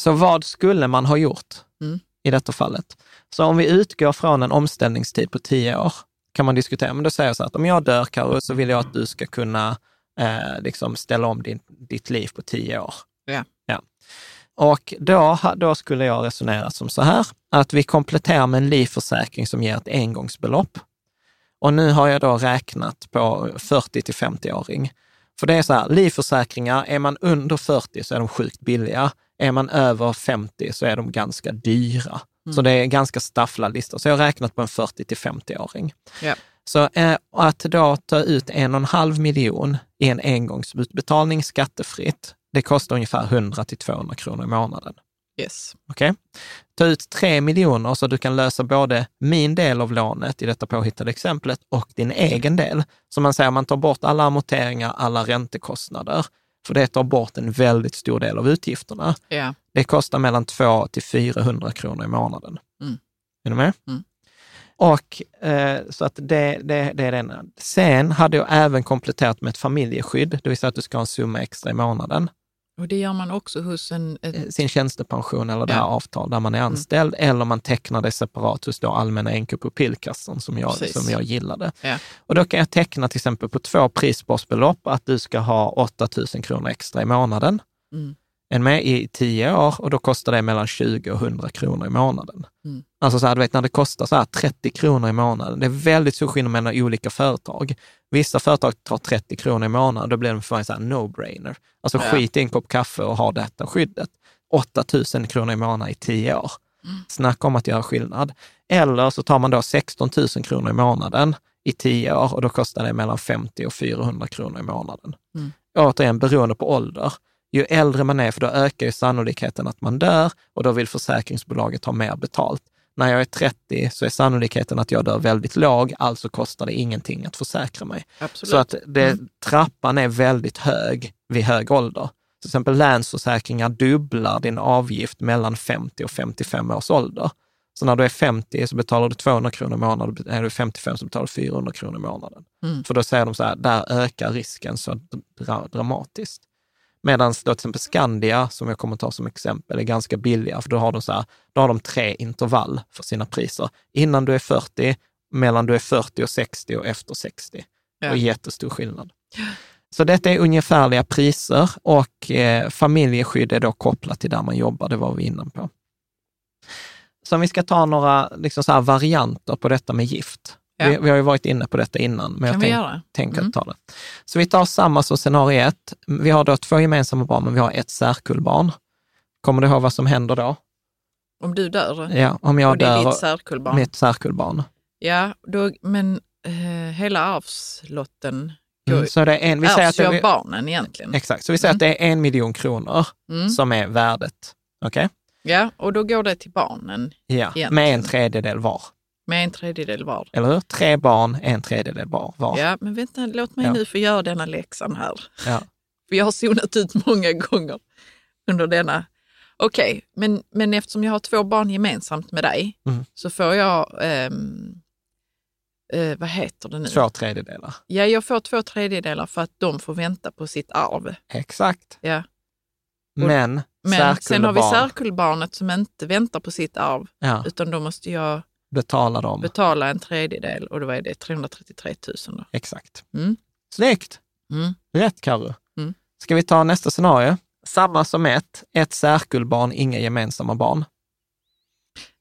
Så vad skulle man ha gjort Mm. i detta fallet? Så om vi utgår från en omställningstid på tio år, kan man diskutera, men då säger jag så att om jag dör, Karo, så vill jag att du ska kunna eh, liksom ställa om din, ditt liv på tio år. Ja. ja. Och då, då skulle jag resonera som så här, att vi kompletterar med en livförsäkring som ger ett engångsbelopp. Och nu har jag då räknat på 40 till 50-åring. För det är så här, livförsäkringar, är man under 40 så är de sjukt billiga. Är man över 50 så är de ganska dyra. Så det är en ganska stafflad lista. Så jag har räknat på en 40 till 50-åring. Ja. Så eh, att då ta ut en och en halv miljon i en engångsutbetalning skattefritt, det kostar ungefär 100 till 200 kronor i månaden. Yes. Okej? Ta ut 3 miljoner så du kan lösa både min del av lånet i detta påhittade exemplet och din egen del. Så man säger, man tar bort alla amorteringar, alla räntekostnader, för det tar bort en väldigt stor del av utgifterna. Ja. Det kostar mellan 200 till 400 kronor i månaden. Mm. Är du med? Mm. Och eh, så att det, det, det är det ena. Sen hade jag även kompletterat med ett familjeskydd, det vill säga att du ska ha en summa extra i månaden Och det gör man också hos en... eh, en sin tjänstepension eller det här Ja. Mm. avtal där man är anställd, eller man tecknar det separat hos då Allmänna NK-pupillkassan som jag, Precis. som jag gillade. Ja. Och då kan jag teckna till exempel på två prisbasbelopp att du ska ha 8 000 kronor extra i månaden. Mm. En med i tio år och då kostar det mellan 20 och 100 kronor i månaden. Mm. Alltså så här, du vet när det kostar så här 30 kronor i månaden. Det är väldigt stor skillnad mellan olika företag. Vissa företag tar 30 kronor i månaden, då blir det för mig så här no-brainer. Alltså Ja. skit i en kopp kaffe och ha detta skyddet. 8 000 kronor i månaden i tio år. Snacka om att göra skillnad. Eller så tar man då 16 000 kronor i månaden i tio år och då kostar det mellan 50 och 400 kronor i månaden. Mm. Återigen beroende på ålder. Ju äldre man är, för då ökar ju sannolikheten att man dör och då vill försäkringsbolaget ha mer betalt. När jag är 30 så är sannolikheten att jag dör väldigt låg, alltså kostar det ingenting att försäkra mig. Absolut. Så att det, trappan är väldigt hög vid hög ålder. Till exempel Länsförsäkringar dubblar din avgift mellan 50 och 55 års ålder. Så när du är 50 så betalar du 200 kronor i månaden, är du 55 så betalar du 400 kronor i månaden. Mm. För då säger de så här, där ökar risken så dra, dramatiskt. Medan då till exempel Skandia, som jag kommer ta som exempel, är ganska billiga, för då har de, så här, då har de tre intervall för sina priser. Innan du är 40, mellan du är 40 och 60 och efter 60. Ja. Och jättestor skillnad. Så detta är ungefärliga priser och eh, familjeskydd är då kopplat till där man jobbar, det var vi inne på. Så om vi ska ta några liksom så varianter på detta med gift. Ja. Vi, vi har ju varit inne på detta innan, men kan jag tänk, tänker Mm. ta det. Så vi tar samma som scenario ett. Vi har då två gemensamma barn, men vi har ett särkullbarn. Kommer du ihåg vad som händer då? Om du dör Ja, om jag och det är dör ditt särkullbarn. Ja, då, men eh, hela arvslotten går, Mm, så det är en, vi säger att det, barnen egentligen. Exakt, så vi säger att det är en miljon kronor Mm. som är värdet. Okej? Ja, och då går det till barnen Ja, Egentligen. med en tredjedel var. Med en tredjedel var. Eller hur? Tre barn, en tredjedel var. var. Ja, men vänta, låt mig Ja. nu få göra denna läxan här. Ja. *laughs* För jag har zonat ut många gånger under denna. Okej, men, men eftersom jag har två barn gemensamt med dig Mm. så får jag ehm, eh, vad heter det nu? Två tredjedelar. Ja, jag får två tredjedelar för att de får vänta på sitt arv. Exakt. Ja. Men, Men sen har vi särkullbarn, särkullbarnet som inte väntar på sitt arv, ja, utan då måste jag betala dem. betala en tredjedel och då är det 333 000. Då. Exakt. Mm. Snyggt! Mm. Rätt Carro. Mm. Ska vi ta nästa scenario? Samma som ett, ett särkullbarn, inga gemensamma barn.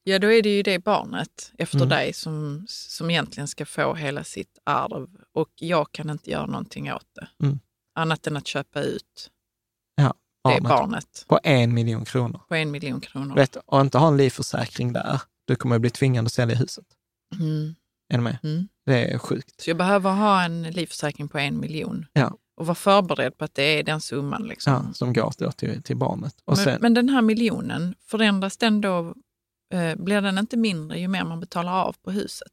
Ja, då är det ju det barnet efter Mm. dig som, som egentligen ska få hela sitt arv och jag kan inte göra någonting åt det. Mm. Annat än att köpa ut Ja, det barnet. barnet På en miljon kronor. på en miljon kronor. Vet, och inte ha en livförsäkring där. Du kommer bli tvingad att sälja huset. Mm. Är du med? Mm. Det är sjukt. Så jag behöver ha en livförsäkring på en miljon Ja. och vara förberedd på att det är den summan. Liksom. Ja, som går då till, till barnet. Men, sen, men den här miljonen, förändras den då? Eh, blir den inte mindre ju mer man betalar av på huset?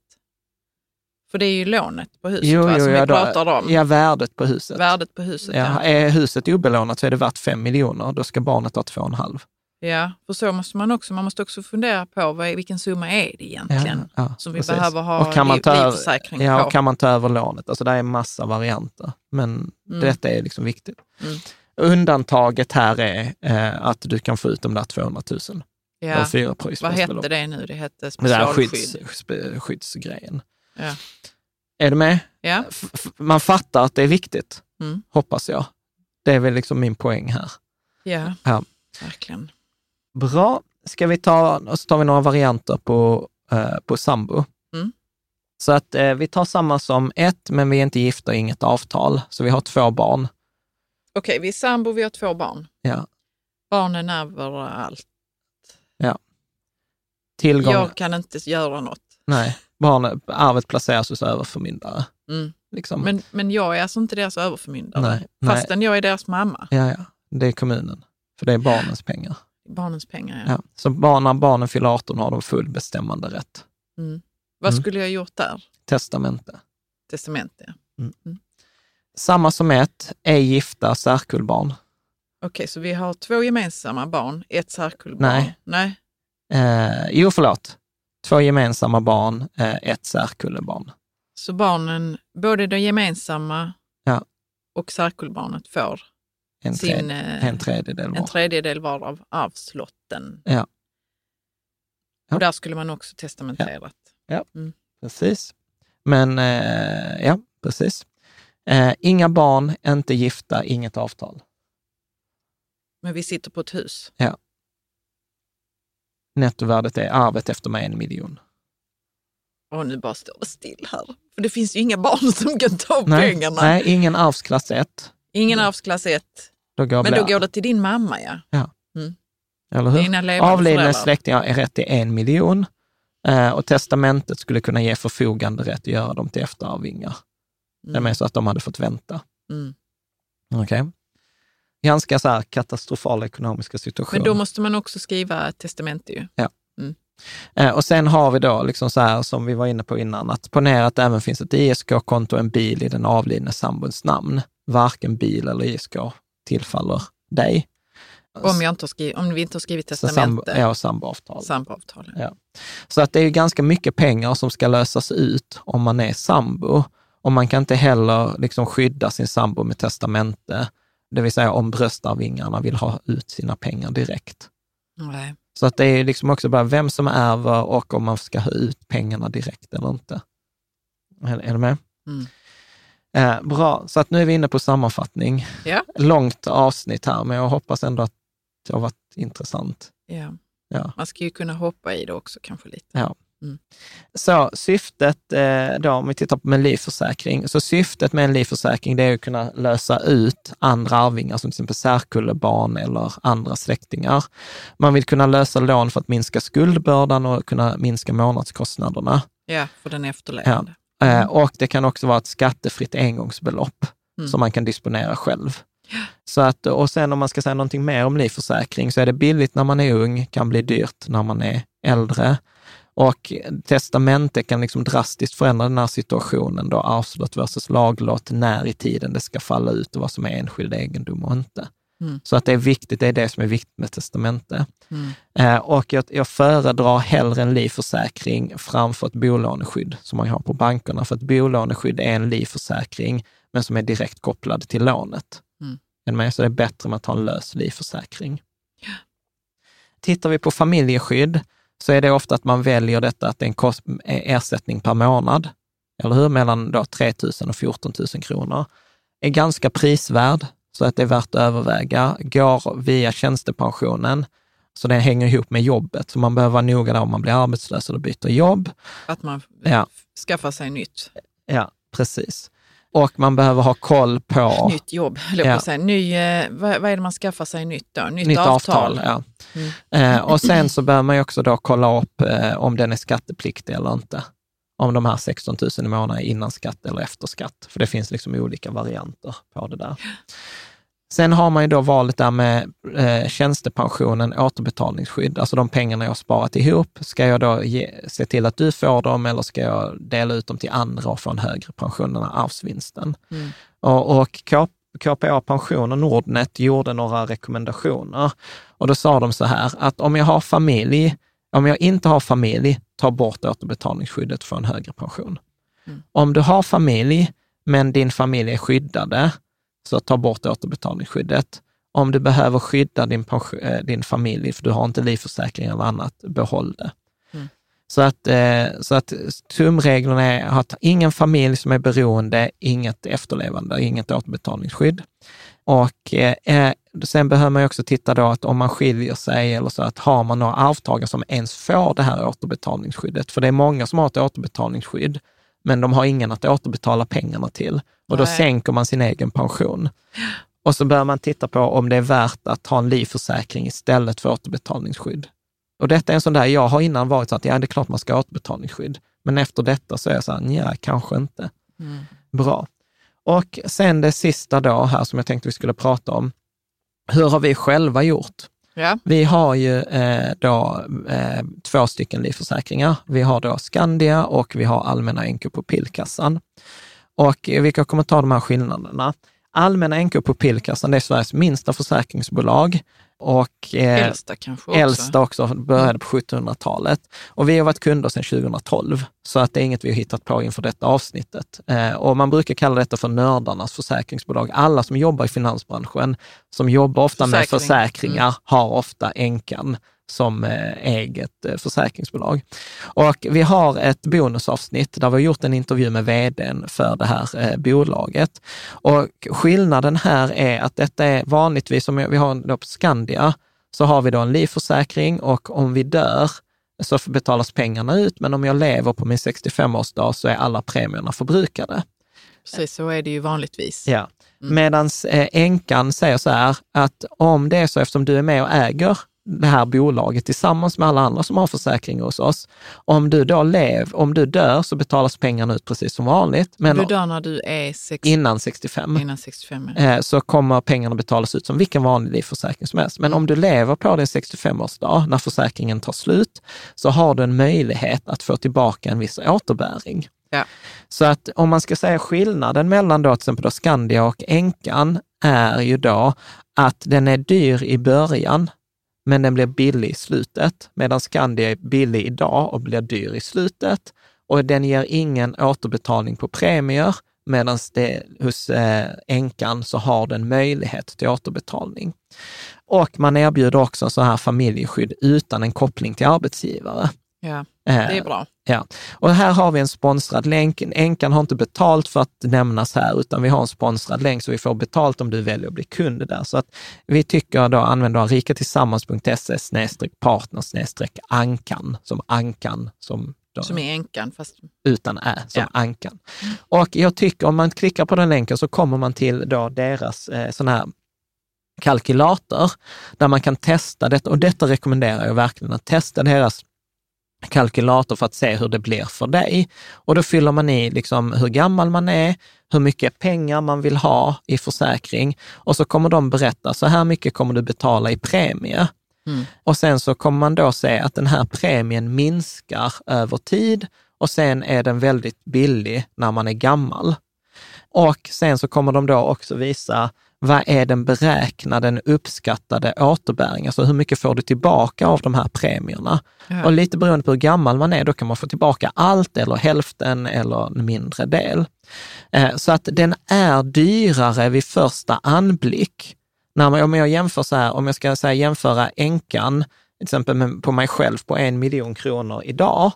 För det är ju lånet på huset va, som vi ja, då- pratar om. Ja, värdet på huset. Värdet på huset, Ja, ja. är huset obelånat så är det värt fem miljoner. Då ska barnet ha två och en halv. Ja, för så måste man också, man måste också fundera på vad, vilken summa är det egentligen Ja, ja, som vi precis. behöver ha Och kan man ta över- livförsäkring Ja, på. och kan man ta över lånet? Alltså det är massa varianter, men Mm. detta är liksom viktigt. Mm. Undantaget här är eh, att du kan få ut de där 200 000 ja. fyra Vad hette det nu? Det hette Det specialskydd. skydds, spe- skyddsgrejen. Ja. Är du med? Ja. F- Man fattar att det är viktigt, Mm. hoppas jag. Det är väl liksom min poäng här. Ja. verkligen. Bra. Ska vi ta, och så tar vi några varianter på, eh, på sambo. Mm. Så att eh, vi tar samma som ett, men vi är inte gifta, inget avtal. Så vi har två barn. Okej, vi är sambo, vi har två barn. Ja. Barnen ärver allt. Tillgång, Jag kan inte göra något. nej, barn, arvet placeras hos överförmyndare. Mm. Liksom. Men, men jag är alltså inte deras överförmyndare, Nej, nej. fastän jag är deras mamma. ja, ja, det är kommunen, för det är barnens pengar. Barnens pengar, ja. Ja. Så när barnen fyller 18 har de full bestämmande rätt. Mm. Vad Mm. skulle jag gjort där? Testamente. Testamente, ja. Samma som ett, ej gifta särkullbarn. Okej, så vi har två gemensamma barn, ett särkullbarn. Nej. Nej. Eh, jo, förlåt. Två gemensamma barn, eh, ett särkullebarn. Så barnen, både det gemensamma Ja. och särkullbarnet får En, sin, tredje, eh, en tredjedel var. en tredjedel var av arvslotten. Ja. Ja. Och där skulle man också testamenterat. Precis. Men, eh, ja, precis. Eh, inga barn, inte gifta, inget avtal. Men vi sitter på ett hus. Nettovärdet är arvet efter mig en miljon. Och nu bara står det still här. För det finns ju inga barn som kan ta Nej, pengarna. nej, ingen arvsklass 1. Ingen arvsklass 1. Då går Men då går det till din mamma, ja. Eller hur? Dina levande Avlidna släktingar är rätt till en miljon eh, och testamentet skulle kunna ge förfogande rätt att göra dem till efterarvingar. Det är mer så att de hade fått vänta. Mm. Okej. Ganska så här katastrofala ekonomiska situationer. Men då måste man också skriva ett testamente ju. Eh, och sen har vi då, liksom så här, som vi var inne på innan, att ponera att det även finns ett ISK-konto och en bil i den avlidne sambons namn. Varken bil eller ISK tillfaller dig. Om, jag inte skrivit, om vi inte har skrivit Så sambo, testamente. ja, samboavtal. Samboavtal. Ja. Så att det är ju ganska mycket pengar som ska lösas ut om man är sambo. Och man kan inte heller liksom skydda sin sambo med testamente, det vill säga om bröstarvingarna vill ha ut sina pengar direkt. Nej. Så att det är liksom också bara vem som ärver och om man ska ha ut pengarna direkt eller inte. Är, är du med? Mm. Eh, bra, så att nu är vi inne på sammanfattning. Ja. Långt avsnitt här, men jag hoppas ändå att det har varit intressant. Ja. Ja. Man ska ju kunna hoppa i det också kanske lite. Ja. Mm. Så syftet eh, då, om vi tittar på med livförsäkring, så syftet med en livförsäkring det är att kunna lösa ut andra arvingar, som till exempel särkullebarn eller andra släktingar. Man vill kunna lösa lån för att minska skuldbördan och kunna minska månadskostnaderna. Ja, för den efterlevande. Eh, och det kan också vara ett skattefritt engångsbelopp Mm. som man kan disponera själv. Så att, och sen om man ska säga någonting mer om livförsäkring så är det billigt när man är ung, kan bli dyrt när man är äldre. Och testamente kan liksom drastiskt förändra den här situationen då arvslott versus laglott, när i tiden det ska falla ut och vad som är enskild egendom och inte. Så att det är viktigt, det är det som är viktigt med testamente. Eh, och jag, jag föredrar hellre en livförsäkring framför ett bolåneskydd som man har på bankerna, för ett bolåneskydd är en livförsäkring, men som är direkt kopplad till lånet. Mm. Så det är bättre med att ha en lös livförsäkring. Tittar vi på familjeskydd så är det ofta att man väljer detta att det är en kost, är ersättning per månad, eller hur? Mellan då 3 000 och 14 000 kronor. Är ganska prisvärd, så att det är värt att överväga. Går via tjänstepensionen, så det hänger ihop med jobbet. Så man behöver vara noga där om man blir arbetslös eller byter jobb. Att man Ja. skaffar sig nytt, Ja, precis. Och man behöver ha koll på nytt jobb. höll jag på säga. Ny, eh, vad, vad är det man skaffar sig nytt då? Nytt, nytt avtal. avtal. ja. Eh, och sen så behöver man ju också då kolla upp eh, om den är skattepliktig eller inte. Om de här 16 000 i månaden är innan skatt eller efter skatt. För det finns liksom olika varianter på det där. Sen har man ju då valet där med eh, tjänstepensionen, återbetalningsskydd, alltså de pengarna jag har sparat ihop. Ska jag då ge, se till att du får dem eller ska jag dela ut dem till andra och få en högre pension, den här arvsvinsten? Och, och K- KPA Pension och Nordnet gjorde några rekommendationer. Och då sa de så här, att om jag har familj, om jag inte har familj, ta bort återbetalningsskyddet för en högre pension. Om du har familj, men din familj är skyddade, så ta bort återbetalningsskyddet. Om du behöver skydda din, eh, din familj, för du har inte livförsäkring eller annat, behåll det. Så att, eh, så att tumreglerna är att ingen familj som är beroende, inget efterlevande, inget återbetalningsskydd. Och eh, sen behöver man ju också titta då att om man skiljer sig eller så, att har man några arvtagare som ens får det här återbetalningsskyddet? För det är många som har ett återbetalningsskydd, men de har ingen att återbetala pengarna till. Och då Nej. sänker man sin egen pension. Och så bör man titta på om det är värt att ha en livförsäkring istället för återbetalningsskydd. Och detta är en sån där, jag har innan varit så att ja, det är klart man ska ha återbetalningsskydd. Men efter detta så är jag så här, ja, kanske inte. Bra. Och sen det sista då här som jag tänkte vi skulle prata om. Hur har vi själva gjort? Ja. Vi har ju eh, då eh, två stycken livförsäkringar. Vi har då Skandia och vi har Allmänna NK-pupillkassan. Och eh, vi kommer ta de här skillnaderna. Allmänna NK-pupillkassan, det är Sveriges minsta försäkringsbolag och eh, Äldsta kanske också. äldsta också, började på 1700-talet. Och vi har varit kunder sedan 2012, så att det är inget vi har hittat på inför detta avsnittet. Eh, och man brukar kalla detta för nördarnas försäkringsbolag. Alla som jobbar i finansbranschen, som jobbar ofta med Försäkring. försäkringar, har ofta änkan som eh, eget eh, försäkringsbolag. Och vi har ett bonusavsnitt där vi har gjort en intervju med vdn för det här eh, bolaget. Och skillnaden här är att detta är vanligtvis, om vi har då på Skandia, så har vi då en livförsäkring och om vi dör så betalas pengarna ut, men om jag lever på min 65-årsdag så är alla premierna förbrukade. Precis, så är det ju vanligtvis. Ja. Medan änkan säger så här, att om det är så, eftersom du är med och äger det här bolaget tillsammans med alla andra som har försäkring hos oss, om du då lev, om du dör så betalas pengarna ut precis som vanligt. Men du dör när du är sex, innan 65 innan 65. ja. eh, så kommer pengarna betalas ut som vilken vanlig livförsäkring som helst. Men om du lever på din 65-årsdag, när försäkringen tar slut, så har du en möjlighet att få tillbaka en viss återbäring. Ja. Så att om man ska säga skillnaden mellan då till exempel då Skandia och Änkan är ju då att den är dyr i början, men den blir billig i slutet, medan Skandia är billig idag och blir dyr i slutet. Och den ger ingen återbetalning på premier, medan det hos eh, änkan så har den möjlighet till återbetalning. Och man erbjuder också så här familjeskydd utan en koppling till arbetsgivare. Ja, det är bra. Ja, och här har vi en sponsrad länk. Änkan har inte betalt för att nämnas här, utan vi har en sponsrad länk så vi får betalt om du väljer att bli kund där. Så att vi tycker då, använd rikatillsammans.se snedstreck partner snedstreck ankan, som ankan, som, då, Som är änkan, fast utan ä, som Ja. ankan. Och jag tycker om man klickar på den länken så kommer man till då deras eh, sån här kalkylator där man kan testa detta och detta rekommenderar jag verkligen att testa deras kalkylator för att se hur det blir för dig. Och då fyller man i liksom hur gammal man är, hur mycket pengar man vill ha i försäkring och så kommer de berätta, så här mycket kommer du betala i premie. Och sen så kommer man då se att den här premien minskar över tid och sen är den väldigt billig när man är gammal. Och sen så kommer de då också visa vad är den beräknade, den uppskattade återbäringen? Alltså hur mycket får du tillbaka av de här premierna? Ja. Och lite beroende på hur gammal man är, då kan man få tillbaka allt eller hälften eller en mindre del. Eh, Så att den är dyrare vid första anblick. När man, om jag jämför så här, om jag ska säga jämföra änkan, till exempel på mig själv på en miljon kronor idag,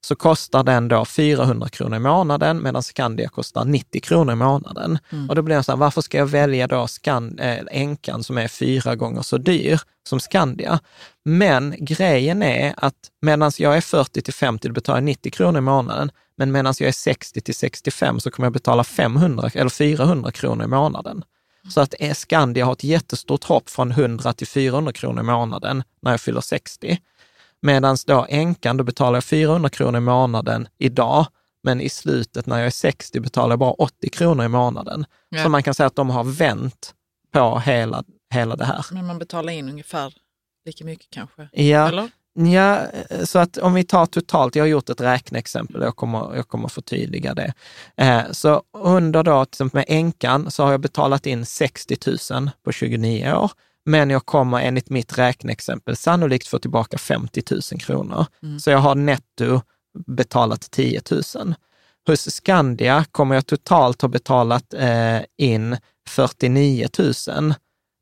så kostar den då 400 kronor i månaden medan Skandia kostar 90 kronor i månaden. Och då blir det så här, varför ska jag välja då Skan, äh, änkan som är fyra gånger så dyr som Skandia? Men grejen är att medan jag är 40 till 50, då betalar jag 90 kronor i månaden, men medan jag är 60 till 65 så kommer jag betala 500 eller 400 kronor i månaden. Så att eh, Skandia har ett jättestort hopp från 100 till 400 kronor i månaden när jag fyller 60. Medan då änkan, då betalar jag 400 kronor i månaden idag, men i slutet när jag är 60 betalar jag bara 80 kronor i månaden. Ja. Så man kan säga att de har vänt på hela, hela det här. Men man betalar in ungefär lika mycket kanske? Ja, Eller? Ja, så att om vi tar totalt, jag har gjort ett räkneexempel, jag kommer, jag kommer förtydliga det. Eh, så under då, till exempel med änkan, så har jag betalat in 60 000 på 29 år, men jag kommer enligt mitt räkneexempel sannolikt få tillbaka 50 000 kronor. Så jag har netto betalat 10 000. Hos Skandia kommer jag totalt ha betalat eh, in 49 000,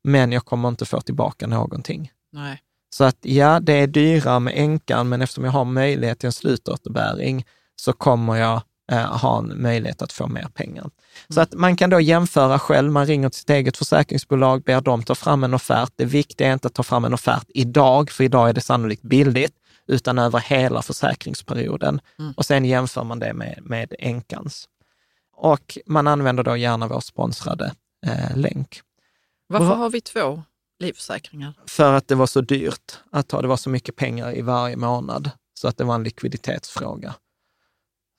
men jag kommer inte få tillbaka någonting. Nej. Så att ja, det är dyrare med änkan, men eftersom jag har möjlighet till en slutåterbäring så kommer jag ha en möjlighet att få mer pengar. Så att man kan då jämföra själv, man ringer till sitt eget försäkringsbolag, ber dem ta fram en offert. Det viktiga är inte att ta fram en offert idag, för idag är det sannolikt billigt, utan över hela försäkringsperioden. Och sen jämför man det med, med änkans. Och man använder då gärna vår sponsrade eh, länk. Varför har vi två livförsäkringar? För att det var så dyrt att ha, det var så mycket pengar i varje månad, så att det var en likviditetsfråga.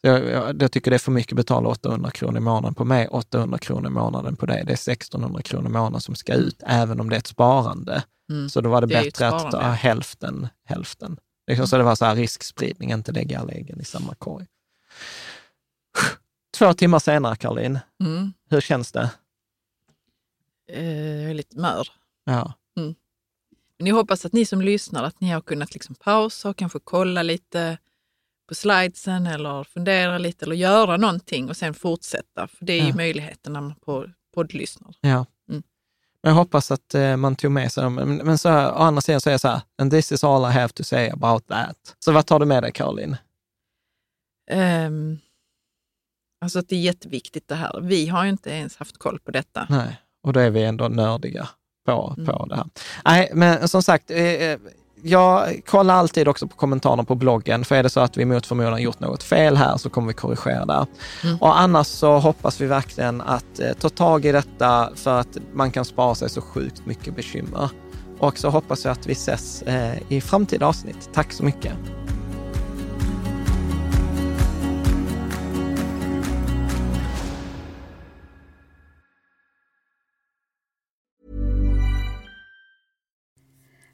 Jag, jag, jag tycker det är för mycket att betala 800 kronor i månaden på mig, 800 kronor i månaden på dig. Det är 1600 kronor i månaden som ska ut, även om det är ett sparande. Mm. Så då var det, Det bättre att ta hälften, hälften. Liksom, Så det var så här riskspridning, inte lägga alla äggen i samma korg. *sighs* Två timmar senare, Caroline, Mm. hur känns det? Eh, jag är lite mör. Ja. Men jag hoppas att ni som lyssnar, att ni har kunnat liksom pausa och kanske kolla lite på slidesen eller fundera lite eller göra någonting och sen fortsätta. För det är ju Ja. möjligheten när man på poddlyssnar. Ja. Mm. Jag hoppas att eh, man tog med sig dem. Men, men så, å andra sidan så är jag så här, and this is all I have to say about that. Så vad tar du med dig, Caroline? Um, alltså att det är jätteviktigt det här. Vi har ju inte ens haft koll på detta. Nej, och då är vi ändå nördiga på, Mm. på det här. Nej, men som sagt, eh, eh, jag kollar alltid också på kommentarerna på bloggen, för är det så att vi mot förmodan gjort något fel här så kommer vi korrigera där. Mm. Och annars så hoppas vi verkligen att eh, ta tag i detta för att man kan spara sig så sjukt mycket bekymmer. Och så hoppas jag att vi ses eh, i framtida avsnitt. Tack så mycket.